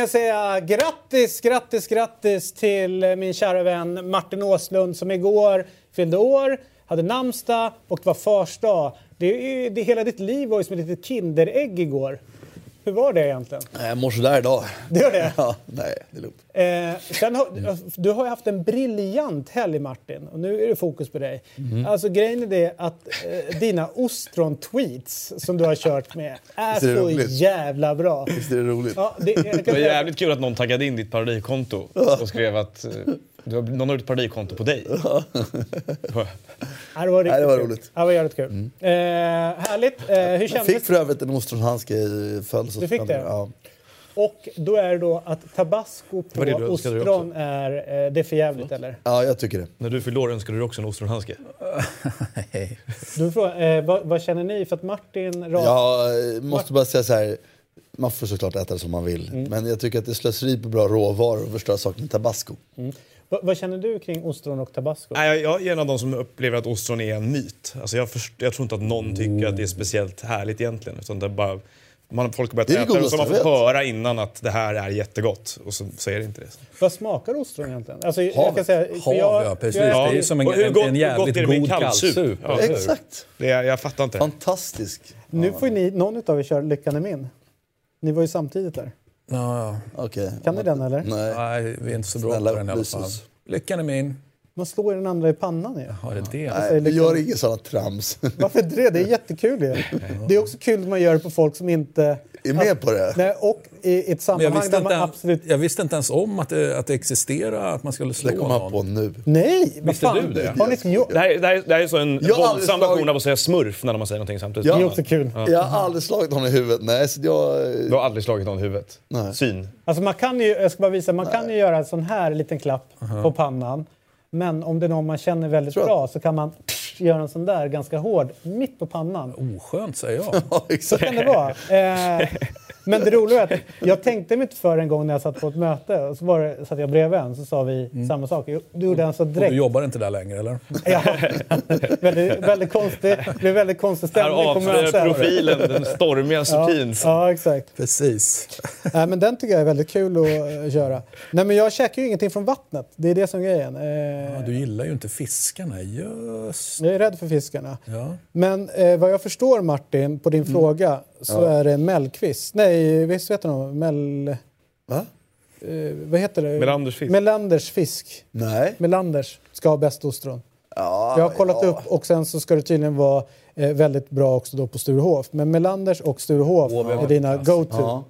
Med att säga grattis, grattis, grattis till min kära vän Martin Åslund som igår fyllde år, hade namnsdag och det var fars dag. Det, är det, hela ditt liv var ju som ett litet Kinderägg igår. Hur var det egentligen? Jag mår sådär idag. Det gör det? Ja, nej, det är lugnt. Eh, sen har, du har ju haft en briljant helg Martin och nu är det fokus på dig. Mhm. Alltså grejen är det att eh, dina ostron-tweets som du har kört med är, är så roligt? jävla bra. Visst är det roligt? Ja, det, Det var jävligt kul att någon taggade in ditt parodikonto och skrev att eh, du har, någon har gjort ett parodikonto på dig. Ja, det var riktigt Nej, det var kul. roligt. Ja, det var jävligt kul. Eh, härligt. Eh, hur Jag kändes fick för övrigt en ostronhandske i födelsedagspresent. Du fick det? Ja. Och då är det då att tabasco på det dig ostron är, eh, det är för jävligt eller? ja, jag tycker det. När du fyllde år önskade du också en ostronhandske. Du får, eh, vad, vad känner ni? För att Martin... Rak... Jag måste bara säga så här. Man får såklart äta det som man vill. Mm. Men jag tycker att det är slöseri på bra råvaror och förstöra saker med tabasco. Va, vad känner du kring ostron och tabasco? Nej, jag, jag är en av de som upplever att ostron är en myt. Alltså jag, först, jag tror inte att någon tycker att det är speciellt härligt egentligen. Utan det är bara, man, folk har Det börjat det äta det och så har man jag fått höra innan att det här är jättegott. Och så, så är det inte det. Vad smakar ostron egentligen? Alltså, jag Havet. kan säga, för Hav, jag- ja precis. jag- det är ju som en, gott- en jävligt gott det god kallsup? Ja. Exakt. det är, jag fattar inte. Fantastisk. Nu får ni, någon av er köra Lyckan är min. Ni var ju samtidigt där. Ja, Okej. Kan ni den eller? Nej. nej, vi är inte så bra Snälla, på den i alla fall. Lyckan är min. Man slår den andra i pannan ju. Har det det? Nej, vi gör inget sådant trams. Varför det? Det är jättekul ju. Det är också kul att man gör det på folk som inte... är med på det. Nej, och i ett Men jag, sammanhang visste där man inte, absolut... jag visste inte ens om att det, att det existerar, att man skulle slå Det kommer han någon. på nu. Nej! Vad Visste fan? du det? Har ni inte gjort... Det här, det, här, det här är så en våldsam version av att säga smurf när man säger någonting samtidigt. Ja. Det är också kul. Jag har aldrig slagit honom i huvudet. Nej, så jag... Du har aldrig slagit någon i huvudet. Nej. Syn. Alltså man kan ju, jag ska bara visa, man kan ju göra en sån här liten klapp på pannan. Men om det är någon man känner väldigt bra så kan man göra en sån där ganska hård mitt på pannan. Oskönt säger jag. Ja, Så exakt. kan det vara. Eh, men det roliga är att jag tänkte mig inte för en gång när jag satt på ett möte och så var det, satt jag bredvid en så sa vi samma sak. Du gjorde en så Och du direkt. jobbar inte där längre eller? Ja, väldigt, väldigt konstig, det blev väldigt konstig Här stämning på mötet. profilen, den stormiga Suttin. Ja, exakt. Precis. Nej, men den tycker jag är väldigt kul att eh, köra. Nej, men jag käkar ju ingenting från vattnet. Det är det som är grejen. Eh, Ja, du gillar ju inte fiskarna, just. jag är rädd för fiskarna. Ja. Men eh, vad jag förstår Martin, på din fråga, så är det Mellqvist. Nej, visst vet du? Mell... Va? Eh, vad heter det? Melanders fisk. Melanders fisk. Nej. Melanders ska ha bäst ostron. Ja, Jag har kollat ja. upp och sen så ska det tydligen vara eh, väldigt bra också då på Sturehof. Men Melanders och Sturehof är dina go-to.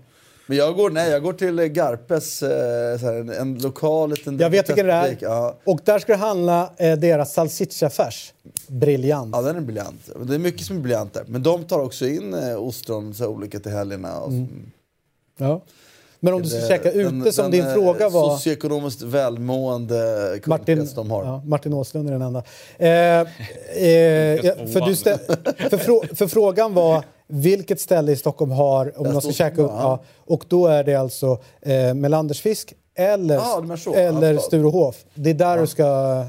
Men jag går, nej, jag går till eh, Garpes, eh, så här, en, en lokal liten... Jag vet vilken det är. Ja. Och där ska det handla eh, deras salsicciafärs. Briljant. ja, den är briljant. Det är mycket som är briljant där. Men de tar också in eh, ostron så här, olika till helgerna. Och, Ja. Men om du ska käka ute den- som den, din eh, fråga var... Socioekonomiskt välmående Martin, kundkrets de har. ja, Martin Åslund är den enda. Eh, eh, för, du stä, för, frå, för frågan var vilket ställe i Stockholm har, om man ska käka upp, ja. ja, och då är det alltså eh, Melanders fisk eller, Ja, så. eller Ja, Sturehof. Det är där du ska...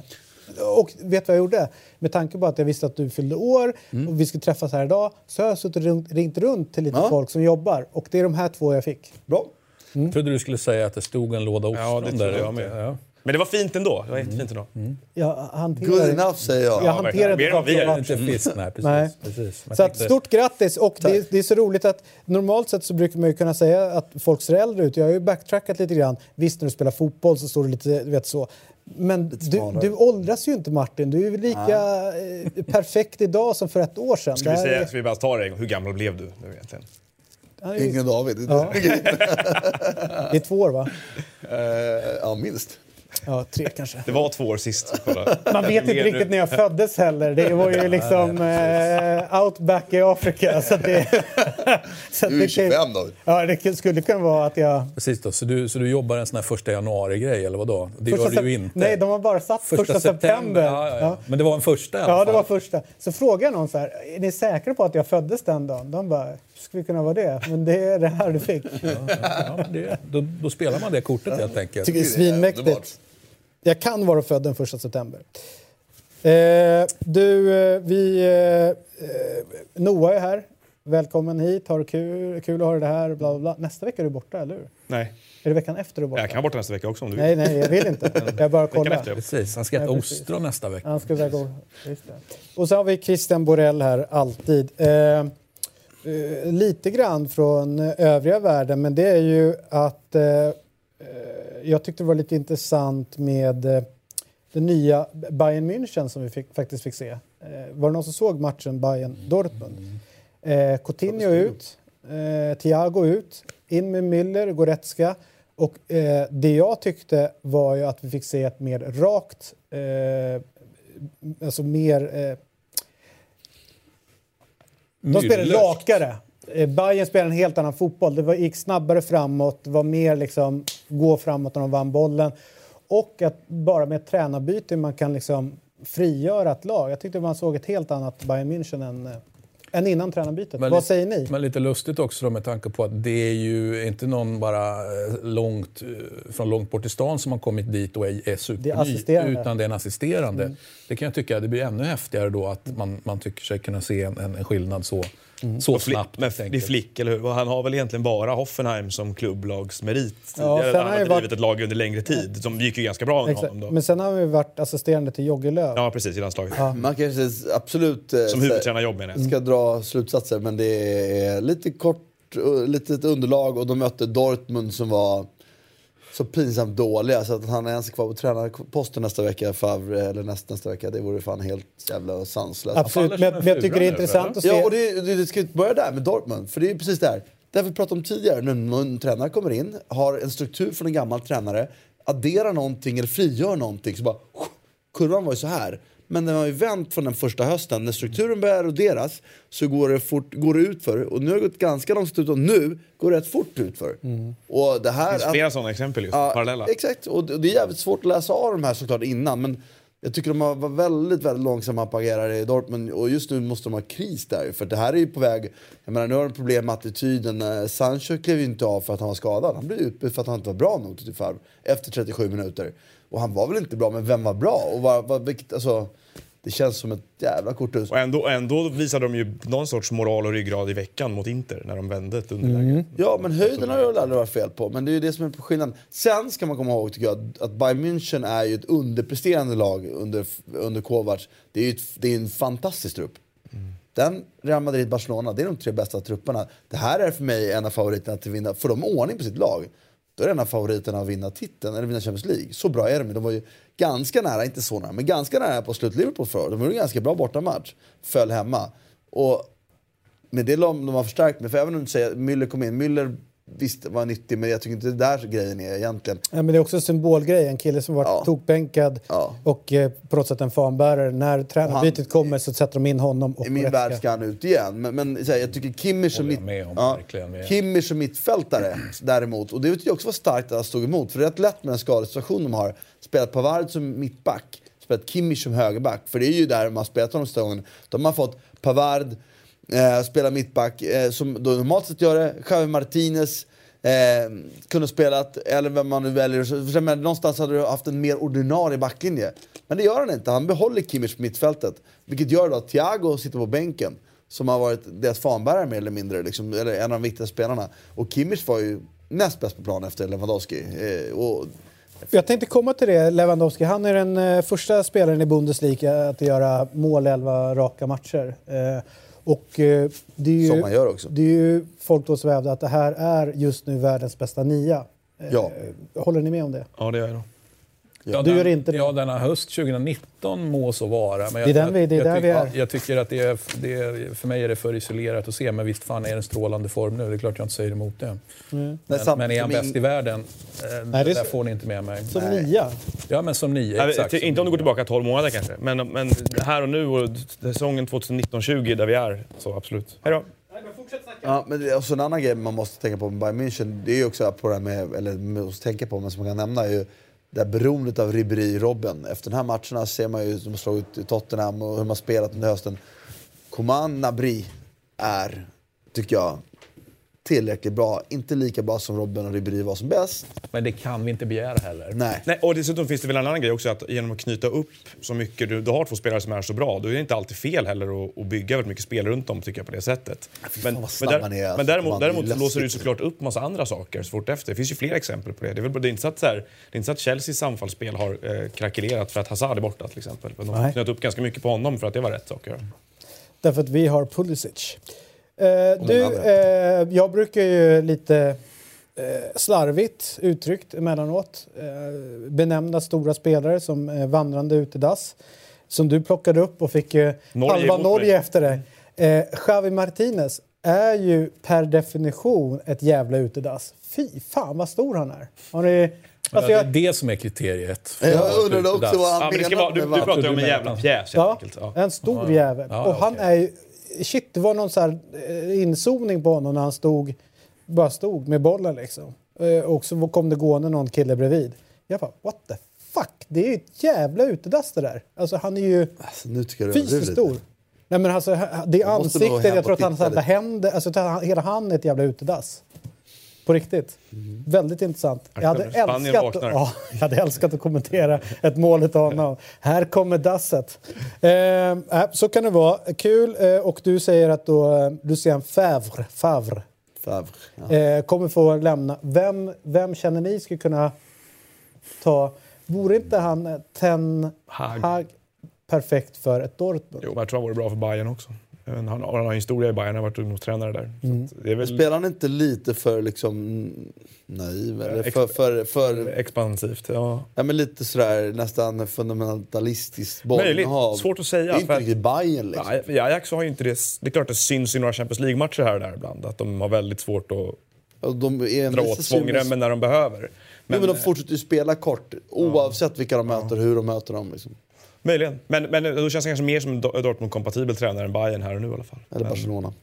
Och vet du vad jag gjorde? Med tanke på att jag visste att du fyllde år och vi skulle träffas här idag så har jag suttit och ringt, ringt runt till lite Ja. folk som jobbar och det är de här två jag fick. Bra. Jag trodde du skulle säga att det stod en låda ostron Ja, det där jag med. Ja. Men det var fint ändå. Det var jättefint ändå. Jag hanterar, Good enough säger jag. jag hanterar än vad vi inte gör. Inte fisk, nej precis. Nej. precis. Så att, stort grattis! Och det, det är så roligt att normalt sett så brukar man ju kunna säga att folk ser äldre ut. Jag har ju backtrackat lite grann. Visst, när du spelar fotboll så står det lite, du vet så. Men du, du åldras ju inte Martin. Du är ju lika eh, perfekt idag som för ett år sedan. Ska vi, säga, är- ska vi bara ta det? Hur gammal blev du nu egentligen? är Ingen David. Ja. Det är två år va? Eh, ja, minst. Ja, tre kanske. Det var två år sist. Kolla. Man vet inte riktigt när jag föddes heller. Det var ju liksom eh, outback i Afrika. Så att det, så att Du är det kan- 25 David. Ja, det skulle kunna vara att jag... Precis då, så du, så du jobbar en sån här första januari-grej eller vadå? Det Första gör du ju inte. Nej, de har bara satt första, september. Ja, ja, ja. Ja. Men det var en första i alla Ja, det var första. Så frågade jag någon så här, är ni säkra på att jag föddes den dagen? De bara, skulle kunna vara det? Men det är det här du fick. Ja, men det, då, då spelar man det kortet helt enkelt. tycker det är svinmäktigt. Jag kan vara född den första september. Eh, du, eh, vi... Eh, eh, Noah är här. Välkommen hit. Har du kul? Kul att ha dig här. Bla, bla, bla. Nästa vecka är du borta, eller hur? Nej, Är det veckan efter du är borta? jag kan vara borta nästa vecka också om du vill. Nej, nej, jag vill inte. Jag bara Veckan kollar. efter. Precis, han ska äta Ja, ostron nästa vecka. Han ska iväg och... Just det. Och så har vi Christian Borell här, alltid. Eh, lite grann från eh, övriga världen, men det är ju att eh, eh, jag tyckte det var lite intressant med eh, det nya Bayern München som vi fick, faktiskt fick se. Eh, var det någon som såg matchen Bayern-Dortmund? Eh, Coutinho ut, eh, Thiago ut, in med Müller, Goretzka. Och eh, det jag tyckte var ju att vi fick se ett mer rakt, eh, alltså mer... De spelade rakare. Eh, Bayern spelade en helt annan fotboll. Det var, gick snabbare framåt, var mer liksom gå framåt när de vann bollen. Och att bara med ett tränarbyte man kan liksom frigöra ett lag. Jag tyckte man såg ett helt annat Bayern München än, eh, än innan tränarbytet. Men Vad lite- säger ni? Men lite lustigt också då med tanke på att det är ju inte någon bara eh, långt, eh, från långt bort i stan som har kommit dit och är, är superny, assisterande. utan det är en assisterande. Det kan jag tycka, det blir ännu häftigare då att man, man tycker sig kunna se en, en skillnad så, så Och Fli- snabbt. men helt det är enkelt. Flick, eller hur? Han har väl egentligen bara Hoffenheim som klubblagsmerit Ja, sen han han har ju drivit varit- ett lag under längre tid. Som gick ju ganska bra med Exakt. honom då. Men sen har vi varit assisterande till Jogge Löw. Ja, precis. I landslaget. Man kanske absolut eh, Som huvudtränarjobb menar jag. ska dra slutsatser, men det är lite kort, uh, litet underlag och de mötte Dortmund som var så pinsamt dåliga så att han är ens kvar på tränarposten nästa vecka, Favre, eller nästa, nästa vecka, det vore fan helt jävla sanslöst. Absolut, men, men jag tycker det är intressant att se... Ja, och det, det, det ska börja där med Dortmund, för det är precis där. Det vi pratade om tidigare, när en tränare kommer in, har en struktur från en gammal tränare, adderar någonting eller frigör någonting, så bara... Kurvan var ju så här. Men den har ju vänt från den första hösten. När strukturen börjar eroderas så går det, fort, går det ut för. Och nu har det gått ganska långt ut och nu går det rätt fort ut för. Och det här... Det finns att- flera sådana exempel just, Ja, parallella. Exakt, och det det är jävligt svårt att läsa av de här såklart innan. Men jag tycker de har varit väldigt, väldigt långsamma på att agera i Dortmund. Och just nu måste de ha kris där. För det här är ju på väg... Jag menar, nu har de problem med attityden. Eh, Sancho klev ju inte av för att han var skadad. Han blev utbytt för att han inte var bra nog till Favre efter 37 minuter. Och han var väl inte bra, men vem var bra? Och vad, vad, vilket, alltså, det känns som ett jävla korthus. Och ändå, ändå visade de ju någon sorts moral och ryggrad i veckan mot Inter när de vände ett underläge. Ja, men höjden har det väl aldrig varit fel på. Men det är ju det som är skillnaden. Sen ska man komma ihåg tycker jag att- Bayern München är ju ett underpresterande lag under, under Kovacs. Det är ju ett, det är en fantastisk trupp. Den, Real Madrid, Barcelona, det är de tre bästa trupperna. Det här är för mig en av favoriterna att vinna. Får de ordning på sitt lag, då är det en av favoriterna att vinna titeln, eller vinna Champions League. Så bra är de. De var ju ganska nära, inte så nära, men ganska nära på slut Liverpool för. De gjorde en ganska bra bortamatch. Föll hemma. Och med det de de har förstärkt med, för även om du säger att Müller kom in, Müller visst var nyttig men jag tycker inte det där grejen är egentligen. Ja, men det är också en symbolgrej. En kille som varit Ja. tokbänkad Ja. och eh, på något sätt en fanbärare. När tränarbytet kommer så sätter de in honom och I min värld ska han ut igen. Men, men så här, jag tycker Kimmich som, mitt, ja. Kimmich som mittfältare däremot, och det tycker jag också var starkt att han stod emot. För det är rätt lätt med den skadesituation de har. Spelat Pavard som mittback, spelat Kimmich som högerback. För det är ju där de har spelat de sista gångerna. De har fått Pavard, eh, spela mittback, eh, som då normalt sett gör det. Javi Martinez, Eh, kunde spelat, eller vem man nu väljer. Så, men, någonstans hade du haft en mer ordinarie backlinje. Men det gör han inte. Han behåller Kimmich på mittfältet. Vilket gör då att Thiago sitter på bänken. Som har varit deras fanbärare mer eller mindre. Liksom, eller en av de viktigaste spelarna. Och Kimmich var ju näst bäst på plan efter Lewandowski. Eh, och, Jag tänkte komma till det. Lewandowski, han är den eh, första spelaren i Bundesliga att göra mål i 11 raka matcher. Eh, och eh, det är ju, Som man gör också. Det är ju folk då som hävdar att det här är just nu världens bästa nia. Eh, Ja. Håller ni med om det? Ja, det gör jag. Ja, Du den- inte det. Ja, denna höst 2019 må så vara. Men Det är den vi- det är jag, där tyck- vi är. ja, Jag tycker att det är, det är, för mig är det för isolerat att se, men visst fan är det en strålande form nu. Det är klart jag inte säger emot det. Nej, Men, samt- men är han bäst i världen? Eh, Nej, det är där så- får ni inte med mig. Som Nej. nia. Ja, men som nio. Nej, Exakt. till- som inte om du går tillbaka 12 månader kanske, men, men här och nu och säsongen 2019-20 där vi är, så absolut. Hej då. Ja, men det är också en annan grej man måste tänka på med Bayern München, det är ju också på det här med, eller måste tänka på, men som man kan nämna, är ju det här beroendet av Ribéry Robben. Efter den här matcherna ser man ju hur de slagit Tottenham och hur man har spelat under hösten. Coman Nabri är, tycker jag, tillräckligt bra. Inte lika bra som Robben och Ribéry var som bäst. Men det kan vi inte begära heller. Nej. Nej, och dessutom finns det väl en annan grej också att genom att knyta upp så mycket, du, du har två spelare som är så bra, då är det inte alltid fel heller att, att bygga väldigt mycket spel runt dem tycker jag på det sättet. Men, men, där, är, alltså. men däremot, däremot så låser det ju såklart upp massa andra saker så fort efter. Det finns ju fler exempel på det. Det är, väl, det är, inte, så att, så här, det är inte så att Chelseas anfallsspel har eh, krackelerat för att Hazard är borta till exempel. Men de har knöt upp ganska mycket på honom för att det var rätt sak att göra. Därför att vi har Pulisic. Eh, du, eh, jag brukar ju lite eh, slarvigt uttryckt emellanåt eh, benämna stora spelare som eh, vandrande utedass. Som du plockade upp och fick eh, Norge halva Norge efter dig. Eh, Xavi Martinez är ju per definition ett jävla utedass. Fy fan vad stor han är. Har ni, alltså Ja, det är det som är kriteriet. Jag undrade också vad han Ja, men det ska menar vara, du, du pratar ju om en jävla pjäs helt Ja, enkelt. Ja. en stor jävel. Ja, och han är ju... Shit, det var någon så här eh, inzoomning på honom när han stod, bara stod med bollen liksom. Eh, Och så kom det gående någon kille bredvid. Jag bara, what the fuck? Det är ju ett jävla utedass det där. Alltså han är ju Alltså, nu tycker jag du fy så överdriver stor. Nej men alltså det nog ansiktet, jag tror att han lite. händer, alltså hela han är ett jävla utedass. På riktigt. Väldigt intressant. Jag hade, älskat, ja, jag hade älskat att kommentera ett mål av honom. Här kommer dasset. Eh, äh, så kan det vara. Kul. Eh, och du säger att då, eh, du ser en Favre, Favre Favre, ja. eh, kommer få lämna. Vem, vem känner ni skulle kunna ta... Vore inte han eh, Ten Hag. Hag perfekt för ett Dortmund? Jo, men jag tror han vore bra för Bayern också. Han han har en historia i Bayern, han har varit ungdomstränare där. Mm. Det är väl Spelar han inte lite för liksom naiv? Eller ex- för, för, för, expansivt. Ja. ja, men lite sådär nästan fundamentalistiskt bollinnehav. Svårt att säga, Det är inte riktigt Bayern liksom. Nej, Ajax har ju inte det. Det är klart det syns i några Champions League-matcher här och där ibland. Att de har väldigt svårt att de är dra åt svångremmen när de behöver. Men, Men, men de fortsätter ju spela kort oavsett vilka de möter och hur de möter dem. Liksom. Möjligen. Men, men då känns han kanske mer som en Do- Dortmund-kompatibel tränare än Bayern här och nu i alla fall. Eller Barcelona.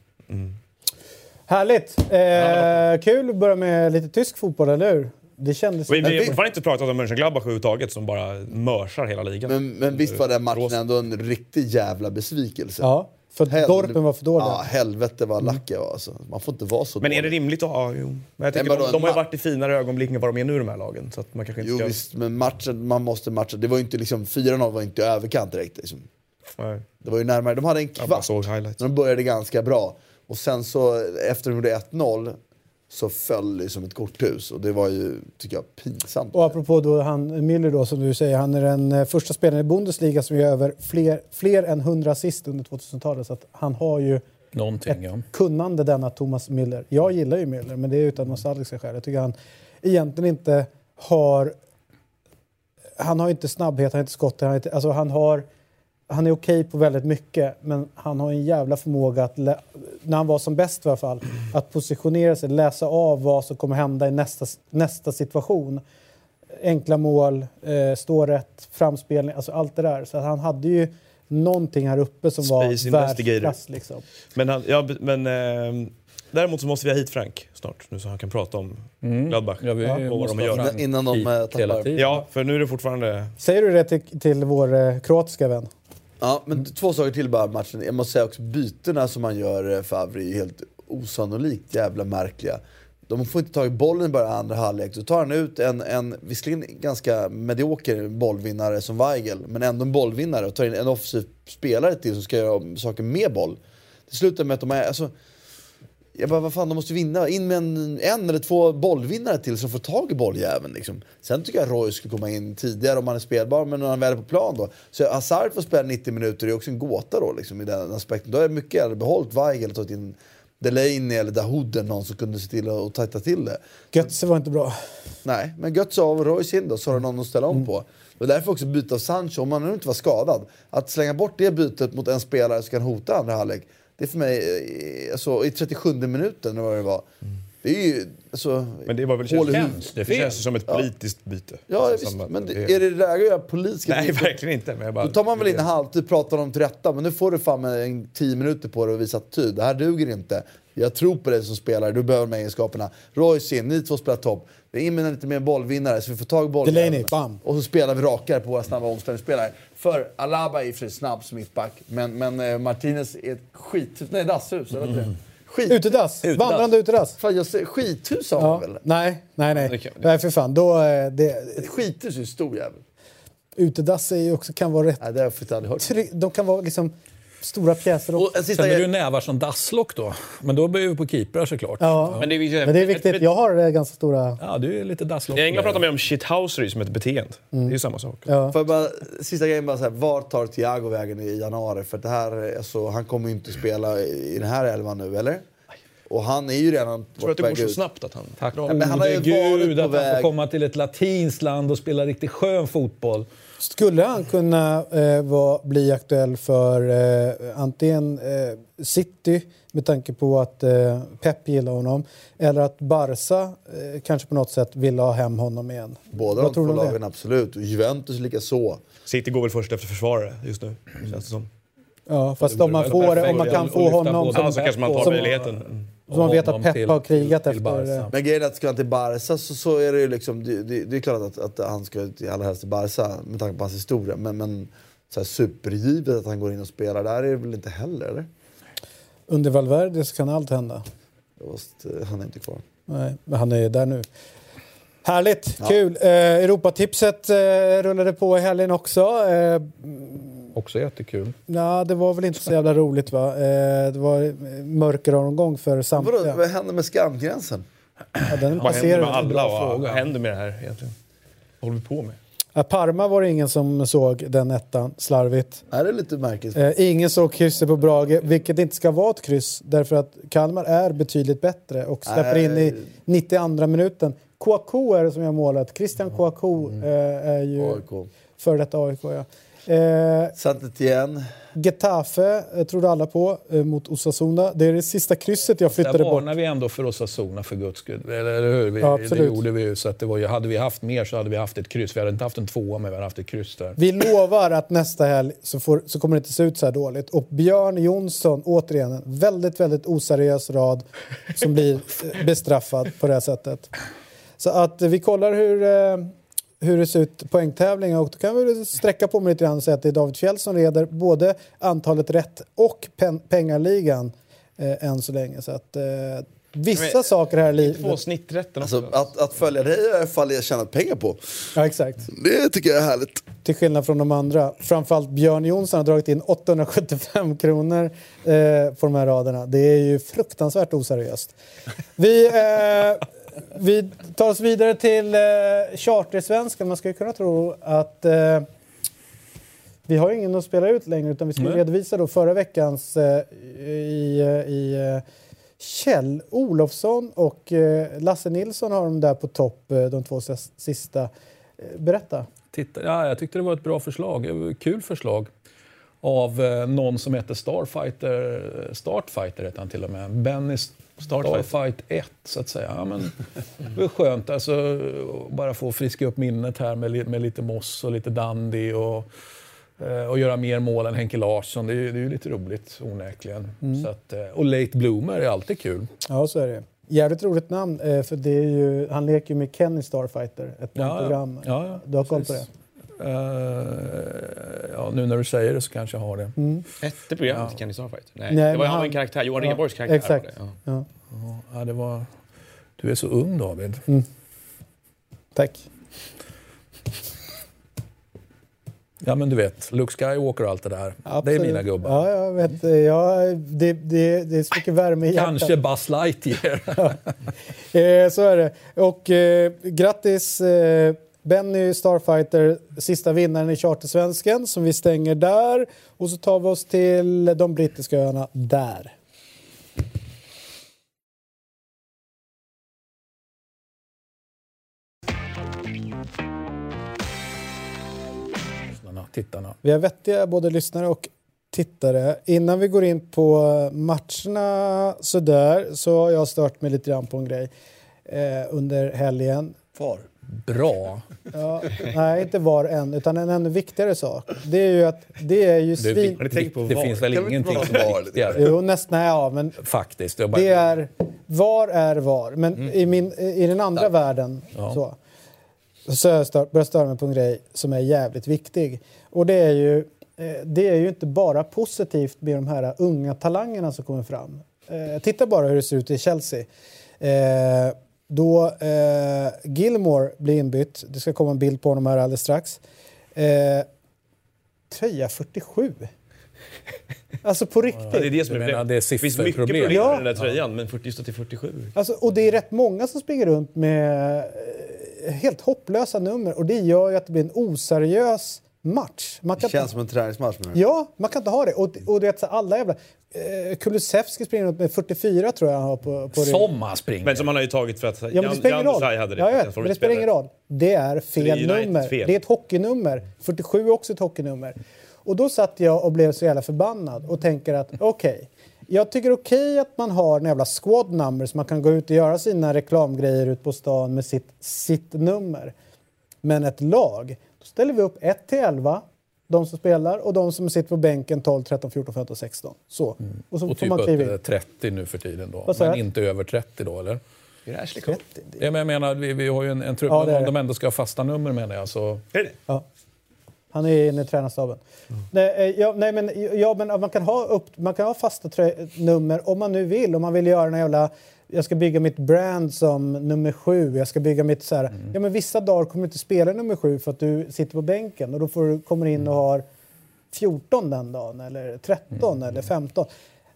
Härligt! Eh, kul att börja med lite tysk fotboll, eller hur? Det kändes... Vi, har fortfarande inte pratat om Mönchengladbach överhuvudtaget som bara mörsar hela ligan. Men, men visst var den matchen ändå en riktig jävla besvikelse? Ja, för Hel- Dorpen var för dåliga. Ja, helvete vad lack jag var alltså. Man får inte vara så Men är det dålig. rimligt att ha... Jo. Men jag tycker men de, de har ju varit i finare ögonblick än vad de är nu de här lagen. Så att man kanske inte Jo ska... visst, men matchen, man måste matcha. Det var ju inte liksom, 4-0 var inte överkant direkt. Liksom. Nej, Det var ju närmare. De hade en jag bara kvart. såg highlights. De började ganska bra. Och sen så, efter de gjorde 1-0, så föll det som ett korthus. Och det var ju, tycker jag, pinsamt. Och apropå då han Müller då som du säger, han är den eh, första spelaren i Bundesliga som gör över fler, fler än 100 assist under 2000-talet. Så att han har ju Någonting, ja. kunnande denna Thomas Müller. Jag gillar ju Müller, men det är utan nostalgiska skäl. Jag tycker han egentligen inte har... Han har inte snabbhet, han har inte skott, han, har inte, alltså han har... Han är okej på väldigt mycket, men han har en jävla förmåga att, när han var som bäst i alla fall, att positionera sig, läsa av vad som kommer hända i nästa, nästa situation. Enkla mål, eh, stå rätt, framspelning, alltså allt det där. Så att han hade ju någonting här uppe som Space var världsklass. Liksom. Men, han, ja, men eh, däremot så måste vi ha hit Frank snart, nu så han kan prata om Gladbach. Ja, vi och vad de gör. Innan de, eh, tappar. Ja, för nu är det fortfarande... Säger du det till, till vår eh, kroatiska vän? Ja, men två saker till bara matchen. Jag måste säga också bytena som man gör eh, Favre är helt osannolikt jävla märkliga. De får inte tag i bollen i början av andra halvlek. Så tar han ut en, en visserligen ganska medioker bollvinnare som Weigel, men ändå en bollvinnare och tar in en offensiv spelare till som ska göra saker med boll. Det slutar med att de är... Alltså, jag bara, vad fan, de måste vinna. In med en, en eller två bollvinnare till som får tag i bolljäveln. Liksom. Sen tycker jag Roy skulle komma in tidigare om han är spelbar, men när han väl är på plan då. Så Hazard får spela 90 minuter, det är också en gåta då liksom, i den aspekten. Då är det mycket hade behållit Weigel och tagit in Delaney eller Dahoud eller någon som kunde se till att tajta till det. Götze var inte bra. Nej, men Götze av och Royce in då, så har du någon att ställa om på. Och därför också byta av Sancho, om han nu inte var skadad. Att slänga bort det bytet mot en spelare som kan hota andra halvlek. Det är för mig, eh, alltså, i 37 minuten eller vad det var. Det är ju, alltså, Men det var väl känns, huvudet. det, känns som ett politiskt byte. Ja, Känns visst, som att men det- är det läge att göra politiska Nej, byten? verkligen inte. Men jag bara, Då tar man väl in halvtid, pratar dem till rätta. Men nu får du fan med en tio minuter på dig och visa attityd. Det här duger inte. Jag tror på dig som spelare, du behöver de här egenskaperna. Royce in, ni två spelar topp. Vi är in med en lite mer bollvinnare så vi får tag i bollen. Delaney, bam. Och så spelar vi rakare på våra snabba omställningsspelare. För Alaba är för snabb som mittback, men, men eh, Martinez är ett skit... Nej, dasshus, det? Skit... Utedass. Utedass. Vandrande utedass. Fan, jag säger skithus har Ja. väl? Nej, nej, nej. Nej, för fan. Då, eh, det, Ett skithus är ju stor jävel. utedass är ju också, kan vara rätt... Nej, det har jag aldrig hört. De kan vara liksom stora pjäser också. Och en sista Sen är det ju nävar som dasslock då. Men då blir vi på keeprar såklart. Ja. Men det är, Men det är viktigt. Jag har eh, ganska stora... Ja, du är lite dasslock. I England pratar man ju om shithousery som ett beteende. Det är ju samma sak. Ja. Jag bara, sista grejen bara så här, var tar Thiago vägen i januari? För det här, alltså, han kommer ju inte spela i den här elvan nu, eller? Och han är ju redan Jag tror att det på går så ut. snabbt att han... Tack Ja, men han har ju varit gud på att han får komma till ett latinskt land och spela riktigt skön fotboll. Skulle han kunna eh, vara, bli aktuell för eh, antingen eh, City med tanke på att eh, Pep gillar honom eller att Barca eh, kanske på något sätt vill ha hem honom igen? Båda Vad de två lagen, absolut. Och Juventus lika så. City går väl först efter försvarare just nu, känns det som. Ja, fast om man, får, om man kan få honom som, Ja, så kanske man tar som, som man vet att honom Pep till- har krigat till efter. Barca. Men grejen är att ska han till Barca så, så är det ju liksom... Det, det, det är klart att, att han ska till allra helst till Barca med tanke på hans historia. Men, men så här, supergivet att han går in och spelar där är det väl inte heller, eller? Under Valverde så kan allt hända. Eh, han är inte kvar. Nej, men han är där nu. Härligt, kul. Eh, Europatipset eh, rullade på i helgen också. Eh, Också jättekul. Ja, det var väl inte så jävla roligt va? Eh, det var eh, mörkeromgång för Vadå, samtliga. vad händer med skamgränsen? Ja, den Vad händer med alla vad händer med det här egentligen? Vad håller vi på med? Ja, Parma var det ingen som såg den ettan, slarvigt. Nej, det är lite märkligt. Eh, ingen såg krysset på Brage, vilket inte ska vara ett kryss därför att Kalmar är betydligt bättre och släpper in i 92 minuten. Kouakou är det som gör målet. Christian Kouakou eh, är ju AIK. före detta AIK. Ja. Eh, igen. Getafe eh, trodde alla på eh, mot Osasuna. Det är det sista krysset jag Där flyttade bort. varnar vi ändå för Osasuna för guds skull. Eller, eller hur? Vi, Ja, det absolut. gjorde vi ju. Så att det var ju, hade vi haft mer så hade vi haft ett kryss. Vi hade inte haft en tvåa men vi hade haft ett kryss där. Vi lovar att nästa helg så, får, så kommer det inte se ut så här dåligt. Och Björn Jonsson, återigen en väldigt, väldigt oseriös rad som blir eh, bestraffad på det här sättet. Så att vi kollar hur, eh, hur det ser ut poängtävlingen och då kan vi sträcka på mig lite grann och säga att det är David Fjell som leder både antalet rätt och pen, pengarligan eh, än så länge. Så att eh, vissa Men- saker här i Två snitträtten. Alltså, att, att följa dig jag i alla fall tjänat pengar på. Ja, exakt. Det tycker jag är härligt. Till skillnad från de andra. Framförallt Björn Jonsson har dragit in 875 kronor eh, på de här raderna. Det är ju fruktansvärt oseriöst. Vi, eh, vi tar oss vidare till eh, chartersvenskan. Man skulle kunna tro att eh, vi har ingen att spela ut längre utan vi skulle Nej. redovisa då förra veckans eh, i, eh, i eh, Kjell Olofsson och eh, Lasse Nilsson har de där på topp, de två sista. Berätta. Titta, ja, jag tyckte det var ett bra förslag. Kul förslag. Av någon som heter Starfighter. Startfighter heter han till och med. Benny Starfight 1, så att säga. Ja, men, det var skönt alltså, bara få friska upp minnet här med, med lite Moss och lite Dandy och, eh, och göra mer mål än Henke Larsson. Det är, ju- det är ju lite roligt onekligen. Så att, eh, och Late Bloomer är alltid kul. Ja, så är det. Jävligt roligt namn, eh, för det är ju, han leker ju med Kenny Starfighter, ett Ja, ja. program. Ja, ja, du har koll på det? Eh, ja, nu när du säger det så kanske jag har det. Hette programmet Kenny Starfight? Nej, Nej, det var han, han- en karaktär. Johan Ja, Rheborgs karaktär. exakt. var det, Ja. Ja. Ja, det var... Du är så ung David. Tack. Ja men du vet, Luke Skywalker och allt det där. Det är Absolut. mina gubbar. Ja, jag vet. Ja, det, det, det är så mycket värme i hjärtat. Kanske Buzz Lightyear. Eh, så är det. Och eh, grattis eh, Benny Starfighter, sista vinnaren i Chartersvenskan som vi stänger där. Och så tar vi oss till de brittiska öarna där. tittarna. Vi har vettiga både lyssnare och tittare. Innan vi går in på matcherna sådär så har jag stört mig lite grann på en grej eh, under helgen. Far. Bra. Ja, nej, inte var än, utan en ännu viktigare sak. Det är ju att det är ju Det, svin... Tänkt på det VAR? finns väl ingenting som VAR är viktigare. Jo, nästan, ja, men Faktiskt. Jag bara, det är... Var är var? Men i, min, i den andra världen Ja. så, så jag stört, börjat störa mig på en grej som är jävligt viktig. Och det är ju, eh, det är ju inte bara positivt med de här unga talangerna som kommer fram. Eh, titta bara hur det ser ut i Chelsea. Då eh, Gilmore blir inbytt, det ska komma en bild på honom här alldeles strax. Eh, tröja 47. Alltså på riktigt. Ja, det är det som är problemet. det är Det finns mycket problem Ja. med den där tröjan, men 40 står till 47. Alltså, och det är rätt många som springer runt med eh, helt hopplösa nummer och det gör ju att det blir en oseriös match. Man Det kan känns inte, som en träningsmatch. Det. ja, man kan inte ha det. Och, och det är så alla jävla... Eh, Kulusevski springer med 44 tror jag han har på, på. Som han springer. Men som han har ju tagit för att Ja, men det spelar ingen roll. Hade det. Ja, jag hans vet, men det spelar ingen roll. Det är fel Det är nummer. fel. Det är ett hockeynummer. 47 är också ett hockeynummer. Och då satt jag och blev så jävla förbannad och tänker att okej, jag tycker okej att man har en jävla squad number så man kan gå ut och göra sina reklamgrejer ut på stan med sitt, sitt nummer. Men ett lag, då ställer vi upp 1 till 11, de som spelar, och de som sitter på bänken 12, 13, 14, 15, 16. Så. Och så Mm. och får typ man kliva till in. 30 nu för tiden då. Men inte över 30 då, eller? Är det Ashley Cole? Ja, men jag menar, vi, vi har ju en, en trupp, Ja, om de ändå ska ha fasta nummer menar jag. Så Är det Ja. Han är inne i tränarstaben. Nej, eh, ja, nej, men, ja, men man, kan ha upp, man kan ha fasta trö- nummer om man nu vill. Om man vill göra en jävla... Jag ska bygga mitt brand som nummer sju. Jag ska bygga mitt så här... Ja, men vissa dagar kommer du inte spela nummer sju för att du sitter på bänken. Och då får du, kommer in och har 14 den dagen, eller 13 eller 15.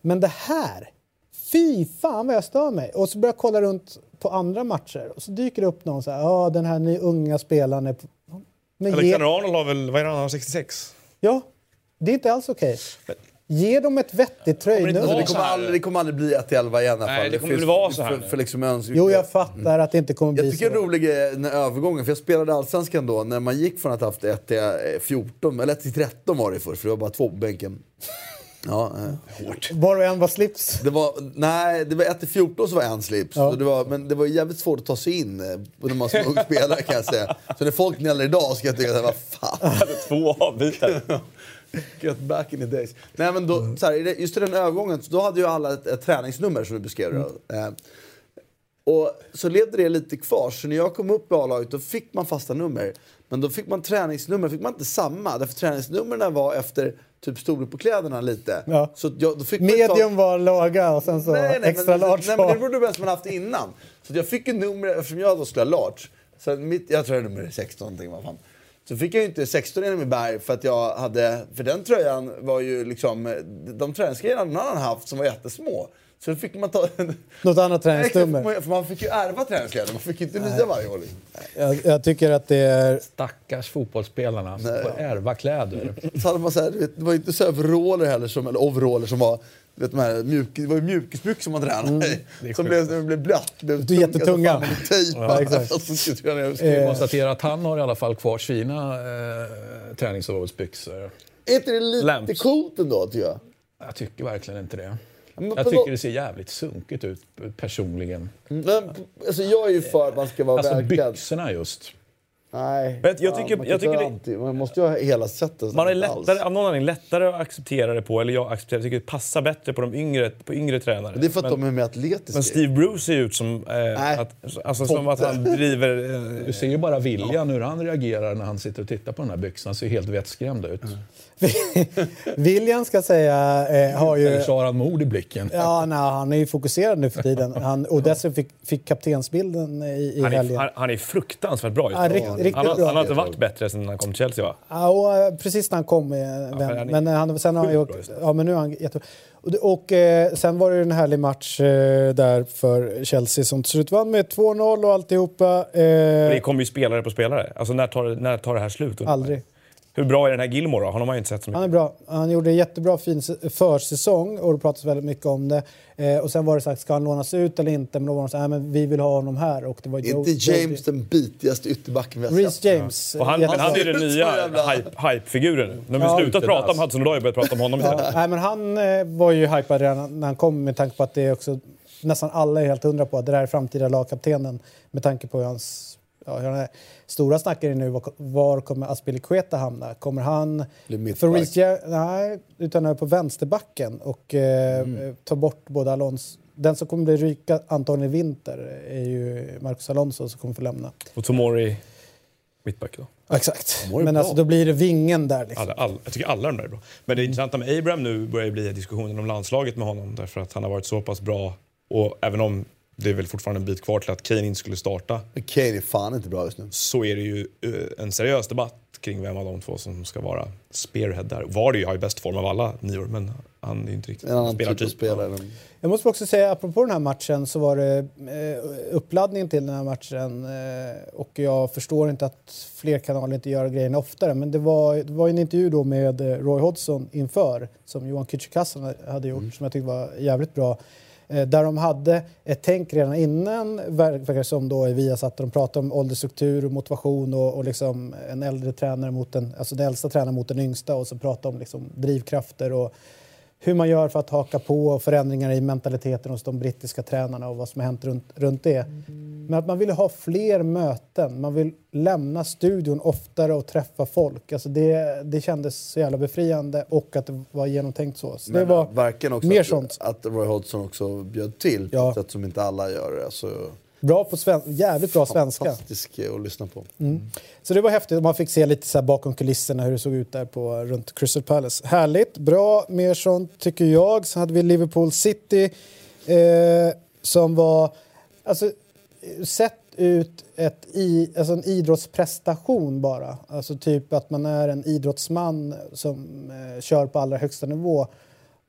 Men det här... Fy fan vad jag stör mig! Och så börjar jag kolla runt på andra matcher och så dyker det upp någon så här, ja den här ny unga spelaren är... på-" Men Alexander Arnold har väl, vad är det, han har 66? Ja, det är inte alls okej. Ge dem ett vettigt tröjnummer. Alltså, det, så kommer aldrig, det kommer aldrig bli 1 till 11 igen i alla Nej, det kommer finns- väl vara så här för, för liksom Jo, jag fattar att det inte kommer bli Jag tycker det är så. rolig grej, den här övergången, för jag spelade Allsvenskan då, när man gick från att ha haft 1 till eh, 14, eller 1 till 13 var det först, för det var bara två på bänken. Ja, eh. Var och en var slips. Det var, nej, det var 1 till 14 så var en slips. Ja. Så det var, men det var jävligt svårt att ta sig in eh, när man var ung spelare kan jag säga. Så när folk gnäller idag ska jag tycka att vad fan. Två avbytare. Get back in the days. Nej men då, så här, det- just i den övergången, då hade ju alla ett, ett träningsnummer som du beskrev det. Eh, och så levde det lite kvar, så när jag kom upp i A-laget då fick man fasta nummer. Men då fick man träningsnummer, fick man inte samma. Därför träningsnumren var efter typ storlek på kläderna lite. Ja. Så jag, då fick Medium var låga och sen så Nej, nej, extra men, large nej, men det var... berodde på vem som man haft innan. Så jag fick ju nummer, eftersom jag då skulle ha large. Så mitt, jag tror jag nummer är 16 någonting, vad fan. Så fick jag ju inte 16 genom i berg för att jag hade, för den tröjan var ju liksom, de träningsgrejerna någon annan haft som var jättesmå. Så då fick man ta... Något annat träningsnummer. för man fick ju ärva träningskläder, man fick inte nya varje år. liksom. Jag, jag tycker att det är... stackars fotbollsspelarna som får ärva kläder. Så hade man så här, det var inte så overaller heller, som, eller overaller som var vet, de här mjuk, det var ju mjukisbyxor man tränade i. Som blev, som blev blött. Blev Du är jättetunga. Ja, jag skulle- konstaterar att han har i alla fall kvar sina eh, träningsoverallsbyxor. Är inte det lite Lamps. coolt ändå, tycker jag? Jag tycker verkligen inte det. Men Jag tycker det ser jävligt sunkigt ut personligen. Men, alltså, jag är ju för att man ska vara Alltså välklädd. byxorna just. Nej, Men jag fan, tycker- man, jag tycker inte det- man måste ju ha hela sättet. Man är lättare, av någon anledning lättare att acceptera det på, eller jag accepterar jag tycker det passar bättre på de yngre, på yngre tränare. Det är för att men, de är mer atletiska. men Steve Bruce ser ut som, eh, att, alltså, som att han driver... Eh, Du ser ju bara William hur han reagerar när han sitter och tittar på den här byxan. Han ser helt vettskrämd ut. William ska säga eh, har ju... Eller så har han mod i blicken. Ja, nej, han är ju fokuserad nu för tiden. Han, och dessutom fick, fick kaptensbilden i, i han, är, helgen. han, han är fruktansvärt bra just Ja, rikt- riktigt han, har- bra. han har inte varit bättre sen han kom till Chelsea va? Ja, och, eh, precis när han kom. eh, vän. för han är men, eh, han, sen har han ju, ja, men nu är han jättebra. Och, och eh, sen var det ju en härlig match eh, där för Chelsea som till slut vann med 2-0 och alltihopa. Eh, Det kommer ju spelare på spelare. Alltså när tar, när tar det här slut? aldrig. Hur bra är den här Gilmore då? Honom har jag inte sett så mycket. Han är bra. Han gjorde en jättebra fin försäsong och det pratas väldigt mycket om det. Eh, och sen var det sagt, ska han lånas ut eller inte? Men då var de så här, "Nej, men vi vill ha honom här. Och det var inte James den bitigaste ytterbacken vi har Reece sett? James. Och han, men han är ju den nya jävla- hype- hype-figuren nu. Har vi Ja. slutat prata om Hudson Odoi och börjat prata om honom istället. Nej, men han eh, var ju hypad redan när han kom med tanke på att det är också nästan alla är helt hundra på att det där är framtida lagkaptenen med tanke på hur hans ja, är. Stora snackar är nu var, var kommer Aspilicueta hamna? Kommer han... För Reece nej, utan är på vänsterbacken och eh, Mm. ta bort både Alonso. Den som kommer bli ryka antagligen i vinter är ju Marcus Alonso som kommer få lämna. Och Tomori mittback då. Exakt. Men bra. alltså då blir det vingen där liksom. Alla, all, jag tycker alla de där är bra. Men det intressanta med Abraham nu börjar ju bli diskussionen om landslaget med honom därför att han har varit så pass bra och även om det är väl fortfarande en bit kvar till att Kane inte skulle starta Men Kane är fan inte bra just nu. så är det ju eh, en seriös debatt kring vem av de två som ska vara spearhead där. Vardy har ju bäst form av alla nior men han är ju inte riktigt En annan spelar typ spelare. Jag måste också säga, apropå den här matchen, så var det eh, uppladdningen till den här matchen eh, och jag förstår inte att fler kanaler inte gör grejerna oftare, men det var, det var en intervju då med Roy Hodgson inför, som Johan Kücükaslan hade gjort, som jag tyckte var jävligt bra. Eh, där de hade ett tänk redan innan, verkar som då i Viasat, där de pratade om åldersstruktur och motivation och, och liksom en äldre tränare mot den, alltså den äldsta tränaren mot den yngsta och så pratade om liksom drivkrafter och hur man gör för att haka på förändringar i mentaliteten hos de brittiska tränarna och vad som har hänt runt, runt det. Men att man vill ha fler möten, man vill lämna studion oftare och träffa folk. Alltså det, det kändes så jävla befriande och att det var genomtänkt så. så det Men var verkligen också mer att, sånt. att Roy Hodgson också bjöd till på Ja. ett sätt som inte alla gör. Alltså, Bra på sven- jävligt bra svenska. Fantastisk att lyssna på. Så det var häftigt. Man fick se lite så här bakom kulisserna hur det såg ut där på, runt Crystal Palace. Härligt, bra, mer sånt tycker jag. Sen hade vi Liverpool City eh, som var, alltså sett ut ett i, alltså en idrottsprestation bara. Alltså typ att man är en idrottsman som eh, kör på allra högsta nivå.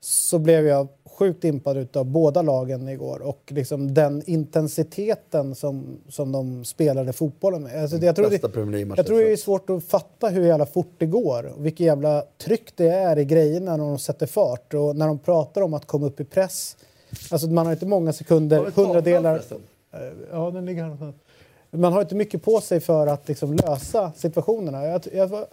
Så blev jag sjukt impad av båda lagen igår och liksom den intensiteten som, som de spelade fotbollen med. Alltså det, jag, tror det, jag tror det är svårt att fatta hur jävla fort det går och vilket jävla tryck det är i grejerna när de sätter fart och när de pratar om att komma upp i press. Alltså man har inte många sekunder, hundradelar... Eh, Ja, den ligger här någonstans. Man har inte mycket på sig för att liksom lösa situationerna. Jag, jag var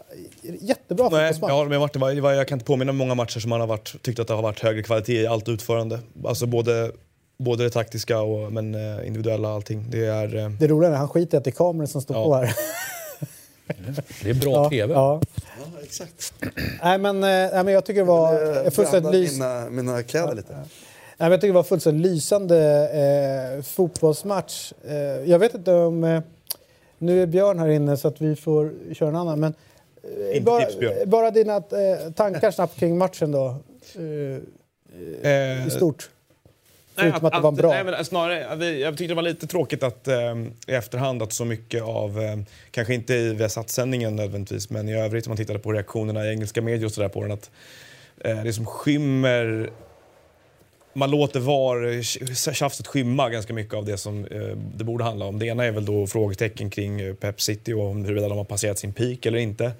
jättebra Nej, jag håller med Martin. Jag kan inte påminna om många matcher som man har varit, tyckt att det har varit högre kvalitet i allt utförande. Alltså både, både det taktiska och men eh, individuella allting. Det är... eh, Det roliga är att han skiter i att det är kameror som står Ja. på här. Det är bra Ja, TV. ja. Ja, exakt. Nej, men, eh, nej, men jag tycker det var Eh, fullständigt blanda lys... mina, mina kläder lite. Nej, jag tycker det var fullständigt lysande eh, fotbollsmatch. Eh, jag vet inte om... Eh, nu är Björn här inne så att vi får köra en annan. Men, eh, Inte bara, tips, Björn. bara dina eh, tankar snabbt kring matchen då. Eh, eh, I stort. Nej, att det var bra. Nej, men snarare, vi- jag tyckte det var lite tråkigt att eh, i efterhand att så mycket av, eh, kanske inte i Viasat-sändningen nödvändigtvis, men i övrigt om man tittade på reaktionerna i engelska medier och sådär på den, att eh, det som skymmer man låter VAR tjafset skymma ganska mycket av det som eh, det borde handla om. Det ena är väl då frågetecken kring eh, Pep City och om huruvida de har passerat sin peak eller inte.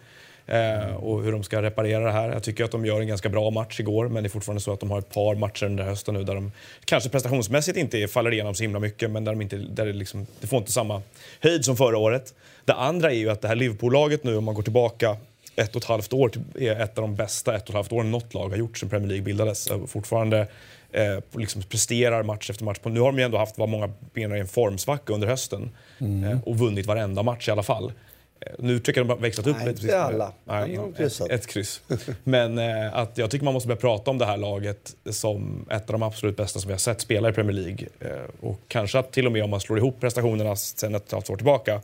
Eh, och hur de ska reparera det här. Jag tycker att de gör en ganska bra match igår men det är fortfarande så att de har ett par matcher den där hösten nu där de kanske prestationsmässigt inte faller igenom så himla mycket men där, de inte, där det, liksom, det får inte samma höjd som förra året. Det andra är ju att det här Liverpool-laget nu om man går tillbaka ett och ett halvt år är ett av de bästa ett och ett halvt åren något lag har gjort sedan Premier League bildades. Fortfarande eh, liksom presterar match efter match. Nu har de ju ändå haft vad många menar är en formsvacka under hösten eh, och vunnit varenda match i alla fall. Eh, Nu tycker jag de har växlat upp Nej, lite. inte alla. Nej, har ett, ett kryss. Men eh, att jag tycker man måste börja prata om det här laget som ett av de absolut bästa som vi har sett spela i Premier League. Eh, och kanske att till och med om man slår ihop prestationerna sen ett halvt år tillbaka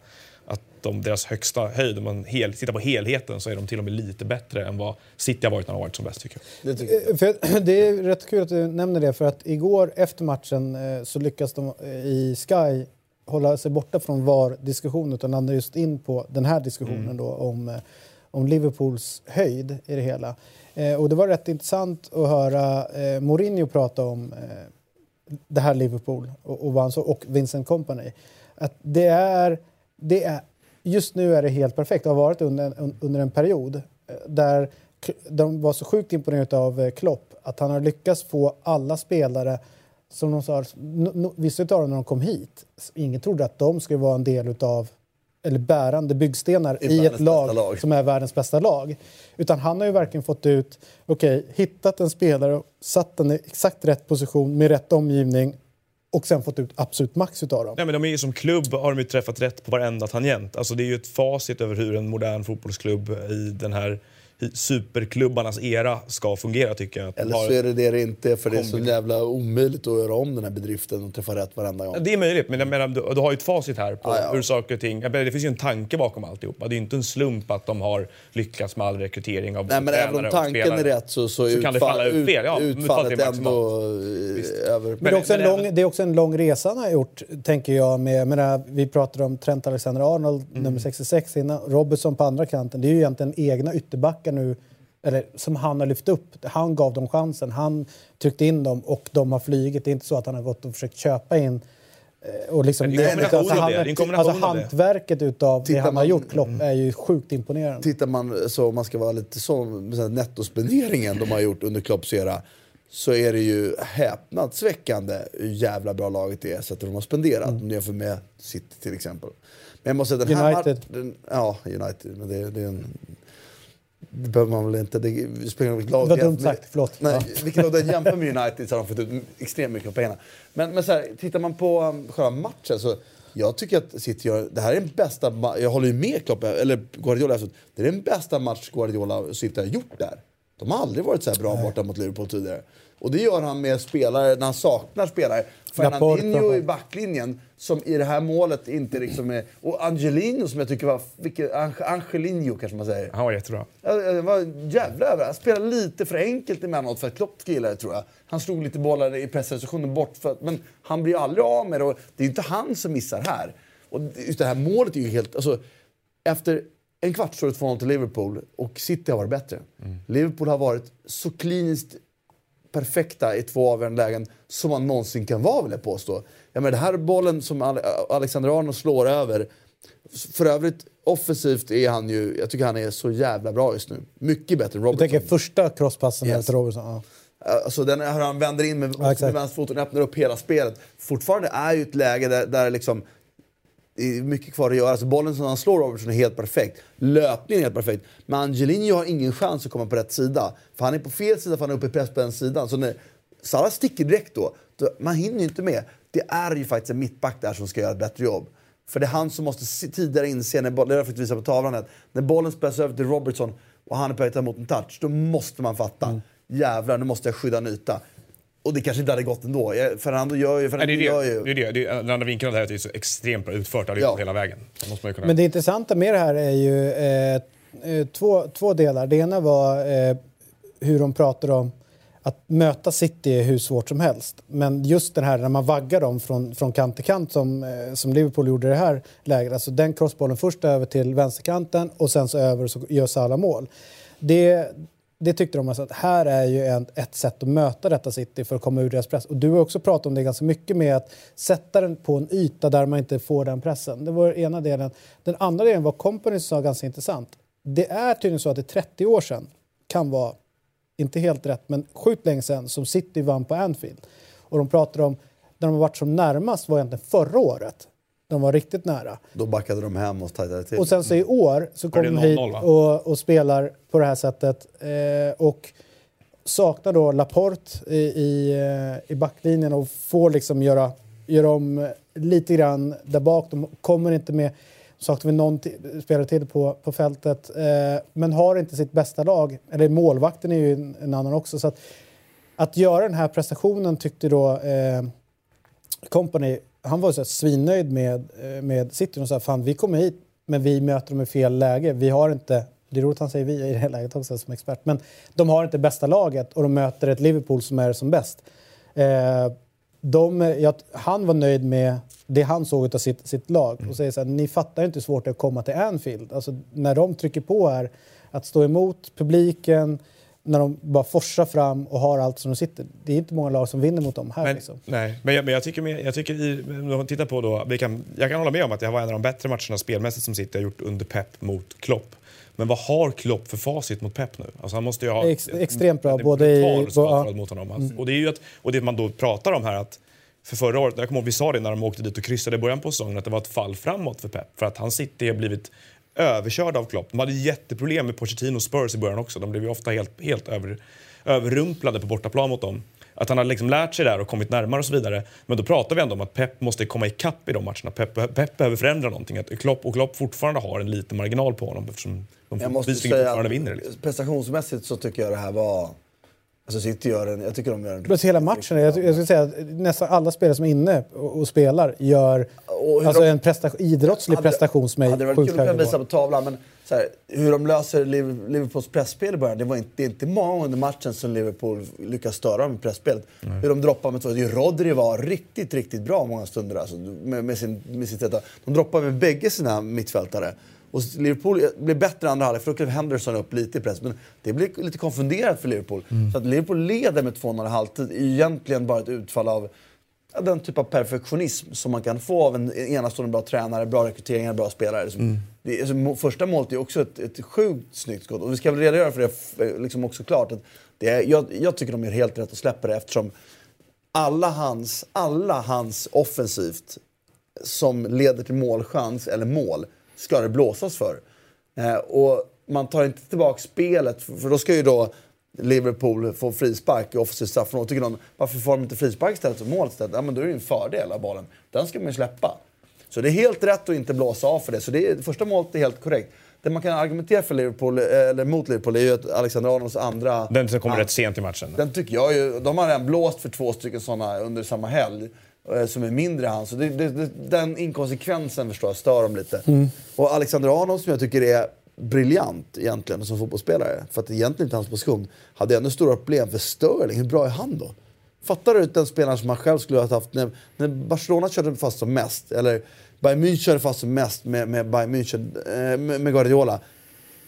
att de, deras högsta höjd, om man hel, tittar på helheten, så är de till och med lite bättre än vad City har varit när de har varit som bäst tycker jag. Det tycker jag. För det är rätt kul att du nämner det för att igår efter matchen eh, så lyckas de eh, i Sky hålla sig borta från VAR-diskussionen utan landar just in på den här diskussionen då om, eh, om Liverpools höjd i det hela. Eh, och det var rätt intressant att höra eh, Mourinho prata om eh, det här Liverpool och, och, vad han så, och Vincent Company. Att det är, det är, just nu är det helt perfekt, det har varit under, en- under en period. eh, där de var så sjukt imponerade av eh, Klopp att han har lyckats få alla spelare som de sa, vissa av dem när de kom hit, ingen trodde att de skulle vara en del utav eller bärande byggstenar I ett lag, lag. som är världens bästa lag. Utan han har ju verkligen fått ut, okej, hittat en spelare, satt den i exakt rätt position med rätt omgivning och sen fått ut absolut max utav dem. Nej, men de är ju som klubb har de ju träffat rätt på varenda tangent. Alltså det är ju ett facit över hur en modern fotbollsklubb i den här superklubbarnas era ska fungera tycker jag. Eller så är det det det inte för det är så jävla omöjligt att göra om den här bedriften och träffa rätt varenda gång. Det är möjligt, men jag menar, du, du har ju ett facit här på Ja, ja. hur saker och ting... menar, Det finns ju en tanke bakom alltihopa. Det är ju inte en slump att de har lyckats med all rekrytering av Nej, men även om tränare och tanken är spelare. rätt så, så, Så kan det falla ut fel. Ja, utfallet är ändå eh, över... Men, det, är också men en lång, även- det är också en lång resa han har gjort, tänker jag. Med, menar, vi pratade om Trent Alexander-Arnold, Mm. nummer 66 innan. Robertson på andra kanten. Det är ju egentligen egna ytterbackar nu, eller som han har lyft upp. Han gav dem chansen. Han tryckte in dem och de har flugit. Det är inte så att han har gått och försökt köpa in eh, och liksom, Men det är en kombination av han- det. Alltså av hantverket utav det han har man- gjort, Klopp, är ju sjukt imponerande. Tittar man så, om man ska vara lite så, med så här nettospenderingen de har gjort under Klopps era så är det ju häpnadsväckande hur jävla bra laget är så att de har spenderat mm. jämfört med City till exempel. Men jag måste säga den här United. matchen- Ja, United. Men det, det är en... Det behöver man väl inte. Det spelar vilket lag Det var dumt sagt, förlåt. Nej, Ja. vilket lag är jämför med United så har de fått ut extremt mycket av pengarna. Men, men så här, tittar man på um, själva matchen så jag tycker att City gör, det här är den bästa, jag håller ju med Klopp, eller Guardiola efteråt, det är den bästa match Guardiola och City har gjort där. De har aldrig varit så här bra borta mot Liverpool tidigare. Och det gör han med spelare, när han saknar spelare. Fernandinho i backlinjen, som i det här målet inte liksom är... Och Angelino som jag tycker var... Vilket, Ange- Angelino kanske man säger. Han var jättebra. Jag var jävla över. Han spelade lite för enkelt emellanåt för att Klopp ska gilla det tror jag. Han slog lite bollar i presssituationen bort, för, att- men han blir aldrig av med det. Och det är inte han som missar här. Och just det här målet är ju helt... Alltså, efter en kvart står det 2-0 till Liverpool och City har varit bättre. Liverpool har varit så kliniskt perfekta i två avgörande lägen som man någonsin kan vara vill jag påstå. Jag menar, det här är bollen som Ale- Alexander Arnold slår över. För övrigt, offensivt är han ju, jag tycker han är så jävla bra just nu. Mycket bättre än Robertson. tänker första crosspassen Yes. till Robertson. Ja. Alltså den här han vänder in med, Ja, med vänsterfoten och öppnar upp hela spelet. Fortfarande är ju ett läge där, där liksom det är mycket kvar att göra. Alltså bollen som han slår Robertson är helt perfekt. Löpningen är helt perfekt. Men Angelino har ingen chans att komma på rätt sida. För han är på fel sida för han är uppe i press på den sidan. Så när Salah sticker direkt då, då man hinner ju inte med. Det är ju faktiskt en mittback där som ska göra ett bättre jobb. För det är han som måste tidigare inse, när bollen, det är visar på tavlan, att när bollen spelas över till Robertson och han är på väg emot en touch, då måste man fatta. Mm. Jävlar, nu måste jag skydda en yta. Och det kanske inte hade gått ändå. Fernando gör ju... Nej, Fernando det, gör är ju det, det, är det. det är, den andra vinkeln här är att det är så extremt bra utfört. Det Ja. hela vägen. Det måste man ju kunna... Men det intressanta med det här är ju eh, eh, två, två delar. Det ena var eh, hur de pratar om att möta City är hur svårt som helst. Men just den här när man vaggar dem från, från kant till kant som, eh, som Liverpool gjorde i det här läget. Alltså den crossbollen först över till vänsterkanten och sen så över så gör Salah mål. Det, det tyckte de alltså att här är ju en, ett sätt att möta detta City för att komma ur deras press. Och du har också pratat om det ganska mycket med att sätta den på en yta där man inte får den pressen. Det var ena delen. Den andra delen var Company sa ganska intressant. Det är tydligen så att det är 30 år sedan, kan vara inte helt rätt, men sjukt länge sedan som City vann på Anfield. Och de pratar om, när de har varit som närmast var egentligen förra året. De var riktigt nära. Då backade de hem och tajtade till. Och sen så i år så kommer de hit 0-0, va? och, och spelar på det här sättet. Eh, och saknar då Laporte i, i, eh, i backlinjen och får liksom göra, göra om lite grann där bak. De kommer inte med, saknar vi någon spelare till på, på fältet, eh, men har inte sitt bästa lag. Eller målvakten är ju en, en annan också. Så att, att göra den här prestationen tyckte då eh, Company, han var så här svinnöjd med, eh, med City och sa fan vi kommer hit men vi möter dem i fel läge. Vi har inte, det är roligt han säger vi i det här läget också som expert, men de har inte bästa laget och de möter ett Liverpool som är som bäst. Eh, de, jag, han var nöjd med det han såg av sitt, sitt lag och säger så här, ni fattar inte hur svårt det är att komma till Anfield. Alltså, när de trycker på här, att stå emot publiken, när de bara forsar fram och har allt som de sitter. Det är inte många lag som vinner mot dem här. Men, liksom. nej, men, jag, men jag tycker, jag tycker i, om tittar på då, vi kan, jag kan hålla med om att det var en av de bättre matcherna spelmässigt som City har gjort under Pep mot Klopp. Men vad har Klopp för facit mot Pep nu? Alltså han måste ju ha Ex- extremt bra, både i- på- ja. mot honom. Alltså, Och det är ju att, och det man då pratar om här att för förra året, jag kommer ihåg vi sa det när de åkte dit och kryssade i början på säsongen, att det var ett fall framåt för Pep. För att han City har blivit överkörd av Klopp. De hade jätteproblem med Pochettino och Spurs i början också. De blev ju ofta helt, helt över, överrumplade på bortaplan mot dem. Att han har liksom lärt sig där och kommit närmare och så vidare. Men då pratar vi ändå om att Pep måste komma ikapp i de matcherna. Pep, Pep behöver förändra någonting. Att Klopp, och Klopp fortfarande har en liten marginal på honom eftersom de Jag måste säga fortfarande vinner. Liksom. prestationsmässigt så tycker jag det här var... Alltså City gör en... Jag tycker de gör en... Plus hela matchen. Jag, jag skulle säga att nästan alla spelare som är inne och, och spelar gör Och alltså de- en prestation, idrottslig Hade- prestation som är Hade det varit kul att visa på tavlan, men så här, hur de löser Liv- Liverpools pressspel i början, det, var inte, det är inte många under matchen som Liverpool lyckas störa dem med pressspelet. Hur de droppar med två. Rodri var riktigt, riktigt bra många stunder alltså, med, med, sin, med sitt De droppar med bägge sina mittfältare. Och Liverpool blev bättre i andra halvlek för då klev Henderson upp lite i press. Men det blev lite konfunderat för Liverpool. Så att Liverpool leder med 2-0 i halvtid är egentligen bara ett utfall av ja, den typ av perfektionism som man kan få av en enastående bra tränare, bra rekryteringar, bra spelare. Liksom. Det, alltså, första målet är också ett, ett sjukt snyggt skott. Och vi ska väl redogöra för det f- liksom också klart. Att det är, jag, jag tycker de gör helt rätt att släppa det eftersom alla hans, alla hans offensivt som leder till målchans eller mål ska det blåsas för. Eh, och man tar inte tillbaka spelet, för, då ska ju då Liverpool få frispark i offensivt straffområde. Tycker någon, varför får de inte frispark istället för mål istället? Ja, men då är det ju en fördel av bollen. Den ska man ju släppa. Så det är helt rätt att inte blåsa av för det. Så det, är, det första målet är helt korrekt. Det man kan argumentera för Liverpool, eller mot Liverpool är ju att Alexander Arnolds andra... Den som kommer Ja. rätt sent i matchen. Den tycker jag ju, de har redan blåst för två stycken sådana under samma helg. Eh, Som är mindre än han. Så det, det, den inkonsekvensen förstår jag stör dem lite. Och Alexander Arnold som jag tycker är briljant egentligen som fotbollsspelare. För att det är egentligen inte hans position. Hade ännu stora problem för Sterling. Hur bra är han då? Fattar du den spelaren som han själv skulle ha haft när, när Barcelona körde fast som mest. Eller Bayern München körde fast som mest med, med Bayern München, eh, med, med Guardiola.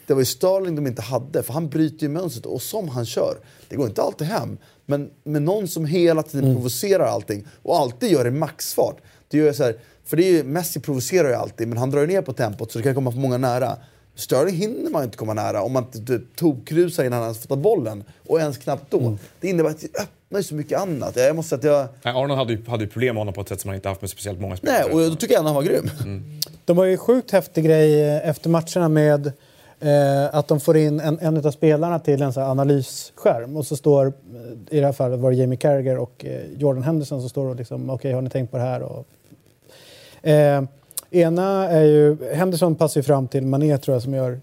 Det var ju Sterling de inte hade, för han bryter ju mönstret och som han kör. Det går inte alltid hem, men med någon som hela tiden provocerar allting och alltid gör det i maxfart. Det gör jag så här, för det är ju, Messi provocerar ju alltid, men han drar ju ner på tempot så det kan komma för många nära. Sterling hinner man ju inte komma nära om man inte typ, tokrusar innan han ens fått bollen. Och ens knappt då. Det innebär att det öppnar ju så mycket annat. Jag måste säga att jag... Nej, Arnold hade ju, hade ju problem med honom på ett sätt som han inte haft med speciellt många spelare. Nej, och då tycker jag ändå han var grym. De har ju sjukt häftig grej efter matcherna med eh, att de får in en, en av spelarna till en här analysskärm och så står, eh, i det här fallet var det Jamie Carragher och eh, Jordan Henderson som står och liksom, okej har ni tänkt på det här? Och, eh, ena är ju, Henderson passar ju fram till Mané tror jag som gör, eh,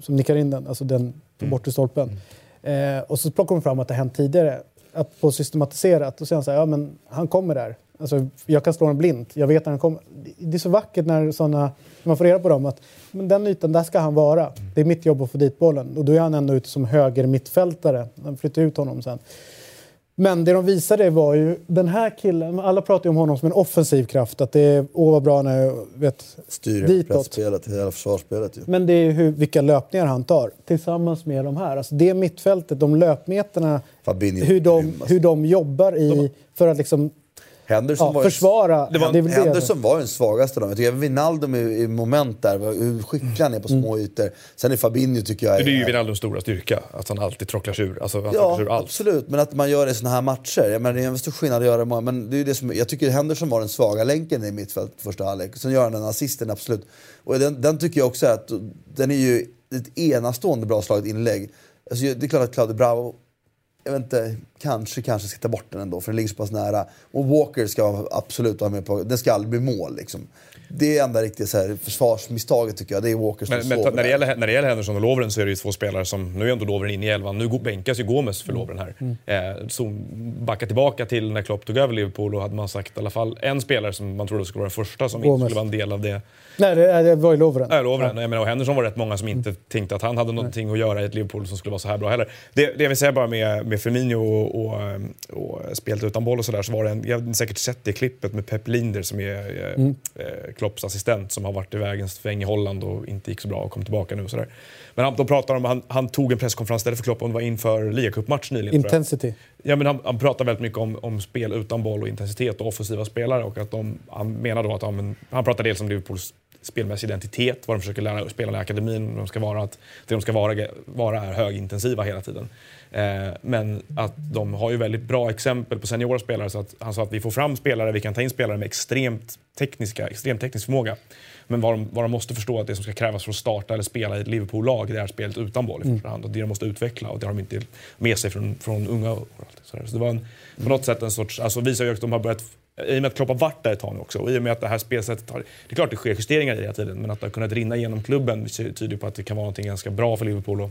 som nickar in den, alltså den på bortre stolpen. Eh, och så plockar de fram att det har hänt tidigare. Att på systematiserat, och så säger så ja men han kommer där. Alltså, jag kan slå honom blint, jag vet när han kommer. Det- är så vackert när, såna, när man får reda på dem att men den ytan, där ska han vara. Det är mitt jobb att få dit bollen. Och då är han ändå ute som höger mittfältare. De flyttar ut honom sen. Men det de visade var ju, den här killen, alla pratar ju om honom som en offensiv kraft. Att det är, åh vad bra han är, vet, Styr ditåt. hela försvarsspelet ju. Men det är hur, vilka löpningar han tar tillsammans med de här. Alltså det mittfältet, de löpmeterna, Fabinho hur de, alltså. hur de jobbar i för att liksom, Henderson ja, var ju- försvara. Det var, det är. Henderson var den svagaste dem. Jag tycker även Wijnaldum i, i moment där, var- hur skicklig han är på små ytor. Sen är Fabinho tycker jag... Det är ju Wijnaldums stora styrka, att han alltid trocklar sig ur. Alltså, Ja, sig ur allt. absolut. Men att man gör det i såna här matcher. Jag menar, det är en stor skillnad att göra det. Men det är det som, jag tycker Henderson var den svaga länken i mittfältet första halvlek. Sen gör han den assisten, absolut. Och den, den tycker jag också är att den är ju ett enastående bra slaget inlägg. Alltså, det är klart att Claudio Bravo jag vet inte, kanske, kanske ska ta bort den ändå för den ligger så pass nära. Och Walker ska absolut vara med på, den ska aldrig bli mål liksom. Det är enda riktigt så här, försvarsmisstaget tycker jag, det är Walker som Men, men när, det gäller, när det gäller Henderson och Lovren så är det ju två spelare som... Nu är ändå Lovren inne i elvan. Nu bänkas ju Gomes för Lovren här. Eh, så backa tillbaka till när Klopp tog över Liverpool och hade man sagt i alla fall en spelare som man trodde skulle vara den första som inte Gomes. skulle vara en del av det. Nej, det, det var ju Lovren. Nej, Lovren. Jag menar, och Henderson var rätt många som inte tänkte att han hade någonting att göra i ett Liverpool som skulle vara så här bra heller. Det, det jag vill säga bara med, med Firmino och, och, och, spelat utan boll och sådär så var det en, jag har säkert sett det klippet med Pep Linder som är eh, Mm. eh, Klopps assistent som har varit iväg en sväng i Holland och inte gick så bra och kom tillbaka nu och sådär. Men han, de pratar om, han, han tog en presskonferens där för Klopp om det var inför ligacupmatch nyligen. Intensity. Ja, men han, han pratar väldigt mycket om, om spel utan boll och intensitet och offensiva spelare. Och att de, han menar då att men, han pratar dels om Liverpools spelmässig identitet, vad de försöker lära spelarna i akademin, de ska vara, att det de ska vara, vara är högintensiva hela tiden. Eh, men att de har ju väldigt bra exempel på seniora spelare. Så att han sa att vi får fram spelare, vi kan ta in spelare med extremt tekniska, extremt teknisk förmåga. Men vad de, vad de måste förstå är att det som ska krävas för att starta eller spela i ett Liverpool-lag, det är spelet utan boll i första hand. Och det de måste utveckla och det har de inte med sig från, från unga år. Så det var en, på något sätt en sorts, alltså visar ju att de har börjat i och med att Klopp har varit där ett tag nu också och i och med att det här spelsättet har... Det är klart det sker justeringar hela tiden men att det har kunnat rinna genom klubben tyder på att det kan vara något ganska bra för Liverpool att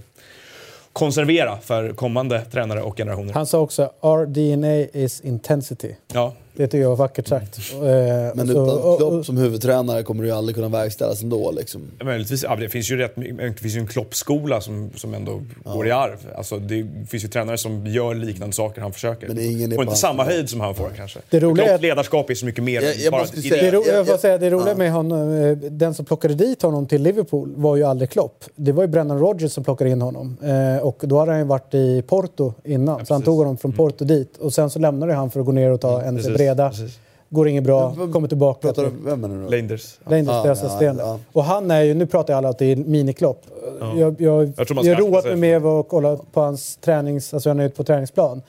konservera för kommande tränare och generationer. Han sa också “Our DNA is intensity”. Ja, Det tycker jag var vackert sagt. Eh, Men och så- utan Klopp som huvudtränare kommer det ju aldrig kunna verkställas ändå. Liksom. möjligtvis. Ja, det finns ju rätt, det finns ju en Klopp-skola som, som ändå går i arv. Alltså, det finns ju tränare som gör liknande saker han försöker. Men det är ingen inte samma höjd som han får kanske. Det roliga är Klopps ledarskap är så mycket mer Jag- än jag bara... måste i- säga- Det, ro- jag- jag får jag- säga, det roliga ja. med honom, eh, den som plockade dit honom till Liverpool var ju aldrig Klopp. Det var ju Brennan Rodgers som plockade in honom. Eh, och då hade han ju varit i Porto innan, så han. Mm. tog honom från Porto dit. Och sen så lämnade han för att gå ner och ta en breda. precis. Går inget bra, kommer tillbaka. Pratar du vem är det nu? Leinders. Ja. Rangers Ja, ja, ja. Och han är ju, nu pratar jag alla att det är miniklopp. Jag, jag, jag, Jag ska har roat mig med att kolla på hans tränings, alltså han är ute på träningsplan.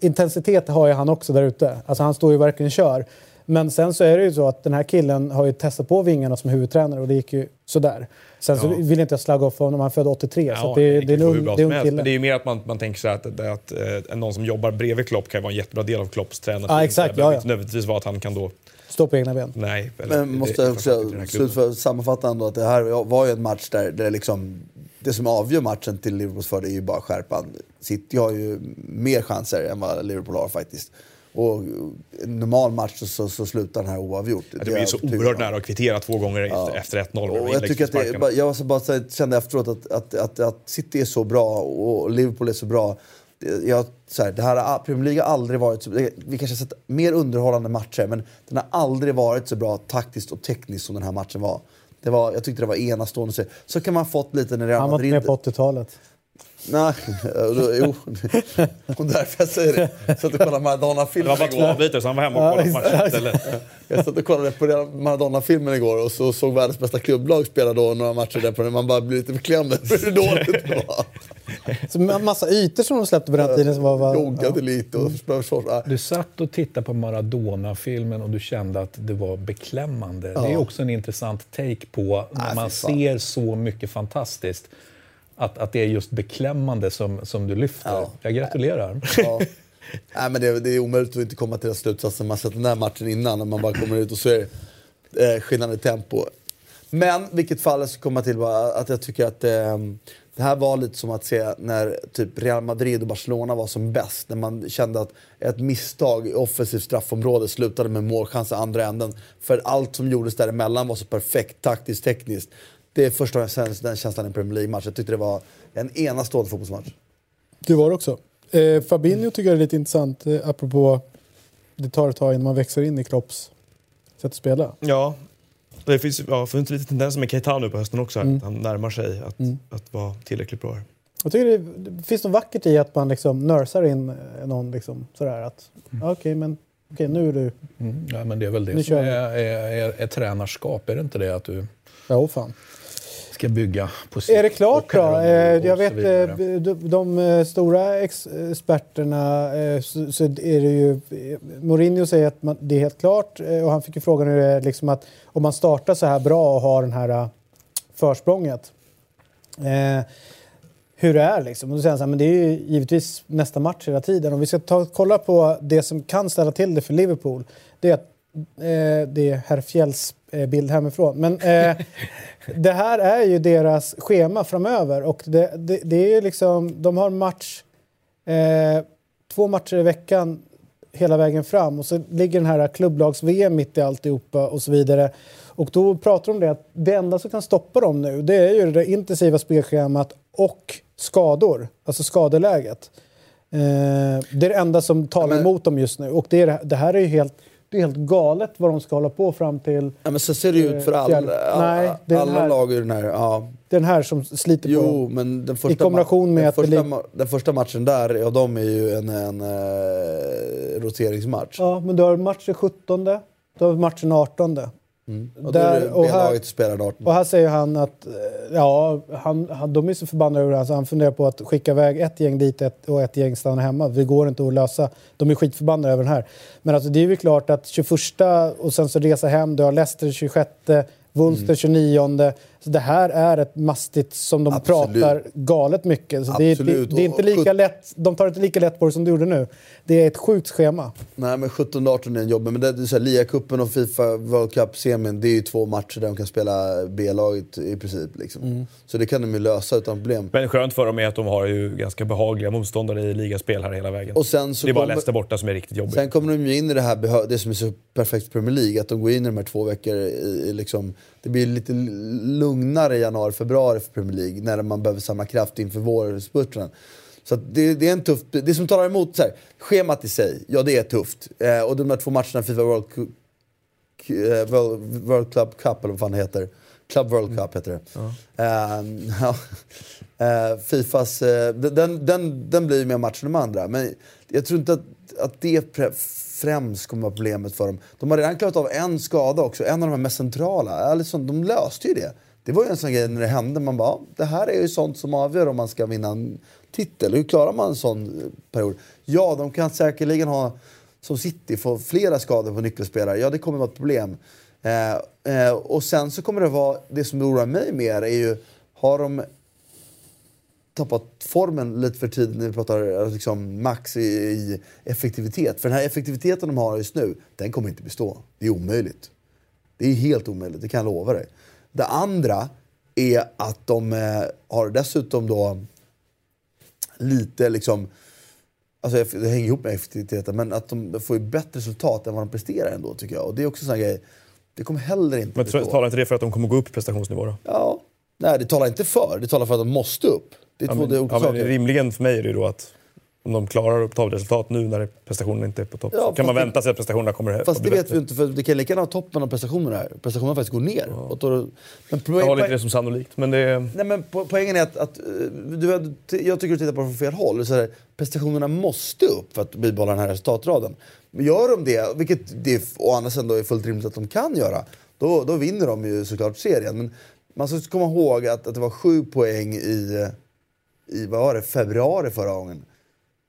Intensitet har ju han också där ute. Alltså han står ju verkligen och kör. Men sen så är det ju så att den här killen har ju testat på vingarna som huvudtränare och det gick ju sådär. Sen så Ja. vill inte jag slagga off honom, han född 83. så Ja, att det, det, är en ung, det är en ung kille. Men det är ju mer att man, man tänker sig att, att, att eh, någon som jobbar bredvid Klopp kan vara en jättebra del av Klopps tränare. Ja, exakt, Det behöver ja, inte nödvändigtvis vara att han kan då... Stå på egna ben. Nej. eller- Men måste det- jag också sammanfatta ändå att det här var ju en match där det, liksom, det som avgör matchen till Liverpools fördel är ju bara skärpan. City har ju mer chanser än vad Liverpool har faktiskt. Och en normal match så, så, slutar den här oavgjort. Ja, Det blir ju så jag oerhört nära att kvittera två gånger efter, efter 1-0. med Och jag tycker att det, jag bara kände efteråt att, att, att, att City är så bra och Liverpool är så bra. Det- Jag, så här, det här har, Premier League har aldrig varit så, Vi kanske har sett mer underhållande matcher men den har aldrig varit så bra taktiskt och tekniskt som den här matchen var. Det var jag tyckte det var enastående. Så, så kan man fått lite när Real Han var med på 80-talet. Nej, då- jo. Och därför jag säger det. Jag satt och kollade Det Maradona-filmen var bara två igår. avbytare så han var hemma och kollade på matchen istället. Jag satt och kollade på Maradona-filmen igår och så såg världens bästa klubblag spela då några matcher där på den. Man bara blir lite beklämd hur dåligt det var. Så en massa ytor som de släppte på den tiden som var... var Joggade lite och försvars... ja. Du satt och tittade på Maradona-filmen och du kände att det var beklämmande. Det är också en intressant take på när Nej, man ser så mycket fantastiskt. Att, att det är just beklämmande som, som du lyfter. Ja. Jag gratulerar. Ja. Nej, men det, det är omöjligt att inte komma till den slutsatsen. Man sett den där matchen innan och man bara kommer ut och så är det eh, skillnad i tempo. Men vilket fall jag ska komma till var att jag tycker att eh, det här var lite som att se när typ Real Madrid och Barcelona var som bäst. När man kände att ett misstag i offensivt straffområde slutade med målchans i andra änden. För allt som gjordes däremellan var så perfekt taktiskt, tekniskt. Det är första gången jag den känslan i en Premier League-match. Jag tyckte det var en enastående fotbollsmatch. Det var det också. Eh, Fabinho tycker jag är lite intressant, eh, apropå det tar ett tag innan man växer in i Klopps sätt att spela. Ja, det finns, ja, funnits lite tendenser med Keita nu på hösten också. Mm. Att han närmar sig att, att vara tillräckligt bra. Jag tycker det, det finns något vackert i att man liksom nörsar in eh, någon liksom sådär att ja, okej men okej nu är du, Mm, ja, men det är väl Nu det som kör vi. är, är, är, är tränarskap, är det inte det? Att du ja oh, fan. ska bygga på sikt Är det klart då? Eh, Jag vet eh, de, de eh, stora ex experterna så, är det ju Mourinho säger att man, det är helt klart och han fick ju frågan hur det är liksom att om man startar så här bra och har den här försprånget eh, hur det är liksom. Och då säger han så här, men det är ju givetvis nästa match hela tiden. Om vi ska ta, kolla på det som kan ställa till det för Liverpool. Det är att eh, det är herr Fjälls eh, bild hemifrån. Men eh, det här är ju deras schema framöver och det, det, det är liksom, de har match, eh, två matcher i veckan hela vägen fram och så ligger den här klubblags-VM mitt i alltihopa och så vidare. Och då pratar de om det att det enda som kan stoppa dem nu det är ju det intensiva spelschemat och skador, alltså skadeläget. Eh, det är det enda som talar men- emot dem just nu. Och det, är, det här är ju helt, det är helt galet vad de ska hålla på fram till... Ja, men så ser det ju ut för Eh, alla, fjärde- Nej, den alla här- lag i den här. Ja. Den här som sliter på Jo, dem. men den första, I kombination med den, första, ma- den första matchen där, ja, de är ju en, en eh, roteringsmatch. Ja, men du har matchen 17, du har matchen 18. Och då är det och, här, B-laget spelar 18. och här säger han att eh, ja, han, han, de är så förbannade över det här så han funderar på att skicka iväg ett gäng dit ett, och ett gäng stannar hemma. Det går inte att lösa. De är skitförbannade över den här. Men alltså, det är ju klart att 21 och sen så resa hem. Du har Leicester 26, Wolster 29. Så det här är ett mastigt som de Absolut. pratar galet mycket. Så det, är, det, det är inte lika lätt, de tar inte lika lätt på det som du gjorde nu. Det är ett sjukt schema. Nej men 17-18 är en jobbig, men det är så här, Liacupen och Fifa World Cup-semin, det är ju två matcher där de kan spela B-laget i princip. Liksom. Mm. Så det kan de ju lösa utan problem. Men skönt för dem är att de har ju ganska behagliga motståndare i ligaspel här hela vägen. Och sen så det är bara Leicester borta som är riktigt jobbigt. Sen kommer de ju in i det här, det som är så perfekt Premier League, att de går in i de här två veckor i, i liksom, det blir lite lugnare i januari, februari för Premier League, när man behöver samla kraft inför vårspurten. Så det, det är en tuff, det som talar emot, så här, schemat i sig, ja det är tufft. Eh, och de här två matcherna, Fifa World, eh, World, World Club Cup, eller vad fan det heter. Club World Cup heter det. Ehm, ja. Eh, Fifas, eh, den, den, den blir ju mer match än de andra. Men jag tror inte att, att det främst kommer vara problemet för dem. De har redan klarat av en skada också, en av de här mest centrala. Alltså, de löste ju det. Det var ju en sån grej när det hände, man bara, det här är ju sånt som avgör om man ska vinna en titel. Hur klarar man en sån eh, period? Ja, de kan säkerligen ha, som City, få flera skador på nyckelspelare. Ja, det kommer vara ett problem. Eh, eh, och sen så kommer det vara, det som oroar mig mer är ju, har de tappat formen lite för tidigt när vi pratar eh, liksom, max i, i effektivitet. För den här effektiviteten de har just nu, den kommer inte bestå. Det är omöjligt. Det är helt omöjligt, det kan jag lova dig. Det andra är att de eh, har dessutom då lite liksom... Alltså det hänger ihop med effektiviteten, men att de får ju bättre resultat än vad de presterar ändå tycker jag. Och det är också en grej, det kommer heller inte Men bestå. talar inte det för att de kommer gå upp i prestationsnivå då? Ja, nej det talar inte för, det talar för att de måste upp. Det är Ja, två men, olika ja, saker. rimligen för mig är det ju då att om de klarar att ta resultat nu när prestationen inte är på topp, Ja, kan man vänta sig att prestationerna kommer att Fast det vet vi inte, för det kan lika gärna ha toppen av prestationerna här. Prestationerna faktiskt går ner. Och då, men Jag håller inte det som sannolikt, men det nej, men po- poängen är att, att eh, du, jag tycker du tittar på det från fel håll. Så här, prestationerna måste upp för att bibehålla den här resultatraden. Gör de det, vilket det å andra sidan då är fullt rimligt att de kan göra, då, då vinner de ju såklart serien. Men man ska komma ihåg att, att det var sju poäng i, i vad var det, februari förra gången.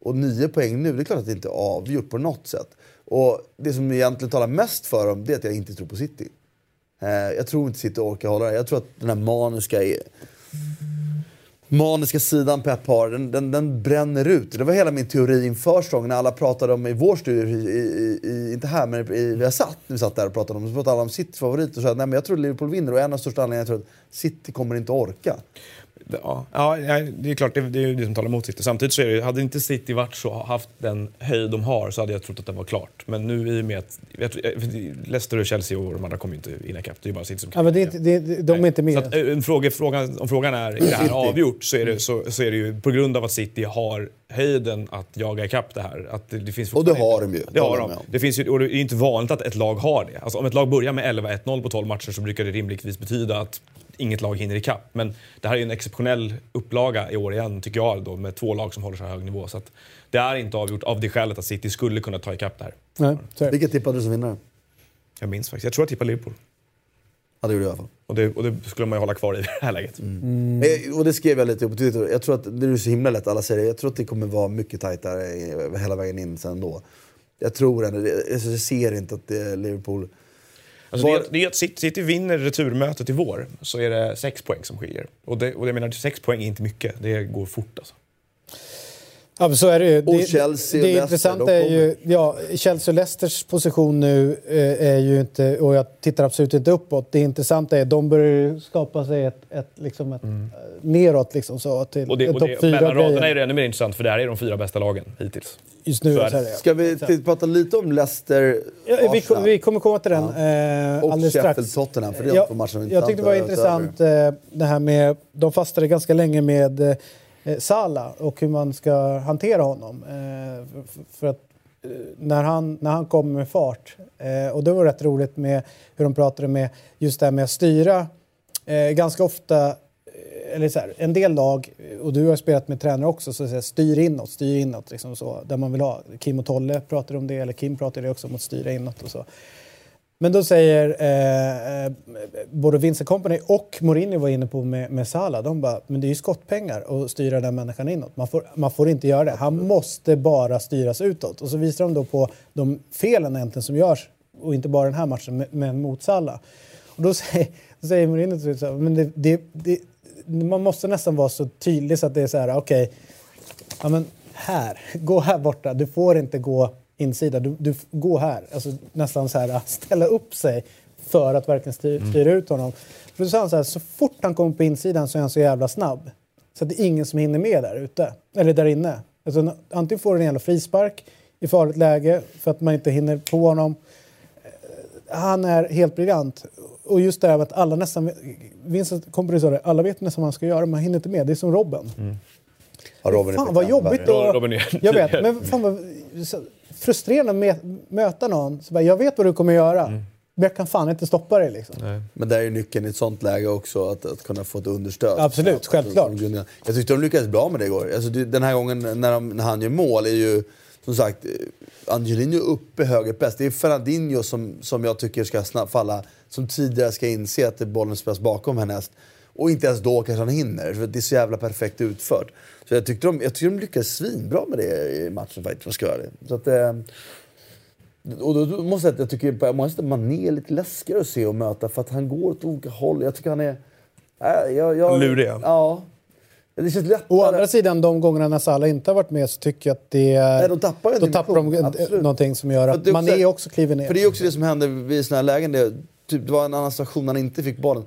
Och nio poäng nu, det är klart att det inte är avgjort på något sätt. Och det som egentligen talar mest för dem, det är att jag inte tror på City. Eh, jag tror inte City orkar hålla det. Jag tror att den här maniska, maniska sidan Pep har, den, den, den bränner ut. Det var hela min teori inför säsongen när alla pratade om i vår studio, i, i, i, inte här men i, vi har satt, när vi satt där och pratade om, så pratade alla om Citys favorit och sa att nej, men jag tror att Liverpool vinner och en av de största anledningarna är att City kommer inte orka. Ja, ja, det är klart, det, det är ju det som talar emot City. Samtidigt så är det ju, hade inte City varit så, haft den höjd de har så hade jag trott att det var klart. Men nu i och med att jag Leicester och Chelsea och de andra kommer ju inte hinna ikapp. Det är ju bara City som Ja, kan men det det, det, de är inte Så med. att, eh, en fråga, frågan, om frågan är, är det här City. avgjort så är, det, så, så är det ju på grund av att City har höjden att jaga ikapp det här. Att det, det finns Och det har de ju. Det har de. Det, finns ju, och det är inte vanligt att ett lag har det. Alltså, om ett lag börjar med 11-1-0 på 12 matcher så brukar det rimligtvis betyda att inget lag hinner ikapp. Men det här är ju en exceptionell upplaga i år igen, tycker jag, då, med två lag som håller så hög nivå. Så att det är inte avgjort av det skälet att City skulle kunna ta ikapp det här. Nej, så. Vilka tippade du som vinnare? Jag minns faktiskt. Jag tror jag tippar Liverpool. Ja, det gjorde jag i alla fall. Och det, och det skulle man ju hålla kvar i det här läget. Mm. Eh, Och det skrev jag lite på Twitter. Jag tror att det är så himla lätt, alla säger det. Jag tror att det kommer vara mycket tajtare hela vägen in sen då. Jag tror ändå, alltså, jag ser inte att det är Liverpool... Alltså Var- det, det City vinner returmötet i vår så är det sex poäng som skiljer. Och, det, och jag menar, sex poäng är inte mycket. Det går fort alltså. Ja, men så är det ju. Och Det, Chelsea och det Leicester, intressanta är ju, ja, Chelsea och Leicesters position nu eh, är ju inte, och jag tittar absolut inte uppåt. Det intressanta är att de börjar ju skapa sig ett, ett, liksom ett eh, neråt liksom så till Och det, och topp det, fyra mellan raderna är det ännu mer intressant för det här är de fyra bästa lagen hittills. Just nu så är det. det. Ska vi t- prata lite om Leicester, Ja, vi, kom, vi kommer komma till den eh, och alldeles strax. Sheffield-Tottenham? För det är Ja, är jag tyckte det var intressant eh, det här med, de fastade ganska länge med eh, Sala och hur man ska hantera honom. Eh, för att eh, när han, när han kommer med fart. Eh, och det var rätt roligt med hur de pratade med just det här med att styra. Eh, ganska ofta, eh, eller så här, en del lag, och du har spelat med tränare också, så säga, styr inåt, styr inåt liksom så, där man vill ha. Kim och Tolle pratade om det, eller Kim pratade det också om att styra inåt och så. Men då säger eh, eh, både Vincent Company och Mourinho var inne på med, med Salah, de bara, men det är ju skottpengar att styra den människan inåt. Man får, man får inte göra det. Han måste bara styras utåt. Och så visar de då på de felen egentligen som görs, och inte bara den här matchen, men, mot Salah. Och då säger, då säger Mourinho till så här, men det, det, det, man måste nästan vara så tydlig så att det är så här, okej, ja men här, gå här borta, du får inte gå insida, du, du f- gå här. Alltså nästan så här att ställa upp sig för att verkligen styr, styra ut honom. För då sa han så här, så fort han kommer på insidan så är han så jävla snabb. Så att det är ingen som hinner med där ute, eller där inne. Alltså, antingen får du en jävla frispark i farligt läge för att man inte hinner på honom. Eh, Han är helt briljant. Och just det här med att alla nästan... Vincent Kompany sa det, alla vet nästan vad man ska göra, men man hinner inte med. Det är som Robben. Ja, Robin är Fan vad jobbigt är- Jag vet, men fan vad frustrerande att möta någon. Så bara, jag vet vad du kommer göra, men jag kan fan inte stoppa dig. Liksom. Men där är ju nyckeln i ett sånt läge också, att, att kunna få ett understöd. Absolut, Ja, självklart. som Gunnar. Jag tyckte de lyckades bra med det igår. Alltså, den här gången när, de, när han gör mål är ju, som sagt, eh, Angelino uppe höger press. Det är Fernandinho som, som jag tycker ska snabbt falla, som tidigare ska inse att bollen spelas bakom härnäst. Och inte ens då kanske han hinner, för det är så jävla perfekt utfört. Så jag tyckte de, jag tyckte de lyckades svinbra med det i matchen faktiskt, om jag ska göra det. Så att, eh, och då måste jag säga att jag tycker på många sätt att Mané är lite läskigare att se och möta för att han går åt olika håll. Jag tycker han är... Äh, jag, jag, Lurig, ja. Ja. Det känns lättare. Å andra sidan, de gångerna när Salah inte har varit med så tycker jag att det är... Nej, de tappar ju en då tappar de absolut. någonting som gör att det är man är också kliver ner. För det är också det som händer vid såna här lägen. Det, typ, det var en annan station när han inte fick bollen.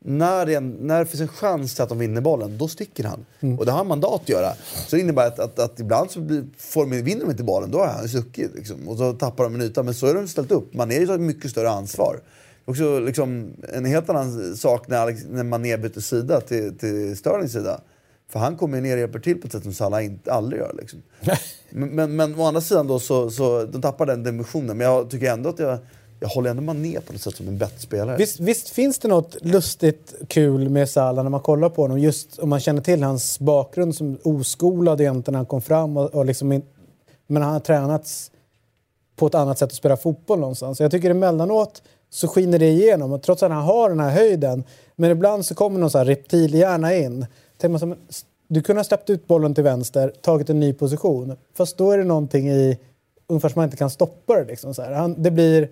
När det, när det finns en chans att de vinner bollen, då sticker han. Mm. Och det har han mandat att göra. Så det innebär att, att, att ibland så blir, får de, vinner de inte bollen, då har han stuckit. Liksom. Och så tappar de en yta. Men så är de ställt upp. Man är ju ett mycket större ansvar. Också liksom, en helt annan sak när, Alex, när Mané byter sida till, till Sterlings sida. För han kommer ner och hjälper till på ett sätt som Salah inte, aldrig gör. Liksom. men, men, men å andra sidan då så, så de tappar den dimensionen. Men jag tycker ändå att jag, jag håller ändå man ner på något sätt som en bättre spelare. Visst, visst finns det något lustigt kul med Salah när man kollar på honom? Just om man känner till hans bakgrund som oskolad egentligen när han kom fram. Och, och liksom in, men han har tränats på ett annat sätt att spela fotboll någonstans. Jag tycker emellanåt så skiner det igenom. Och trots att han har den här höjden. Men ibland så kommer någon så här reptilhjärna in. Tänker man som, du kunde ha släppt ut bollen till vänster, tagit en ny position. Fast då är det någonting i, ungefär som man inte kan stoppa det. Liksom så här. Han, det, blir,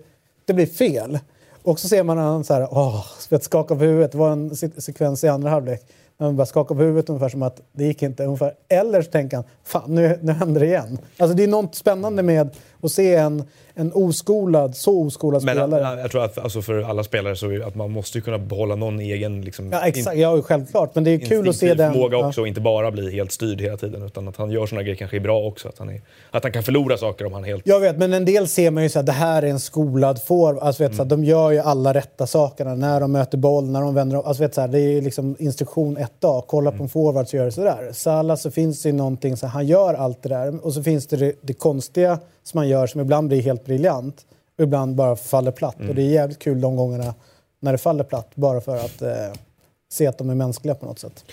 det blir fel. Och så ser man han så här, åh, skaka på huvudet. Det var en sekvens i andra halvlek. När han bara skakar på huvudet ungefär som att det gick inte. Ungefär. Eller så tänker han, fan nu, nu händer det igen. Alltså det är något spännande med att se en, en oskolad, så oskolad Men spelare. jag tror att alltså för alla spelare så att man måste ju kunna behålla någon egen liksom, Ja, exakt. Ja, självklart. Men det är kul att se den. förmåga ja. också och inte bara bli helt styrd hela tiden. Utan att han gör såna grejer kanske är bra också. Att han, är, att han kan förlora saker om han helt... Jag vet, men en del ser man ju så att det här är en skolad forward. Alltså, vet, så att de gör ju alla rätta sakerna när de möter boll, när de vänder. Alltså, vet, så här, det är ju liksom instruktion 1A. Kolla på en forward så gör det sådär. Salah så finns det ju någonting, så han gör allt det där. Och så finns det det, det konstiga som han gör som ibland blir helt briljant och ibland bara faller platt. Och det är jävligt kul de gångerna när det faller platt bara för att eh, se att de är mänskliga på något sätt.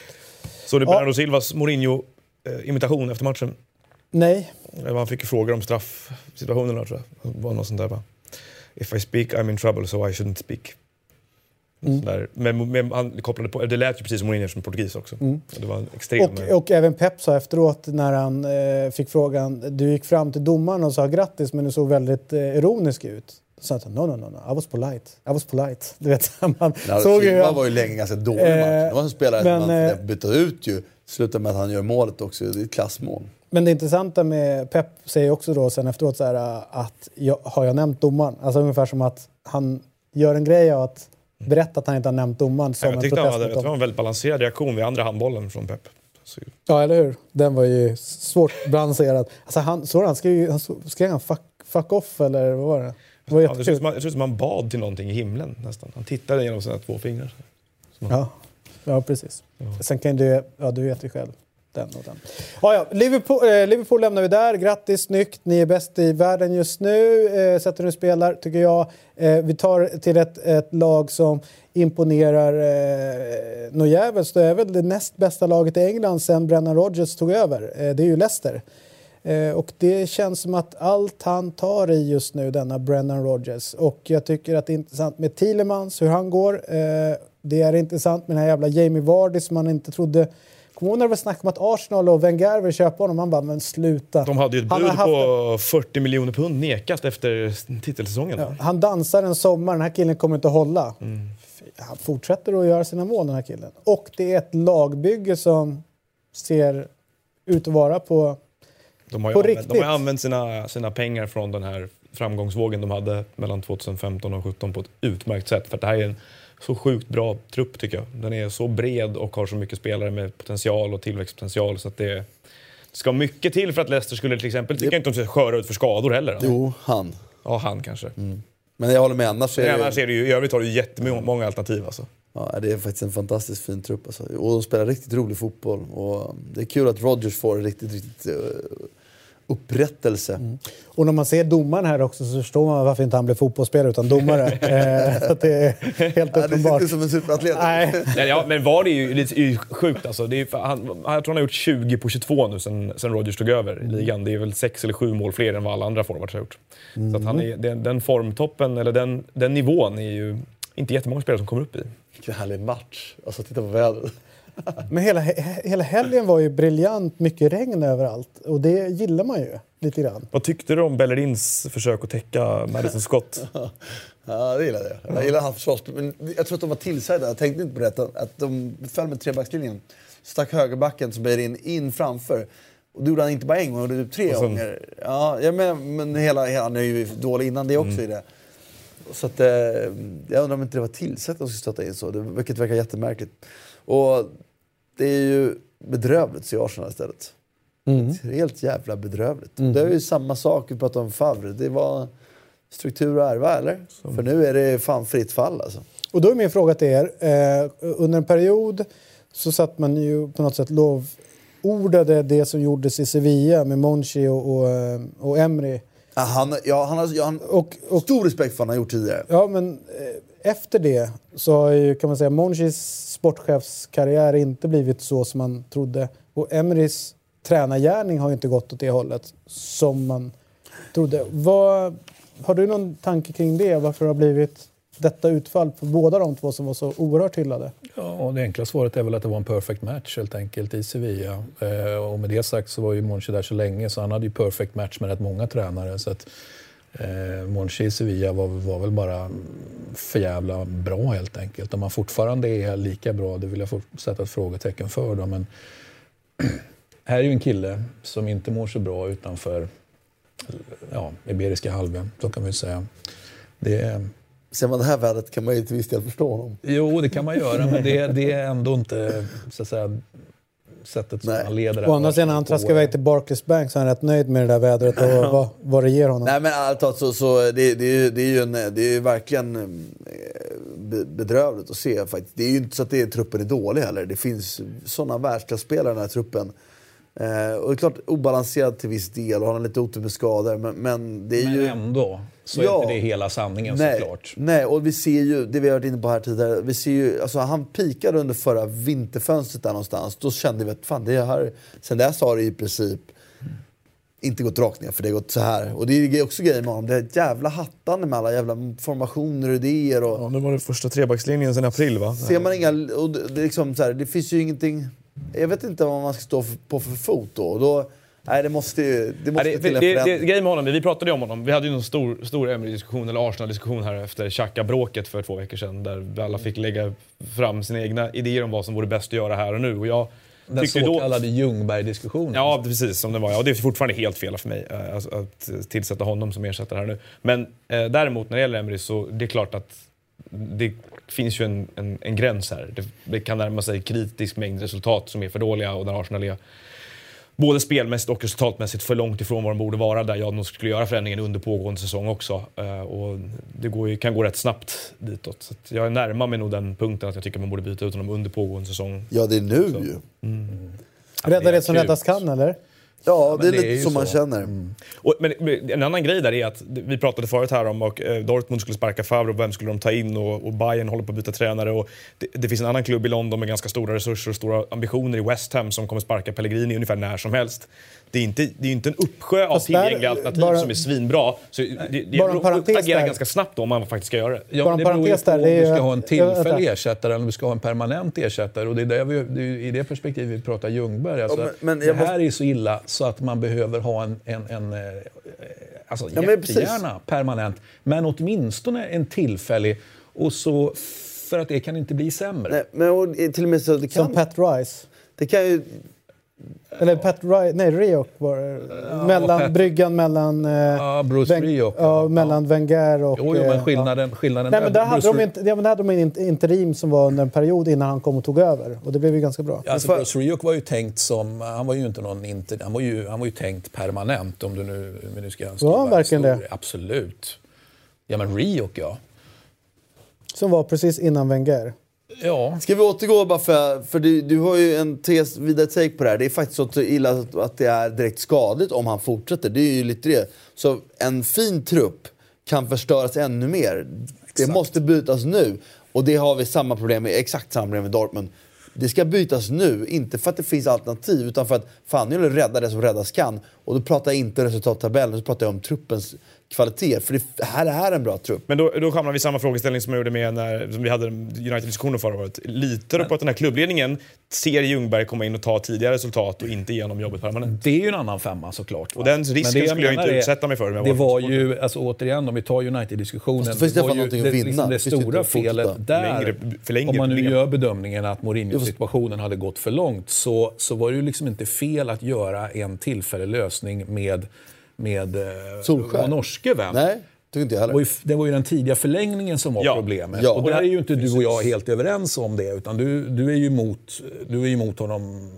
Så det är Ja. Bernardo Silvas Mourinho-imitation efter matchen. Nej, Han fick ju frågor om straffsituationerna tror jag. Det var något sånt där bara. If I speak I'm in trouble so I shouldn't speak. Mm. Sådär. Men, men han kopplade på, det lät ju precis som Mourinho som portugis också. Det var en extrem... Mm. Och, och även Pep sa efteråt när han eh, fick frågan, du gick fram till domaren och sa grattis men du såg väldigt eh, ironisk ut. Så sa han, no, no, no, no, I was polite. I was polite. Du vet, man Ja, såg ju... Silva var ju länge ganska dålig Eh, match. Det var en spelare men, som man eh, bytte ut ju. Slutar med att han gör målet också. Det är ett klassmål. Men det intressanta med Pep säger också då sen efteråt så här, äh, att jag, har jag nämnt domaren? Alltså ungefär som att han gör en grej av att berätta att han inte har nämnt domaren som jag en han hade, mot det var en väldigt balanserad reaktion vid andra handbollen från Pep. Så, Ja, eller hur? Den var ju svårt balanserad. Alltså han, så han skrev, han skrev han fuck, fuck off eller vad var det? Det var ja, det känns jättekul. som, han- bad till någonting i himlen nästan. Han tittade genom sina två fingrar. Ja, ja, precis. Sen kan du, ja du vet ju själv den och den. Ja, ja. Liverpool, eh, Liverpool lämnar vi där. Grattis, snyggt. Ni är bäst i världen just nu. Eh, sättet ni spelar, tycker jag. Eh, vi tar till ett, ett lag som imponerar eh, något jävligt. Det är väl det näst bästa laget i England sen Brennan Rodgers tog över. Eh, det är ju Leicester. Eh, och det känns som att allt han tar i just nu, denna Brennan Rodgers. Och jag tycker att det är intressant med Thielemans, hur han går. Eh, det är intressant med den här jävla Jamie Vardy som man inte trodde... Kommer du när det var snack om att Arsenal och Wenger vill köpa honom? Man bara, men sluta. De hade ju ett Han bud har på 40 miljoner pund nekat efter titelsäsongen. Ja, han dansar en sommar, den här killen kommer inte att hålla. Han fortsätter att göra sina mål den här killen. Och det är ett lagbygge som ser ut att vara på... De har På använt, de riktigt. har ju använt sina, sina pengar från den här framgångsvågen de hade mellan 2015 och 2017 på ett utmärkt sätt. För det här är en så sjukt bra trupp tycker jag. Den är så bred och har så mycket spelare med potential och tillväxtpotential så att det, det ska mycket till för att Leicester skulle till exempel, tycker jag inte de ser sköra ut för skador heller. Jo, han. Ja, han kanske. Men jag håller med, annars är det, annars är det ju, i övrigt har du jättemånga alternativ alltså. ja, det är faktiskt en fantastiskt fin trupp. Alltså. Och de spelar riktigt rolig fotboll. Och det är kul att Rodgers får riktigt, riktigt uh, upprättelse. Och när man ser domaren här också så förstår man varför inte han blev fotbollsspelare utan domare. eh, det är helt Ja, det uppenbart. sitter som en superatlet. Nej. Ja, ja, men var det ju lite sjukt alltså. Det är, han, jag tror han har gjort 20 på 22 nu sen, sen Rodgers tog över i ligan. Det är väl sex eller sju mål fler än vad alla andra forwards har gjort. Så att han är, den, den formtoppen, eller den, den nivån, är ju inte jättemånga spelare som kommer upp i. Vilken härlig match. Alltså titta på vädret. Men hela, he- hela helgen var ju briljant, mycket regn överallt. Och det gillar man ju lite grann. Vad tyckte du om Bellerins försök att täcka Madison Scott? Ja, det gillade jag. Jag gillar hans försvarsspel. Men jag tror att de var tillsagda. Jag tänkte inte på det. Att de föll med trebackslinjen. Stack högerbacken som Beirin in framför. Och det gjorde han inte bara en gång, han gjorde tre sen- gånger. Ja, ja, men, men hela, hela, han är ju dålig innan det också i det. Så att, eh, jag undrar om inte det var tillsett att de skulle stötta in så. Det, vilket verkar jättemärkligt. Och det är ju bedrövligt att se Arsenal istället. Helt jävla bedrövligt. Det är ju samma sak, vi pratade om Favre. Det var struktur och ärva, eller? För nu är det fan fritt fall alltså. Och då är min fråga till er. Eh, under en period så satt man ju på något sätt lovordade det som gjordes i Sevilla med Monchi och, och, eh, och Emri. Ja, han, ja, han har jag har Och, och stor respekt för vad han har gjort tidigare. Ja, men eh, efter det så har ju, kan man säga, Monchis sportchefskarriär inte blivit så som man trodde. Och Emrys tränargärning har inte gått åt det hållet som man trodde. Vad, har du någon tanke kring det? Varför det har blivit detta utfall för båda de två som var så oerhört hyllade? Ja, det enkla svaret är väl att det var en perfect match helt enkelt i Sevilla. Eh, och med det sagt så var ju Monchi där så länge så han hade ju perfect match med rätt många tränare. Så att, eh, Monchi i Sevilla var, var väl bara för jävla bra helt enkelt. Om han fortfarande är lika bra, det vill jag sätta ett frågetecken för. Då, men här är ju en kille som inte mår så bra utanför ja, Iberiska halvön, så kan man ju säga. Det är, Ser man det här vädret kan man ju till viss del förstå honom. Jo, det kan man göra, men det, det är ändå inte så att säga, sättet som Nej. han leder det Å andra sidan, han traskar iväg till Barclays Bank så är han rätt nöjd med det där vädret och vad, vad det ger honom. Nej men ärligt talat så, så det, det, är ju- det är ju en, det är verkligen eh, be- bedrövligt att se faktiskt. Det är ju inte så att det är, truppen är dålig heller. Det finns sådana världsklasspelare i den här truppen. Eh, och det är klart obalanserad till viss del och har lite otur med skador. Men, men det är Men ju... ändå så Ja. är inte det hela sanningen Nej, såklart. nej, och vi ser ju, det vi har varit inne på här tidigare, vi ser ju, alltså han pikade under förra vinterfönstret där någonstans. Då kände vi att fan det här, sen dess har det i princip inte gått rakt ner för det har gått så här. Och det är också grejen med honom, det är ett jävla hattande med alla jävla formationer och idéer. Och, Ja, nu var det första trebackslinjen sen april va? Ser man inga, och det, det är liksom så här, det finns ju ingenting, jag vet inte vad man ska stå på för fot då. Och då nej, det måste ju, det måste Nej, det, till det, en det, förändring. grejen med honom, vi pratade ju om honom. Vi hade ju en stor, stor Emery-diskussion, eller Arsenal-diskussion här efter Xhaka-bråket för två veckor sedan. Där vi alla fick lägga fram sina egna idéer om vad som vore bäst att göra här och nu. Och jag Den så då... kallade Ljungberg-diskussionen. Ja, precis som det var. Ja, det är fortfarande helt fel för mig eh, alltså, att tillsätta honom som ersättare här nu. Men eh, däremot när det gäller Emery så det är klart att det finns ju en, en, en gräns här. Det, det kan närma sig kritisk mängd resultat som är för dåliga och där Arsenal är både spelmässigt och resultatmässigt för långt ifrån vad de borde vara där jag nog skulle göra förändringen under pågående säsong också. Eh, och det går ju, kan gå rätt snabbt ditåt. Så att jag närmar mig nog den punkten att jag tycker man borde byta ut honom under pågående säsong. Ja, det är nu Så. ju. Rädda det som räddas kan, eller? Ja, det är det lite är ju så man så. känner. Och, men men en annan grej där är att vi pratade förut här om och eh, Dortmund skulle sparka Favre och vem skulle de ta in och, och Bayern håller på att byta tränare och det, det finns en annan klubb i London med ganska stora resurser och stora ambitioner i West Ham som kommer sparka Pellegrini ungefär när som helst. Det är inte, det är inte en uppsjö av Fast där- tillgängliga alternativ bara- som är svinbra. Så det, det, Bara en parentes agerar där. ganska snabbt då om man faktiskt ska göra det. Ja, Bara det beror ju på där, om du ju- ska ha en tillfällig ersättare eller om du ska ha en permanent ersättare. Och det är, där vi, det är ju i det perspektivet vi pratar Ljungberg. Alltså, Ja, men- men det här är så illa så att man behöver ha en, en, en eh, alltså Ja, jättegärna permanent, men åtminstone en tillfällig. Och så, för att det kan inte bli sämre. Nej, men och, eh, till och med så det kan, Som Pat Rice. det kan ju... Eller Pat Rice, nej Riok var det. mellan, Pat- bryggan mellan... eh, Ja, Bruce Wen- Rioch, Ja, ja. mellan Wenger och... Jo, jo, eh, men skillnaden, skillnaden Nej, men där hade, de inte, ja, men där hade de en int- interim som var under en period innan han kom och tog över. Och det blev ju ganska bra. Alltså För- Bruce Rioch var ju tänkt som, han var ju inte någon inter, han var ju, han var ju tänkt permanent om du nu, om nu ska skriva han verkligen det? Absolut. Ja men Rioch ja. Som var precis innan Wenger. Ja, Ska vi återgå bara för, för du, du har ju en tes, vidare take på det här. Det är faktiskt så illa att- att det är direkt skadligt om han fortsätter. Det är ju lite det. Så en fin trupp kan förstöras ännu mer. Det måste bytas nu. Och det har vi samma problem med, exakt samma problem med Dortmund. Det ska bytas nu, inte för att det finns alternativ utan för att fan nu gäller det att rädda det som räddas kan. Och då pratar jag inte resultattabellen, så pratar jag om truppens kvalitet. För det här är en bra trupp. Men då, då hamnar vi i samma frågeställning som jag gjorde med när som vi hade United-diskussionen förra året. Litar du på att den här klubbledningen ser Ljungberg komma in och ta tidiga resultat och inte genom jobbet permanent? det är ju en annan femma såklart. va? Och den risken det skulle jag inte är- utsätta mig för Det var ju, alltså återigen om vi tar United-diskussionen. Fast det finns det var ju det, liksom Det stora felet där, Längre- längre om man nu problem. gör bedömningen att Mourinho-situationen hade gått för långt, så, så var det ju liksom inte fel att göra en tillfällig lösning med, med eh, Solskär. vår norske vän. Nej, tycker inte jag Det var, ju, det var ju den tidiga förlängningen som var Ja. problemet. Ja. Och där är ju inte du och jag helt överens om det. Utan du, du är ju emot, du är ju emot honom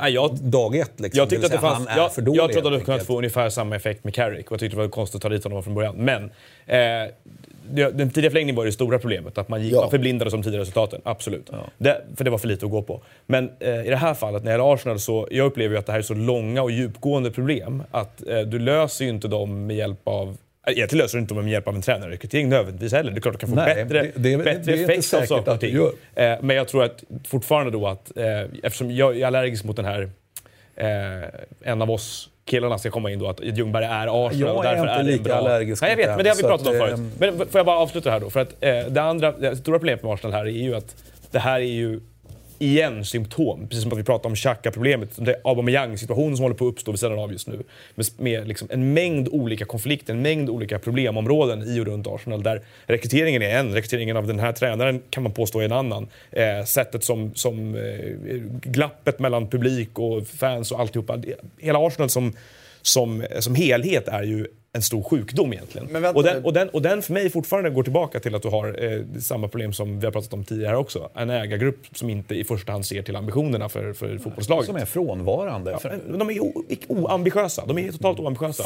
Nej, jag, dag ett. Liksom. jag tyckte att det fanns... Han är jag, för dålig. jag trodde att helt kunnat få ungefär samma effekt med Carrick och jag tyckte det var konstigt att ta dit honom från början. Men eh, den tidiga förlängningen var det stora problemet. Att man, gick, Ja. man förblindades de tidiga resultaten. Absolut. Det, för det var för lite att gå på. Men eh, i det här fallet, när det gäller Arsenal, så jag upplever ju att det här är så långa och djupgående problem att eh, du löser ju inte dem med hjälp av eh, Egentligen löser du inte dem med hjälp av en tränarrekrytering nödvändigtvis heller. Det är klart du kan få Nej, bättre, det- det bättre effekt av saker och ting. gör. Eh, men jag tror att fortfarande då att, eh, eftersom jag är allergisk mot den här eh, en av oss killarna ska komma in då, att Ljungberg är Arsenal Jag och är därför inte är det lika bra. allergisk Nej, jag vet, men det har vi pratat om att, förut. ehm, Men får jag bara avsluta det här då? För att eh, det andra, det stora problemet med Arsenal här är ju att det här är ju igen symptom. Precis som att vi pratade om Xhaka-problemet. Det är Aubameyang-situationen som håller på att uppstå vid sidan av just nu. Med, med liksom en mängd olika konflikter, en mängd olika problemområden i och runt Arsenal. Där rekryteringen är en, rekryteringen av den här tränaren kan man påstå är en annan. Eh, sättet som, som eh, glappet mellan publik och fans och alltihopa. Hela Arsenal som, som, som helhet är ju en stor sjukdom egentligen. Men vänta och, den, och, den, och den för mig fortfarande går tillbaka till att du har eh, samma problem som vi har pratat om tidigare här också. En ägargrupp som inte i första hand ser till ambitionerna för, för fotbollslaget. Som är frånvarande. För- Men De är o- oambitiösa. De är totalt oambitiösa.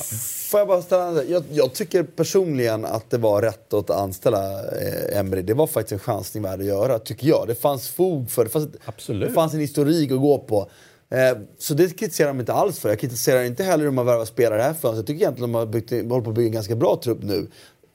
Får jag bara ställa jag, jag tycker personligen att det var rätt att anställa eh, Emery. Det var faktiskt en chansning värd att göra, tycker jag. Det fanns fog för det. Fanns, Absolut. det fanns en historik att gå på. Eh, så det kritiserar de inte alls för. Jag kritiserar inte heller hur man värvar spelare här för. Jag tycker egentligen att de har byggt, håller på att bygga en ganska bra trupp nu.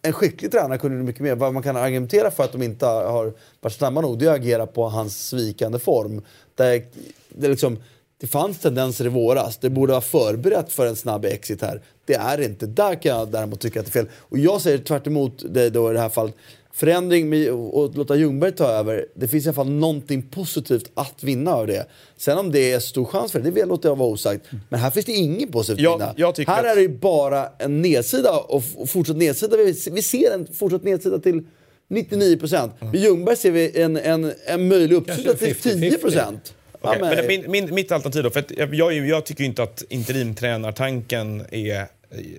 En skicklig tränare kunde mycket mer. Vad man kan argumentera för att de inte har varit snabba nog, det är att agera på hans svikande form. Där, det, liksom, det fanns tendenser i våras. Det borde ha förberett för en snabb exit här. Det är det inte. Där kan jag däremot tycka att det är fel. Och jag säger tvärt emot det då i det här fallet. Förändring med, och att låta Ljungberg ta över, det finns i alla fall någonting positivt att vinna av det. Sen om det är stor chans för det, det låter jag vara osagt. Men här finns det inget positivt Jag- vinna. jag här att- är det bara en nedsida och, fortsatt nedsida. Vi, vi ser en fortsatt nedsida till 99%. Med Ljungberg ser vi en, en, en möjlig uppsida till 50-50. 10%. Ja, Okej, men- men min, min, mitt alternativ då, för jag, jag, jag tycker inte att interimtränartanken är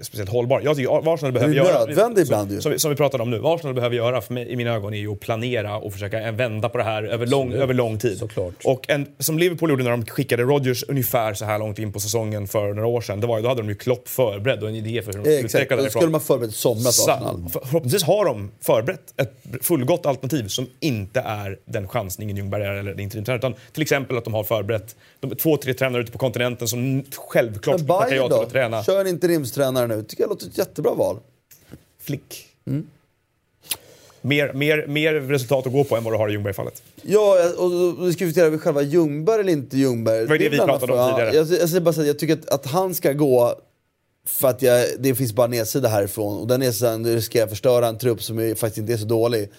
speciellt hållbar. Jag tycker vad Arsenal behöver göra... ibland. Som, vi- som vi pratade om nu. Vad Arsenal behöver göra mig, i mina ögon är ju att planera och försöka vända på det här över lång, över lång tid. Såklart. Och en, som Liverpool gjorde när de skickade Rodgers ungefär så här långt in på säsongen för några år sedan. Det var då hade de ju Klopp förberedd och en idé för hur de skulle utveckla därifrån. skulle de ha förberett somras Arsenal. för- Förhoppningsvis har de förberett ett fullgott alternativ som inte är den chansningen Ljungberg är eller interimtränare. Utan till exempel att de har förberett de två, tre tränare ute på kontinenten som självklart tackar ja till att träna. Kör en interimstränare nu. tycker jag låter ett jättebra val. Flick. Mer, mer, mer resultat att gå på än vad du har i Ljungberg-fallet. Ja, och då diskuterar vi själva Ljungberg eller inte Ljungberg. Det var det vi är en pratade om tidigare. Jag, jag säger bara så att jag tycker att, att han ska gå för att jag, det finns bara nedsida härifrån och den nedsidan riskerar att förstöra en trupp som är, faktiskt inte är så dålig.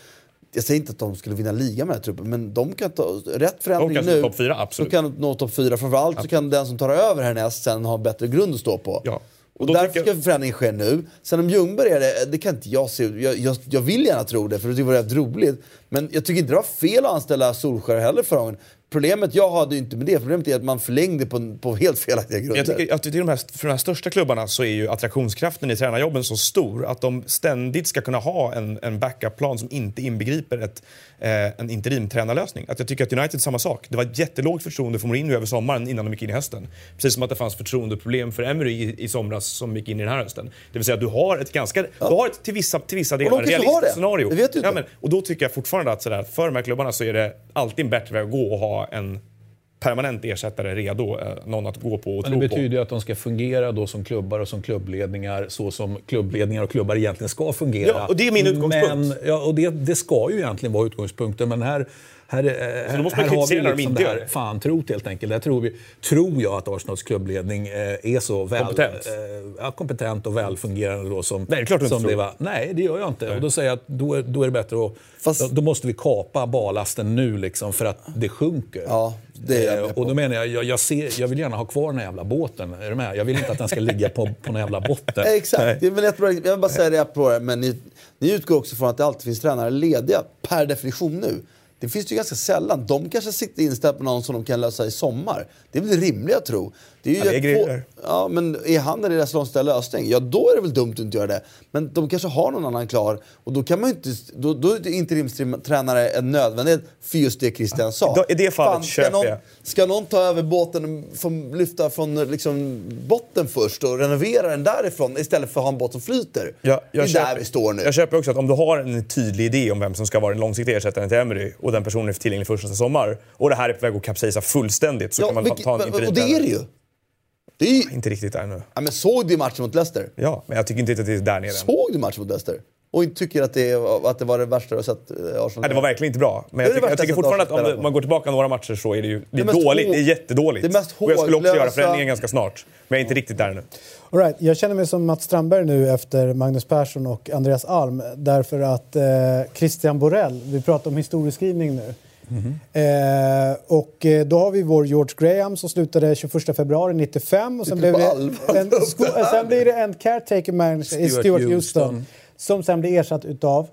Jag säger inte att de skulle vinna ligan med den här truppen, men de kan ta rätt förändring De kan nu. nå topp fyra, absolut. Så kan de nå topp fyra. Framförallt så kan den som tar över härnäst sen ha en bättre grund att stå på. Ja. Och, därför ska förändringen ske nu. Sen om Ljungberg är det, det kan inte jag se. Jag, jag, jag vill gärna tro det, för det jag var rätt roligt. Men jag tycker inte det var fel att anställa Solskjaer heller förra gången. Problemet jag hade inte med det, problemet är att man förlängde på, på helt felaktiga grunder. Jag tycker att till de här, för de här största klubbarna så är ju attraktionskraften i tränarjobben så stor att de ständigt ska kunna ha en, en backup-plan som inte inbegriper ett, eh, en interimtränarlösning. Att jag tycker att United samma sak. Det var ett jättelågt förtroende för Mourinho över sommaren innan de gick in i hösten. Precis som att det fanns förtroendeproblem för Emery i, i somras som gick in i den här hösten. Det vill säga att du har ett ganska, du har ett till vissa, till vissa delar realistiskt scenario. Det vet du inte. Ja, men, och då tycker jag fortfarande att sådär, för de här klubbarna så är det alltid en bättre väg att gå och ha en permanent ersättare redo, eh, någon att gå på och Men tro det på. betyder ju att de ska fungera då som klubbar och som klubbledningar så som klubbledningar och klubbar egentligen ska fungera. Ja, och det är min utgångspunkt. Men, ja, och det, det ska ju egentligen vara utgångspunkten, men här här, här, då måste man här har vi liksom inte det här det. fan trot helt enkelt. Där tror, vi, tror jag att Arsenals klubbledning eh, är så väl, Kompetent. Eh, ja, kompetent och välfungerande då som, Nej, det är klart som det var. Nej, det gör jag inte. Och då säger jag att då, är- då är det bättre att Fast- då, då måste vi kapa ballasten nu liksom för att det sjunker. Ja, det är jag Eh. Och då menar jag, jag, jag, ser, jag vill gärna ha kvar den här jävla båten. Är du med? Jag vill inte att den ska ligga på, på någon jävla botten. Exakt, det är väl jättebra. Jag vill bara säga det på det, men ni, ni utgår också från att det alltid finns tränare lediga per definition nu. Det finns ju ganska sällan. De kanske sitter inställda på någon som de kan lösa i sommar. Det är väl rimligt att tro. Det är ju Ja, det är grejer. Ja, men är han en deras långsiktiga lösning? Ja, då är det väl dumt att inte göra det. Men de kanske har någon annan klar och då kan man inte... Då, då är interimstränare en nödvändighet för just det Christian sa. Då- i det fallet Fan, ska, någon, ska någon ta över båten, från, lyfta från liksom, botten först och renovera den därifrån istället för att ha en båt som flyter? Ja, det är köper, där vi står nu. Jag köper också att om du har en tydlig idé om vem som ska vara den långsiktiga ersättaren till Emery och den personen är tillgänglig första sommar och det här är på väg att kapsejsa fullständigt så Ja, kan man vilket- ta en och det är det ju. Det är Inte riktigt där nu. ja, men såg du matchen mot Leicester? Ja, men jag tycker inte att det är där nere. Såg du matchen mot Leicester? Och inte tycker att det, att det var det värsta du har sett eh, Arsenal Nej, det var verkligen inte bra. Men Det jag det tycker, jag tycker fortfarande att om på. man går tillbaka några matcher så är det ju det är mest dåligt. Det är jättedåligt. det mest och jag skulle också göra förändringen ganska snart. Men jag är inte riktigt där ännu. All right, jag känner mig som Mats Strandberg nu efter Magnus Persson och Andreas Alm därför att eh, Christian Borell, vi pratar om historieskrivning nu. Eh, och eh, då har vi vår George Graham som slutade 21 februari 95 och sen, blev det en, här sen blir det en caretaker manager i Stuart Houston. Houston som sen blir ersatt utav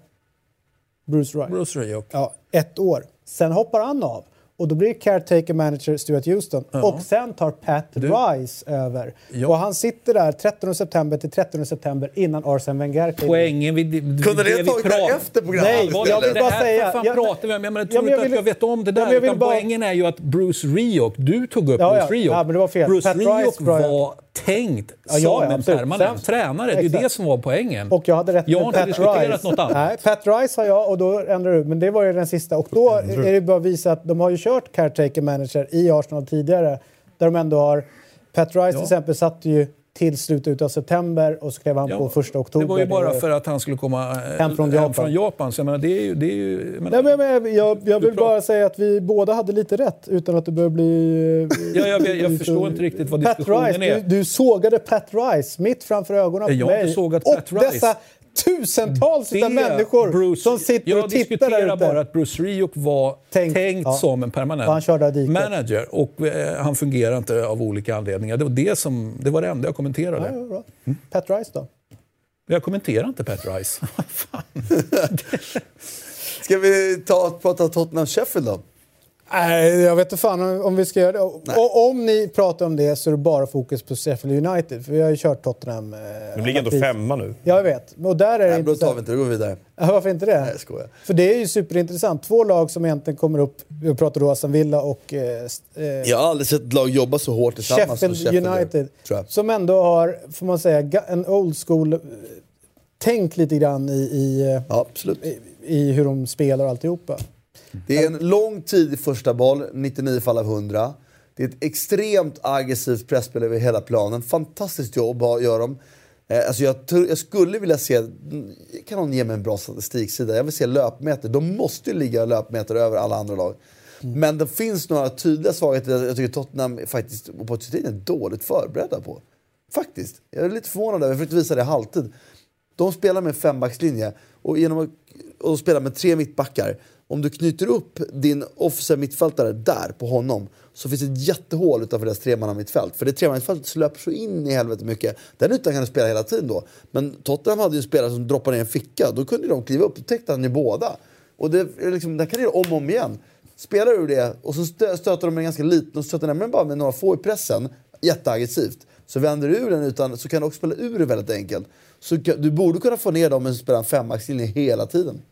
Bruce Wright. Bruce Rayok. Ja, ett år. Sen hoppar han av. Och då blir det caretaker manager Stuart Houston. Och sen tar Pat Rice över. Ja. Och han sitter där 13 september till 13 september innan Arsene Wenger. Poängen vid, vid Kunde det ha tagit pratar- efter programmet? Nej, Vad jag vill bara här säga- fan jag- pratar vi om? Jag menar, Ja, tror men inte jag att vill- jag vet om det Ja, där. men jag vill utan bara- Poängen är ju att Bruce Rioch, du tog upp Ja, Bruce ja. Rioch. Ja, men det var fel. Bruce Pat Rice Rioch var tänkt Ja, som ja, en permanent Sen- tränare. Det är Exakt. det som var poängen. Och jag hade rätt Jag har med inte Pat diskuterat Rice. något annat. Nej, Pat Rice har jag och då ändrar du. Men det var ju den sista. Och då är det bara att visa att de har ju kört caretaker manager i Arsenal tidigare. Där de ändå har... Pat Rice till exempel satt ju till slutet av september och så skrev han Ja, på första oktober. Det var ju bara för att han skulle komma eh, Hem från Japan. från Japan. Så jag menar, det är ju... Det är ju jag menar, Nej, men, jag, jag vill bara säga att vi båda hade lite rätt utan att det börjar bli... eh, Ja, jag- jag förstår inte riktigt vad Pat diskussionen Rice, är. Du, du sågade Pat Rice mitt framför ögonen på Jag har mig. inte sågat och Pat Rice. dessa tusentals utav människor Bruce, som sitter jag och tittar där diskuterar ute. bara att Bruce Rioch var Tänkt, tänkt, ja. som en permanent manager och eh, han fungerar inte av olika anledningar. Det var det, som, det, var det enda jag kommenterade. Ja, bra. Pat Rice då? Jag kommenterar inte Pat Rice. Ska vi ta, prata Tottenham Sheffield då? Nej, jag vet inte fan om- vi ska göra det. Och, om ni pratar om det så är det bara fokus på Sheffield United. För vi har ju kört Tottenham. Eh, De ligger ändå femma nu. Ja, jag vet. Och där är det Nej, inte då tar vi inte det, då går vi vidare. Ja, varför inte det? Nej, jag skojar. För det är ju superintressant. Två lag som egentligen kommer upp. Vi pratar då Aston Villa och eh, eh, Jag har aldrig sett ett lag jobba så hårt tillsammans Sheffield, som Sheffield United. tror jag. Som ändå har, får man säga, ga- en old school eh, tänk lite grann i, i, eh, Ja, i, i hur de spelar och alltihopa. Det är en lång tid i första boll, 99 fall av 100. Det är ett extremt aggressivt pressspel över hela planen. Fantastiskt jobb gör de. Eh, alltså jag, jag skulle vilja se, kan någon ge mig en bra statistiksida? Jag vill se löpmeter. De måste ju ligga löpmeter över alla andra lag. Men det finns några tydliga svagheter jag tycker Tottenham faktiskt, och Pochettino är dåligt förberedda på. Faktiskt. Jag är lite förvånad över, jag försökte visa det i halvtid. De spelar med en fembackslinje och genom att och spelar med tre mittbackar. Om du knyter upp din offensiva mittfältare där på honom så finns det ett jättehål utanför deras tremannamittfält. För det tremannamittfältet löper så in i helvete mycket. Den ytan kan du spela hela tiden då. Men Tottenham hade ju en spelare som droppade ner en ficka. Då kunde de kliva upp. Då täckte han ju båda. Och det, liksom, det kan du göra om och om igen. Spelar du det och så stöter de med en ganska liten och stöter nämligen bara med några få i pressen, jätteaggressivt. Så vänder du ur den utan, så kan du också spela ur det väldigt enkelt. Så du borde kunna få ner dem med att spela en fembackslinje hela tiden.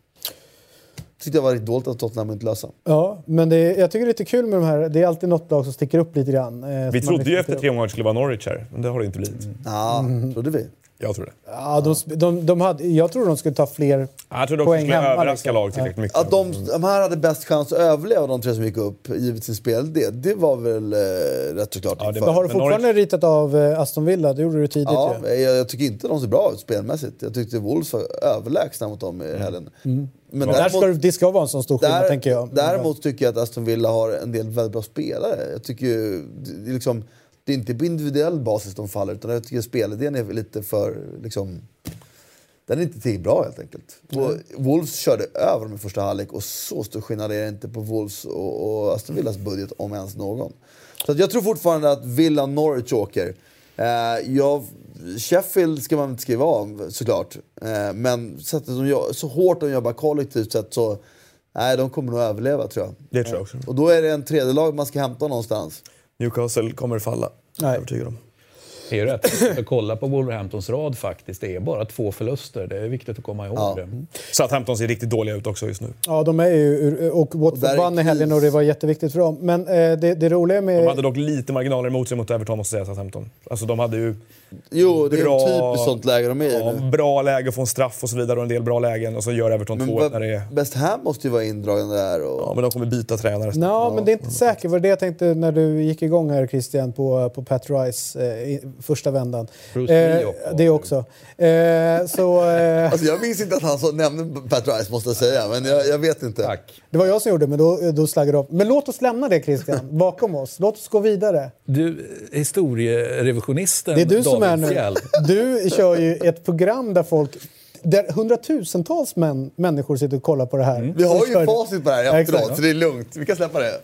Tyckte jag var riktigt dåligt att Tottenham inte lösa. Ja, men det är, jag tycker det är lite kul med de här. Det är alltid något lag som sticker upp lite grann. eh, Vi trodde ju liksom efter tre omgångar att det skulle vara Norwich här, men det har det inte blivit. Ja, trodde vi. Jag tror det. Ja, de, de, de hade, jag tror de skulle ta fler Jag trodde också poäng skulle hemma. överraska liksom. lag tillräckligt mycket. Att de, de här hade bäst chans att överleva de tre som gick upp, givet sin spel, det, det var väl eh, rätt såklart. Ja, det inför. Men har du fortfarande ritat av eh, Aston Villa? Det gjorde du tidigt Ja, ju. jag, jag tycker inte de ser bra ut spelmässigt. Jag tyckte Wolves var överlägsna mot dem i helgen. Men Mm. Där ska, det- ska vara en sån stor skillnad, där, tänker jag. Däremot tycker jag att Aston Villa har en del väldigt bra spelare. Jag tycker ju, det, är liksom, det är inte på individuell basis de faller, utan jag tycker spelidén är lite för... Liksom, den är inte tillräckligt bra helt enkelt. Och Wolves körde över dem i första halvlek och så stor skillnad är det inte på Wolves och, och Aston Villas budget, om ens någon. Så jag tror fortfarande att Villa Norwich åker. Eh, jag, Sheffield ska man inte skriva av såklart. Eh, men sättet de gör, så hårt de jobbar kollektivt sett så... Nej, de kommer nog överleva tror jag. Det tror jag också. Och då är det en tredje lag man ska hämta någonstans. Newcastle kommer falla. Nej. Jag är övertygad om. Är ju rätt. För kolla på Wolverhamptons rad faktiskt. Det är bara två förluster. Det är viktigt att komma ihåg Ja. det. Southampton ser riktigt dåliga ut också just nu. Ja, de är ju... Och Watford vann i helgen och det var jätteviktigt för dem. Men eh, det, det roliga med... De hade dock lite marginaler emot sig mot Everton måste jag säga, Southampton. Alltså de hade ju Jo, det är Bra. typiskt sånt läge de är i ja, nu. bra läge att få en straff och så vidare och en del bra lägen och så gör Everton Men två vad- när det är... West Ham måste ju vara indragen där. Och... Ja, men de kommer byta tränare. Nå, men det är inte säkert. Det var det jag tänkte när du gick igång här Christian på, på Pat Rice eh, första vändan. Bruce Lee också. det också. Eh, så, eh, Alltså jag minns inte att han så nämnde Pat Rice måste jag säga, men jag, jag vet inte. Tack. det var jag som gjorde men då, då slaggade av. Men låt oss lämna det Christian, bakom oss. Låt oss gå vidare. Du, historierevisionisten Det är du som är David nu. Fjäll. Du kör ju ett program där folk där hundratusentals män, människor sitter och kollar på det här. Mm. Vi har ju facit på det här Ja, efteråt, exakt. så det är lugnt. Vi kan släppa det.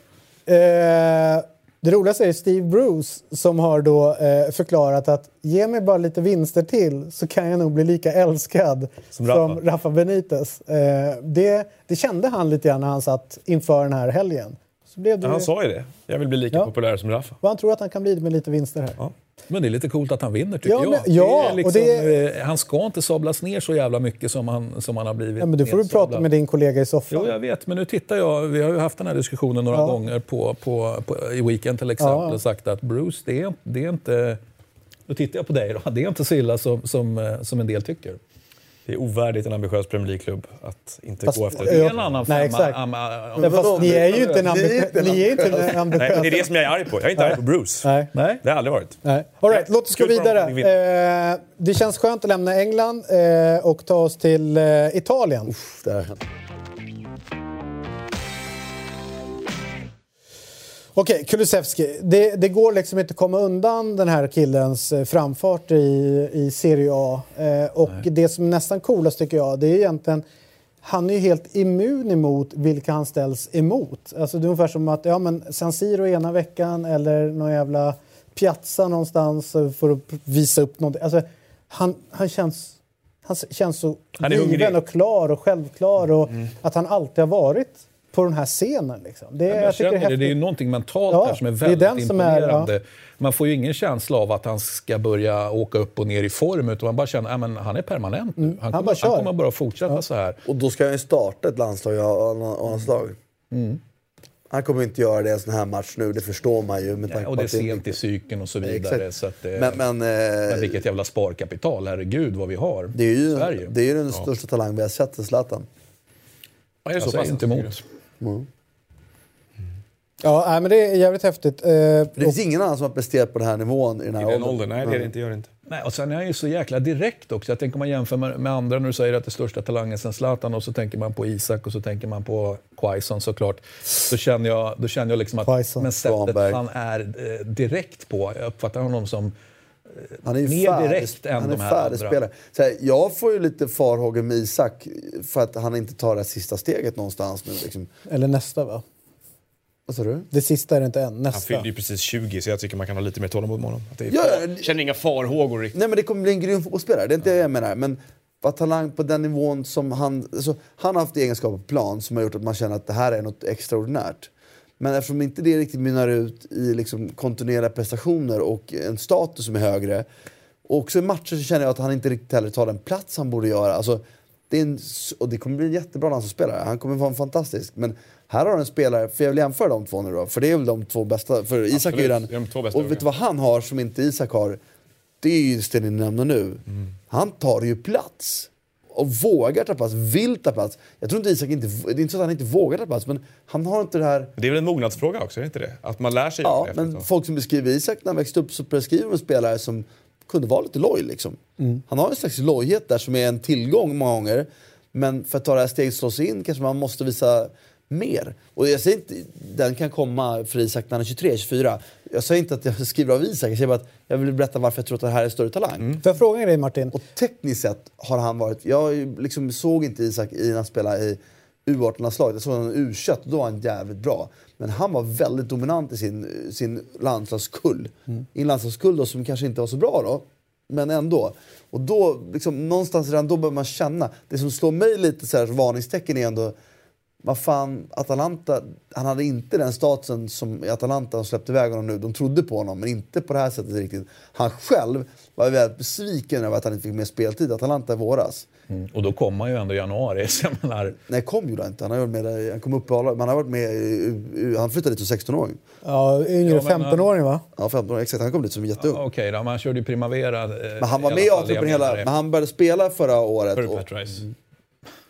Eh, det roligaste är Steve Bruce som har då eh, förklarat att ge mig bara lite vinster till så kan jag nog bli lika älskad som Som Rafa, Rafa. Benitez. Eh, det, det kände han lite grann när han satt inför den här helgen. Så blev det, Ja, han sa ju det. Jag vill bli lika Ja. populär som Rafa. vad han tror att han kan bli med lite vinster här. Ja. Men det är lite coolt att han vinner tycker Ja, jag. men- ja, det är och det- liksom, eh, Han ska inte sablas ner så jävla mycket som han, som han har blivit Ja, men det får du prata med din kollega i soffan. Jo, jag vet, men nu tittar jag. Vi har ju haft den här diskussionen några Ja. gånger på, på, på, i Weekend till exempel Ja. och sagt att Bruce, det är, det är inte... Då tittar jag på dig då. Det är inte så illa som, som, eh, som en del tycker. Det är ovärdigt en ambitiös Premier League-klubb att inte Fast- gå efter Det det. en annan Nej, femma. exakt. Am- am- Men fast ni är ju inte en Ni är ambitiös. inte en Nej, det är det som jag är arg på. Jag är inte arg på Bruce. Nej. Nej. Det har jag aldrig varit. Nej. All right, låt oss gå vidare. Eh, det känns skönt att lämna England eh, och ta oss till eh, Italien. Där. Okej, Kulusevski. Det, det går liksom inte att komma undan den här killens eh, framfart i, i Serie A. Eh, och det som är nästan coolast tycker jag, det är egentligen han är ju helt immun emot vilka han ställs emot. Alltså det är ungefär som att ja, men San Siro ena veckan eller någon jävla Piazza någonstans för att visa upp någonting. Alltså, han, han känns... Han känns så Han given och klar och självklar och att han alltid har varit på den här scenen. Liksom. Det, jag jag känner det, det är ju någonting mentalt Ja, där som är det är väldigt den som är- imponerande. Man får ju ingen känsla av att han ska börja åka upp och ner i form utan man bara känner att han är permanent nu. Han, han kommer, bara han kommer bara fortsätta så här. Och då ska han ju starta ett landslag och hans lag. Han kommer inte göra det i en sån här match nu, det förstår man ju. Med tanke Och det är sent i cykeln och så vidare. Exakt. Så att det, Men, men, eh, men vilket jävla sparkapital, herregud vad vi har det är ju, Sverige. det är ju den största talang vi har sett i Zlatan. Ja, är jag så säger pass? inte emot. Ja, nej, men det är jävligt häftigt. Eh, Det och, finns ingen annan som har presterat på den här nivån i den här I den åldern. åldern? Nej, det är det inte. Gör det inte. Nej, och sen är han ju så jäkla direkt också. Jag tänker om man jämför med, med andra när du säger att det största talangen sen Zlatan och så tänker man på Isak och så tänker man på Quaison såklart. Då känner jag, då känner jag liksom att Quaison. men sättet Svanberg. han är eh, direkt på, jag uppfattar honom som Han är ju Mer färdig, direkt än han är de här färdigspelare. Så här, jag får ju lite farhågor med Isak för att han inte tar det här sista steget någonstans nu. Liksom. eller nästa va? Vad sa du? Det sista är det inte än. Han Nästa. fyllde ju precis 20 så jag tycker man kan ha lite mer tålamod med honom. Att det är Ja, det- känner inga farhågor riktigt. Nej men det kommer bli en grym fotbollsspelare, det är inte det jag menar. Men vad talang på den nivån som han... Alltså, han har haft egenskaper på plan som har gjort att man känner att det här är något extraordinärt. Men eftersom inte det riktigt mynnar ut i liksom kontinuerliga prestationer och en status som är högre. Och också i matcher så känner jag att han inte riktigt heller tar den plats han borde göra. Alltså, det är en, och det kommer bli en jättebra landslagsspelare. Han kommer vara fantastisk. Men här har en spelare, för jag vill jämföra de två nu då. För det är väl de två bästa. För Isak är ju den. de och vet du vad han har som inte Isak har? Det är ju det ni nämner nu. Han tar ju plats. Och vågar ta plats, vill ta plats. Jag tror inte Isak inte, det är inte så att han inte vågar ta plats, men han har inte det här... Det är väl en mognadsfråga också, är det inte det? Att man lär sig Ja, men tag. folk som beskriver Isak när han växte upp så beskriver de en spelare som kunde vara lite loj. Liksom. Han har en slags lojhet där som är en tillgång många gånger. Men för att ta det här steget och slå sig in kanske man måste visa mer. Och jag säger inte, den kan komma för Isak när han är 23-24. Jag säger inte att jag skriver av Isak, jag säger bara att jag vill berätta varför jag tror att det här är större talang. Får jag fråga dig Martin? Och tekniskt sett har han varit... Jag liksom såg inte Isak i när han spelade i U18-landslaget. Jag såg honom u och då var han jävligt bra. Men han var väldigt dominant i sin, sin landslagskull. I en landslagskull då, som kanske inte var så bra då, men ändå. Och då, liksom, någonstans redan då börjar man känna. Det som slår mig lite så här, varningstecken är ändå vad fan, Atalanta, han hade inte den statusen som i Atalanta, de släppte iväg honom nu. De trodde på honom, men inte på det här sättet riktigt. Han själv var väldigt besviken över att han inte fick mer speltid i Atalanta i våras. Mm. Och då kommer han ju ändå i januari. Så menar, Nej, kom gjorde han inte. Han, har varit med han kom upp i men han har varit med Han flyttade dit som 16-åring. Ja, yngre Ja, men, 15-åring va? Ja, 15 år, exakt. Han kom dit som jätteung. Okej då, man körde ju Primavera. eh, Men han var med i A-truppen hela... Men han började spela förra året. För och-.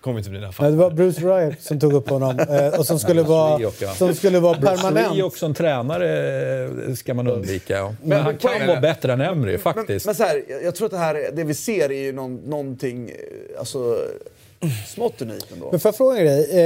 Kommer inte bli den Nej, det var Bruce Riot som tog upp honom eh, och som skulle vara, som skulle vara permanent. Friok som tränare eh, ska man undvika. Ja. Men, Men han kan poängen- vara bättre än Emry faktiskt. Men, men så här, jag, tror att det här, är- det vi ser är ju någon, någonting, eh, alltså, smått unikt ändå. Men får jag fråga dig,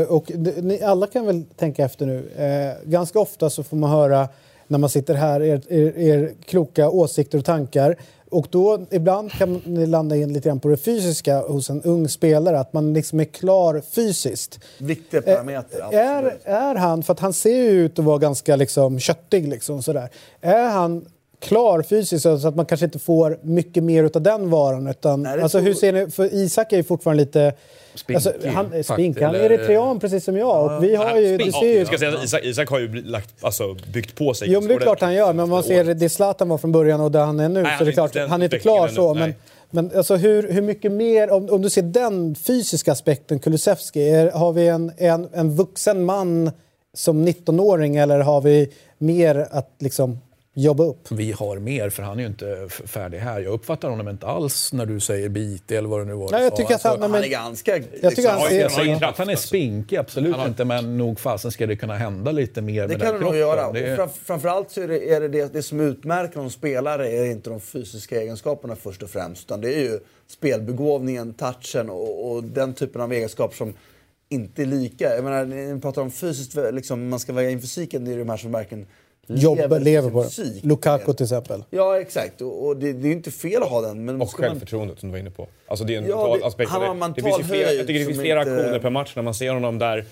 eh, och ni alla kan väl tänka efter nu. Eh, ganska ofta så får man höra när man sitter här er, er, er kloka åsikter och tankar. Och då ibland kan ni landa in lite grann på det fysiska hos en ung spelare, att man liksom är klar fysiskt. Viktiga Eh, parametrar, är, är han, för att han ser ju ut att vara ganska liksom köttig liksom sådär. Är han klar fysiskt så att man kanske inte får mycket mer av den varan? Utan, Nej, alltså, hur ser ni, för Isak är ju fortfarande lite... Spinkig, Alltså, han spink. Han är eritrean precis som jag. Och vi har ju, du ser ju, jag ska säga Isak, Isak har ju lagt, alltså, byggt på sig. jo, men det är klart han gör. Men om man ser det Zlatan var från början och där han är nu Nej, så han är det är klart, han är inte klar så. Men, men alltså, hur, hur mycket mer, om, om du ser den fysiska aspekten, Kulusevski, är, har vi en, en, en vuxen man som 19-åring eller har vi mer att liksom jobba upp? Vi har mer, för han är ju inte färdig här. Jag uppfattar honom inte alls när du säger bit eller vad det nu var du Nej, jag sa. tycker att han... Alltså, nej, Han men, är ganska... Jag tycker han ser- han inte kraft, att han är spinkig, absolut Han har- inte. Men nog fasen ska det kunna hända lite mer Det med kan den kroppen. göra. Det är- framförallt så är det, är det, det det som utmärker en spelare är inte de fysiska egenskaperna först och främst. Utan det är ju spelbegåvningen, touchen och, och den typen av egenskaper som inte är lika. Jag menar, ni pratar om fysiskt, liksom, man ska väga in fysiken, det är de här som verkligen Jobb, lever på sin det. Lukaku till exempel. Ja, exakt. Och, och det, det är ju inte fel att ha den. Men Och ska man- självförtroendet som du var inne på. Alltså det är en Ja, mental det- aspekt. han har det. en det finns mental flera, jag tycker det finns flera inte- aktioner per match när man ser honom där,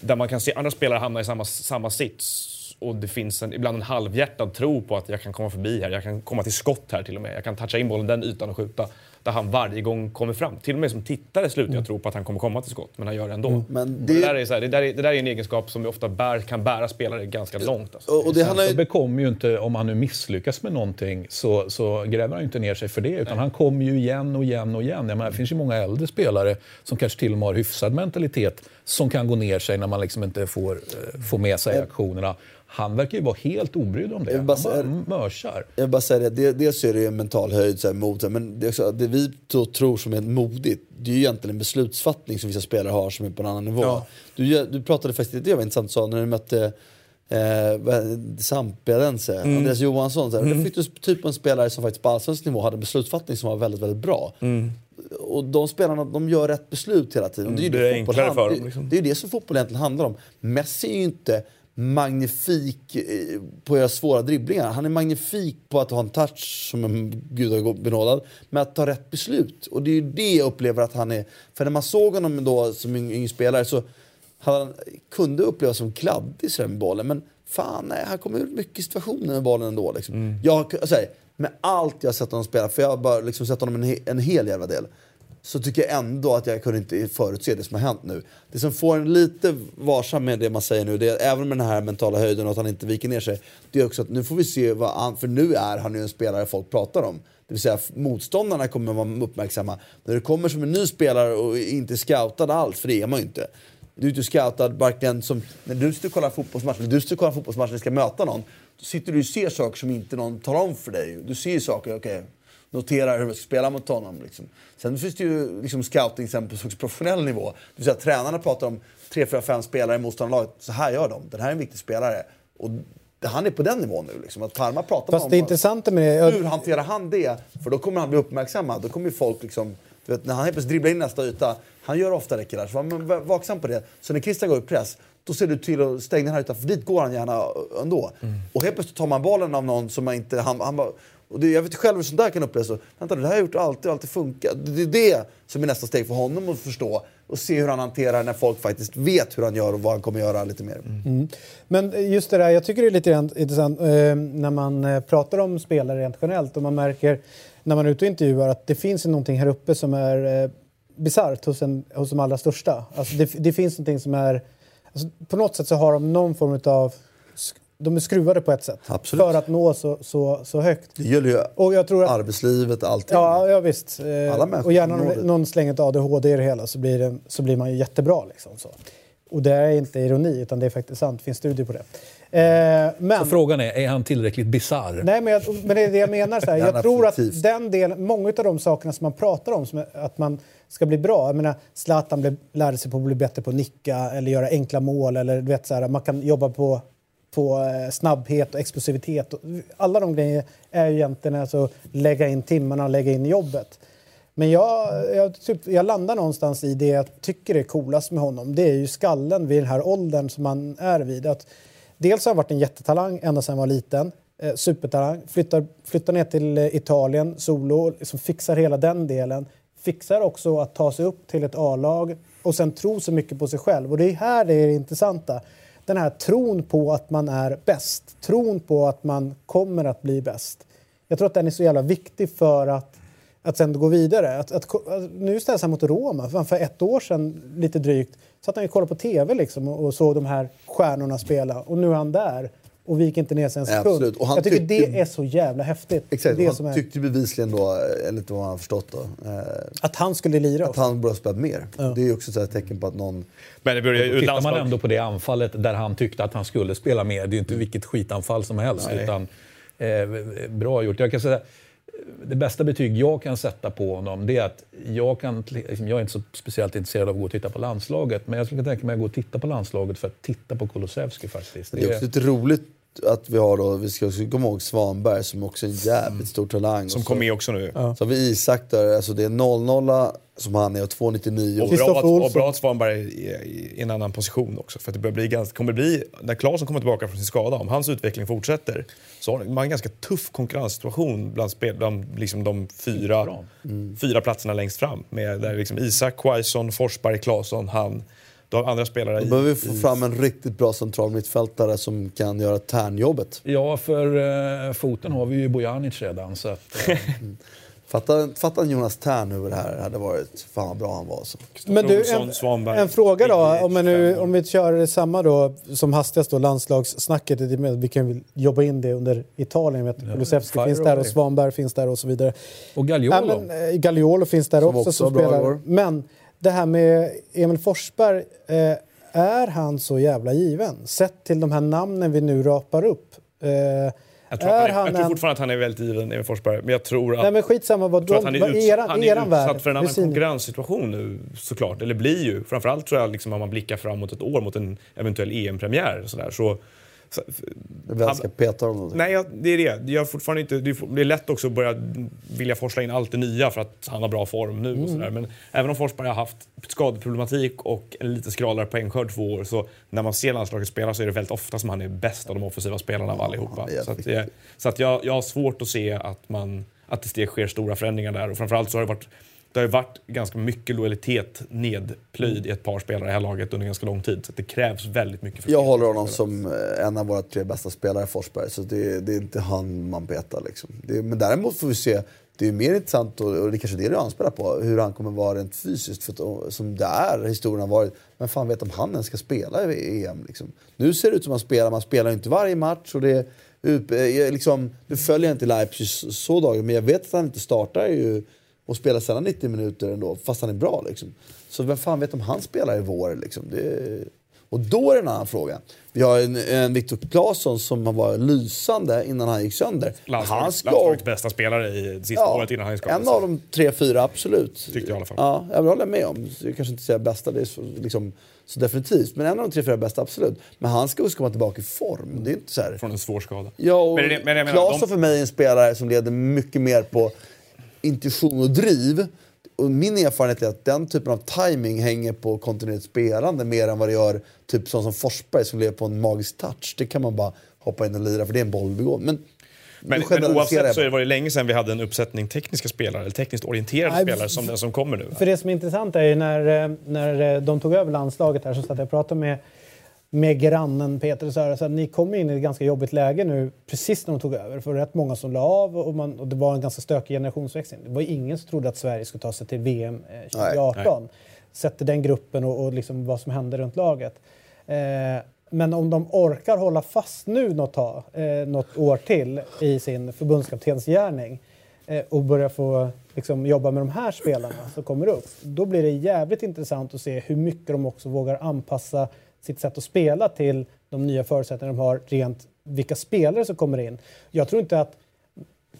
där man kan se andra spelare hamna i samma, samma sits. Och det finns en, ibland en halvhjärtad tro på att jag kan komma förbi här, jag kan komma till skott här till och med. Jag kan toucha in bollen den ytan och skjuta. Där han varje gång kommer fram. Till och med som tittare slutar jag tro på att han kommer komma till skott, men han gör det ändå. Mm. Men det... där är så här, det, där är, det där är en egenskap som ofta bär, kan bära spelare ganska långt. Alltså. Och, och det handlar ju... bekommer ju inte, om han nu misslyckas med någonting, så, så gräver han ju inte ner sig för det. Utan han kommer ju igen och igen och igen. Jag menar, det finns ju många äldre spelare som kanske till och med har hyfsad mentalitet som kan gå ner sig när man liksom inte får, eh, får med sig aktionerna. Han verkar ju vara helt obrydd om det. Jag Han bara bara säger- mörsar. Jag vill bara säga det, det, dels är det ju en mental höjd så här, här, men det, är också, det vi tror som är modigt, det är ju egentligen en beslutsfattning som vissa spelare har som är på en annan nivå. Ja. Du, du pratade faktiskt, det var intressant du sa, när du mötte eh, Sampiadense, Mm. Andreas Johansson. Så här, Där fick du typ en spelare som faktiskt på allsvensk nivå hade en beslutsfattning som var väldigt, väldigt bra. Mm. Och de spelarna de gör rätt beslut hela tiden. Och det är ju Det det, är fotboll hand- för dem, det, liksom. det är ju det som fotboll egentligen handlar om. Messi är ju inte magnifik eh, på att göra svåra dribblingar. Han är magnifik på att ha en touch som en gudabenådad, med att ta rätt beslut. Och det är det jag upplever att han är. För när man såg honom då som yng- yngre spelare så han kunde upplevas som kladdig med bollen. Men fan, nej, han kommer ut mycket situationer med bollen ändå. Liksom. Jag, alltså, med allt jag har sett honom spela, för jag har bara liksom sett honom en, he, en hel jävla del så tycker jag ändå att jag kunde inte förutse det som har hänt nu. Det som får en lite varsam med det man säger nu, det är, även med den här mentala höjden och att han inte viker ner sig, det är också att nu får vi se vad han, för nu är han ju en spelare folk pratar om. Det vill säga motståndarna kommer vara uppmärksamma. När du kommer som en ny spelare och inte scoutad alls, för det är man ju inte. Du är inte scoutad varken som, när du sitter och kollar fotbollsmatch, när du sitter och kollar fotbollsmatch och ska möta någon, då sitter du och ser saker som inte någon talar om för dig. Du ser ju saker, okej, okay, noterar hur man ska spela mot honom. Liksom. Sen finns det ju liksom scouting sen på professionell nivå. Det vill säga tränarna pratar om tre, fyra, fem spelare i motståndarlaget. Så här gör de. Den här är en viktig spelare. Och han är på den nivån nu. Liksom. Att Parma pratar Fast med det intressanta med det... Hur hanterar han det? För då kommer han bli uppmärksammad. Då kommer folk liksom... Du vet, när han helt plötsligt dribblar in nästa yta, han gör ofta det killar. Så var vaksam på det. Så när Christian går i press, då ser du till att stänga den här ytan. För dit går han gärna ändå. Och helt plötsligt tar man bollen av någon som man inte... Han, han bara, och det, jag vet själv hur sånt där kan upplevas. Vänta, det här har jag gjort alltid och alltid funkat. Det är det som är nästa steg för honom att förstå. Och se hur han hanterar när folk faktiskt vet hur han gör och vad han kommer göra lite mer. Mm. mm. Men just det där, jag tycker det är lite intressant eh, när man eh, pratar om spelare rent generellt och man märker när man är ute och intervjuar att det finns någonting här uppe som är eh, bisarrt hos, en- hos de allra största. Alltså det, det finns någonting som är... Alltså på något sätt så har de någon form av... De är skruvade på ett sätt Absolut. för att nå så, så, så högt. Det gäller ju Och jag tror att... arbetslivet, allting. Ja, ja visst. Eh, Alla människor och gärna någon, slänger ett ADHD i det hela så blir, det, så blir man ju jättebra. Liksom, så. Och det är inte ironi, utan det är faktiskt sant. Det finns studier på det. Eh, men, Så frågan är, är han tillräckligt bisarr? nej, men, jag, men det är det jag menar. Så här. Ja, Jag tror att den delen, många av de sakerna som man pratar om, som är, att man ska bli bra. Jag menar, Zlatan blev, lärde sig på att bli bättre på att nicka eller göra enkla mål. Eller, du vet, så här, man kan jobba på, på eh, snabbhet och explosivitet. Alla de grejerna är ju egentligen alltså lägga in timmarna och lägga in jobbet. Men jag, jag, typ, jag landar någonstans i det jag tycker är coolast med honom. Det är ju skallen vid den här åldern som han är vid. Att dels har han varit en jättetalang ända sedan han var liten. Eh, supertalang. Flyttar, flyttar ner till eh, Italien solo, liksom fixar hela den delen. Fixar också att ta sig upp till ett A-lag och sen tro så mycket på sig själv. Och det är här det är det intressanta. Den här tron på att man är bäst. Tron på att man kommer att bli bäst. Jag tror att den är så jävla viktig för att att sen gå vidare. Att, att, att, nu ställs han mot Roma. För, ett år sedan, lite drygt, satt han och kollade på TV liksom och, och såg de här stjärnorna spela. Och nu är han där och viker inte ner sig en sekund. absolut. Och han Jag tycker tyckte- det är så jävla häftigt. Exakt, det han som är, tyckte bevisligen då, eh, enligt vad man har förstått då, eh, att han skulle lira. att han borde ha spelat mer. Det är ju också ett så här tecken på att någon... Men det börjar ju Tittar man ändå på det anfallet där han tyckte att han skulle spela mer, det är ju inte vilket skitanfall som helst. Nej. Utan, eh, bra gjort. Jag kan säga, det bästa betyg jag kan sätta på honom det är att jag, kan, liksom, jag är inte så speciellt intresserad av att gå och titta på landslaget, men jag skulle kunna tänka mig att gå och titta på landslaget för att titta på Kulusevski faktiskt. Det är också lite roligt att vi har då, vi ska också komma ihåg Svanberg som också är en jävligt stor talang. Som kom med också nu. Så har vi Isak där, alltså det är 0-0 som han är och 2,99. Och bra, att, och bra att Svanberg är i, en annan position också. För att det börjar bli ganska, kommer bli, när Claesson kommer tillbaka från sin skada, om hans utveckling fortsätter, så har man en ganska tuff konkurrenssituation bland, spel, bland liksom de fyra, Bra. fyra platserna längst fram. Med där liksom Isak, Quaison, Forsberg, Claesson, han. Du har andra spelare Då i... behöver vi få fram en riktigt bra central mittfältare som kan göra tärnjobbet. Ja, för eh, foten har vi ju Bojanic redan. Så att, eh, Fatta, fatta en Jonas Tern över det här hade varit. Fan vad bra han var. Så. Men du, en, en fråga då. Om, nu, 25 år. om vi kör samma då, som hastigast då, landslagssnacket. Vi kan väl jobba in det under Italien. Vet, Ja, Kulusevski finns där och. Svanberg finns där och så vidare. Och Gagliolo. Ja, men, eh, Gagliolo finns där Som också, också som spelar. igår. Men det här med Emil Forsberg. Eh, är han så jävla given? Sett till de här namnen vi nu rapar upp. Eh, Jag tror, är han är, han jag tror fortfarande att han är väldigt given, Emil Forsberg. Men jag tror att, Nej men skitsamma vad de, han är, vad eran, han är eran värld. utsatt för en annan Precis. konkurrenssituation nu såklart. Eller blir ju. Framförallt tror jag liksom om man blickar framåt ett år mot en eventuell EM-premiär. och Sådär, så, Jag vill ska peta honom. Nej, jag, det är det. Jag fortfarande inte, det är- lätt också att börja vilja forsla in allt det nya för att han har bra form nu. Och sådär. Men även om Forsberg har haft skadeproblematik och en lite skralare poängskörd två år så när man ser landslaget spela så är det väldigt ofta som han är bäst av de offensiva spelarna av allihopa. är Så, att, det, så att jag, jag har svårt att se att, man, att det sker stora förändringar där. Och framförallt så har det varit det har ju varit ganska mycket lojalitet nedplöjd i ett par spelare i det här laget under ganska lång tid. Så det krävs väldigt mycket. för Jag håller honom som eh, en av våra tre bästa spelare, Forsberg. Så det, det är inte han man petar. Liksom. Det, men däremot får vi se. Det är mer intressant, och, och det är kanske det du anspelar på, hur han kommer vara rent fysiskt. För att, som det är, historien har varit. Men fan vet om han ens ska spela i EM. Liksom. Nu ser det ut som att han spelar, man spelar inte varje match. Och det, ut- eh, liksom, nu följer jag inte Leipzig så, dagen, men jag vet att han inte startar ju och spelar sällan 90 minuter ändå, fast han är bra. Liksom. Så vem fan vet om han spelar i vår? Liksom. Det, och då är det en annan fråga. Vi har en, en Viktor Claesson som har varit lysande innan han gick sönder. Landslagets, han ska landslagets bästa spelare i sista året innan han skadade en av de tre, fyra, absolut. Tyckte jag i alla fall. Ja, jag håller med om. Jag kanske inte säger bästa, det är så, liksom, så definitivt. Men en av de tre, fyra bästa, absolut. Men han ska också komma tillbaka i form. Det är inte så här. Från en svår skada. Ja, och Men det- men Claesson de- för mig är en spelare som leder mycket mer på intuition och driv. Och min erfarenhet är att den typen av timing hänger på kontinuerligt spelande mer än vad det gör typ sån som Forsberg som lever på en magisk touch. Det kan man bara hoppa in och lira för det är en bollbegåvning. Men, Men, men oavsett så är det var det länge sedan vi hade en uppsättning tekniska spelare, eller tekniskt orienterade Nej, spelare som den som kommer nu. För det som är intressant är ju när, eh, när eh, de tog över landslaget här så satt jag och pratade med, med grannen Peter att ni kom in i ett ganska jobbigt läge nu precis när de tog över. För rätt många som la av och, man, och det var en ganska stökig generationsväxling. Det var ingen som trodde att Sverige skulle ta sig till VM eh, 2018. Sett till den gruppen och, och liksom vad som hände runt laget. Eh, men om de orkar hålla fast nu något, tag, eh, något år till i sin förbundskaptensgärning eh, och börja få liksom, jobba med de här spelarna som kommer upp. Då blir det jävligt intressant att se hur mycket de också vågar anpassa sitt sätt att spela till de nya förutsättningar de har rent vilka spelare som kommer in. Jag tror inte att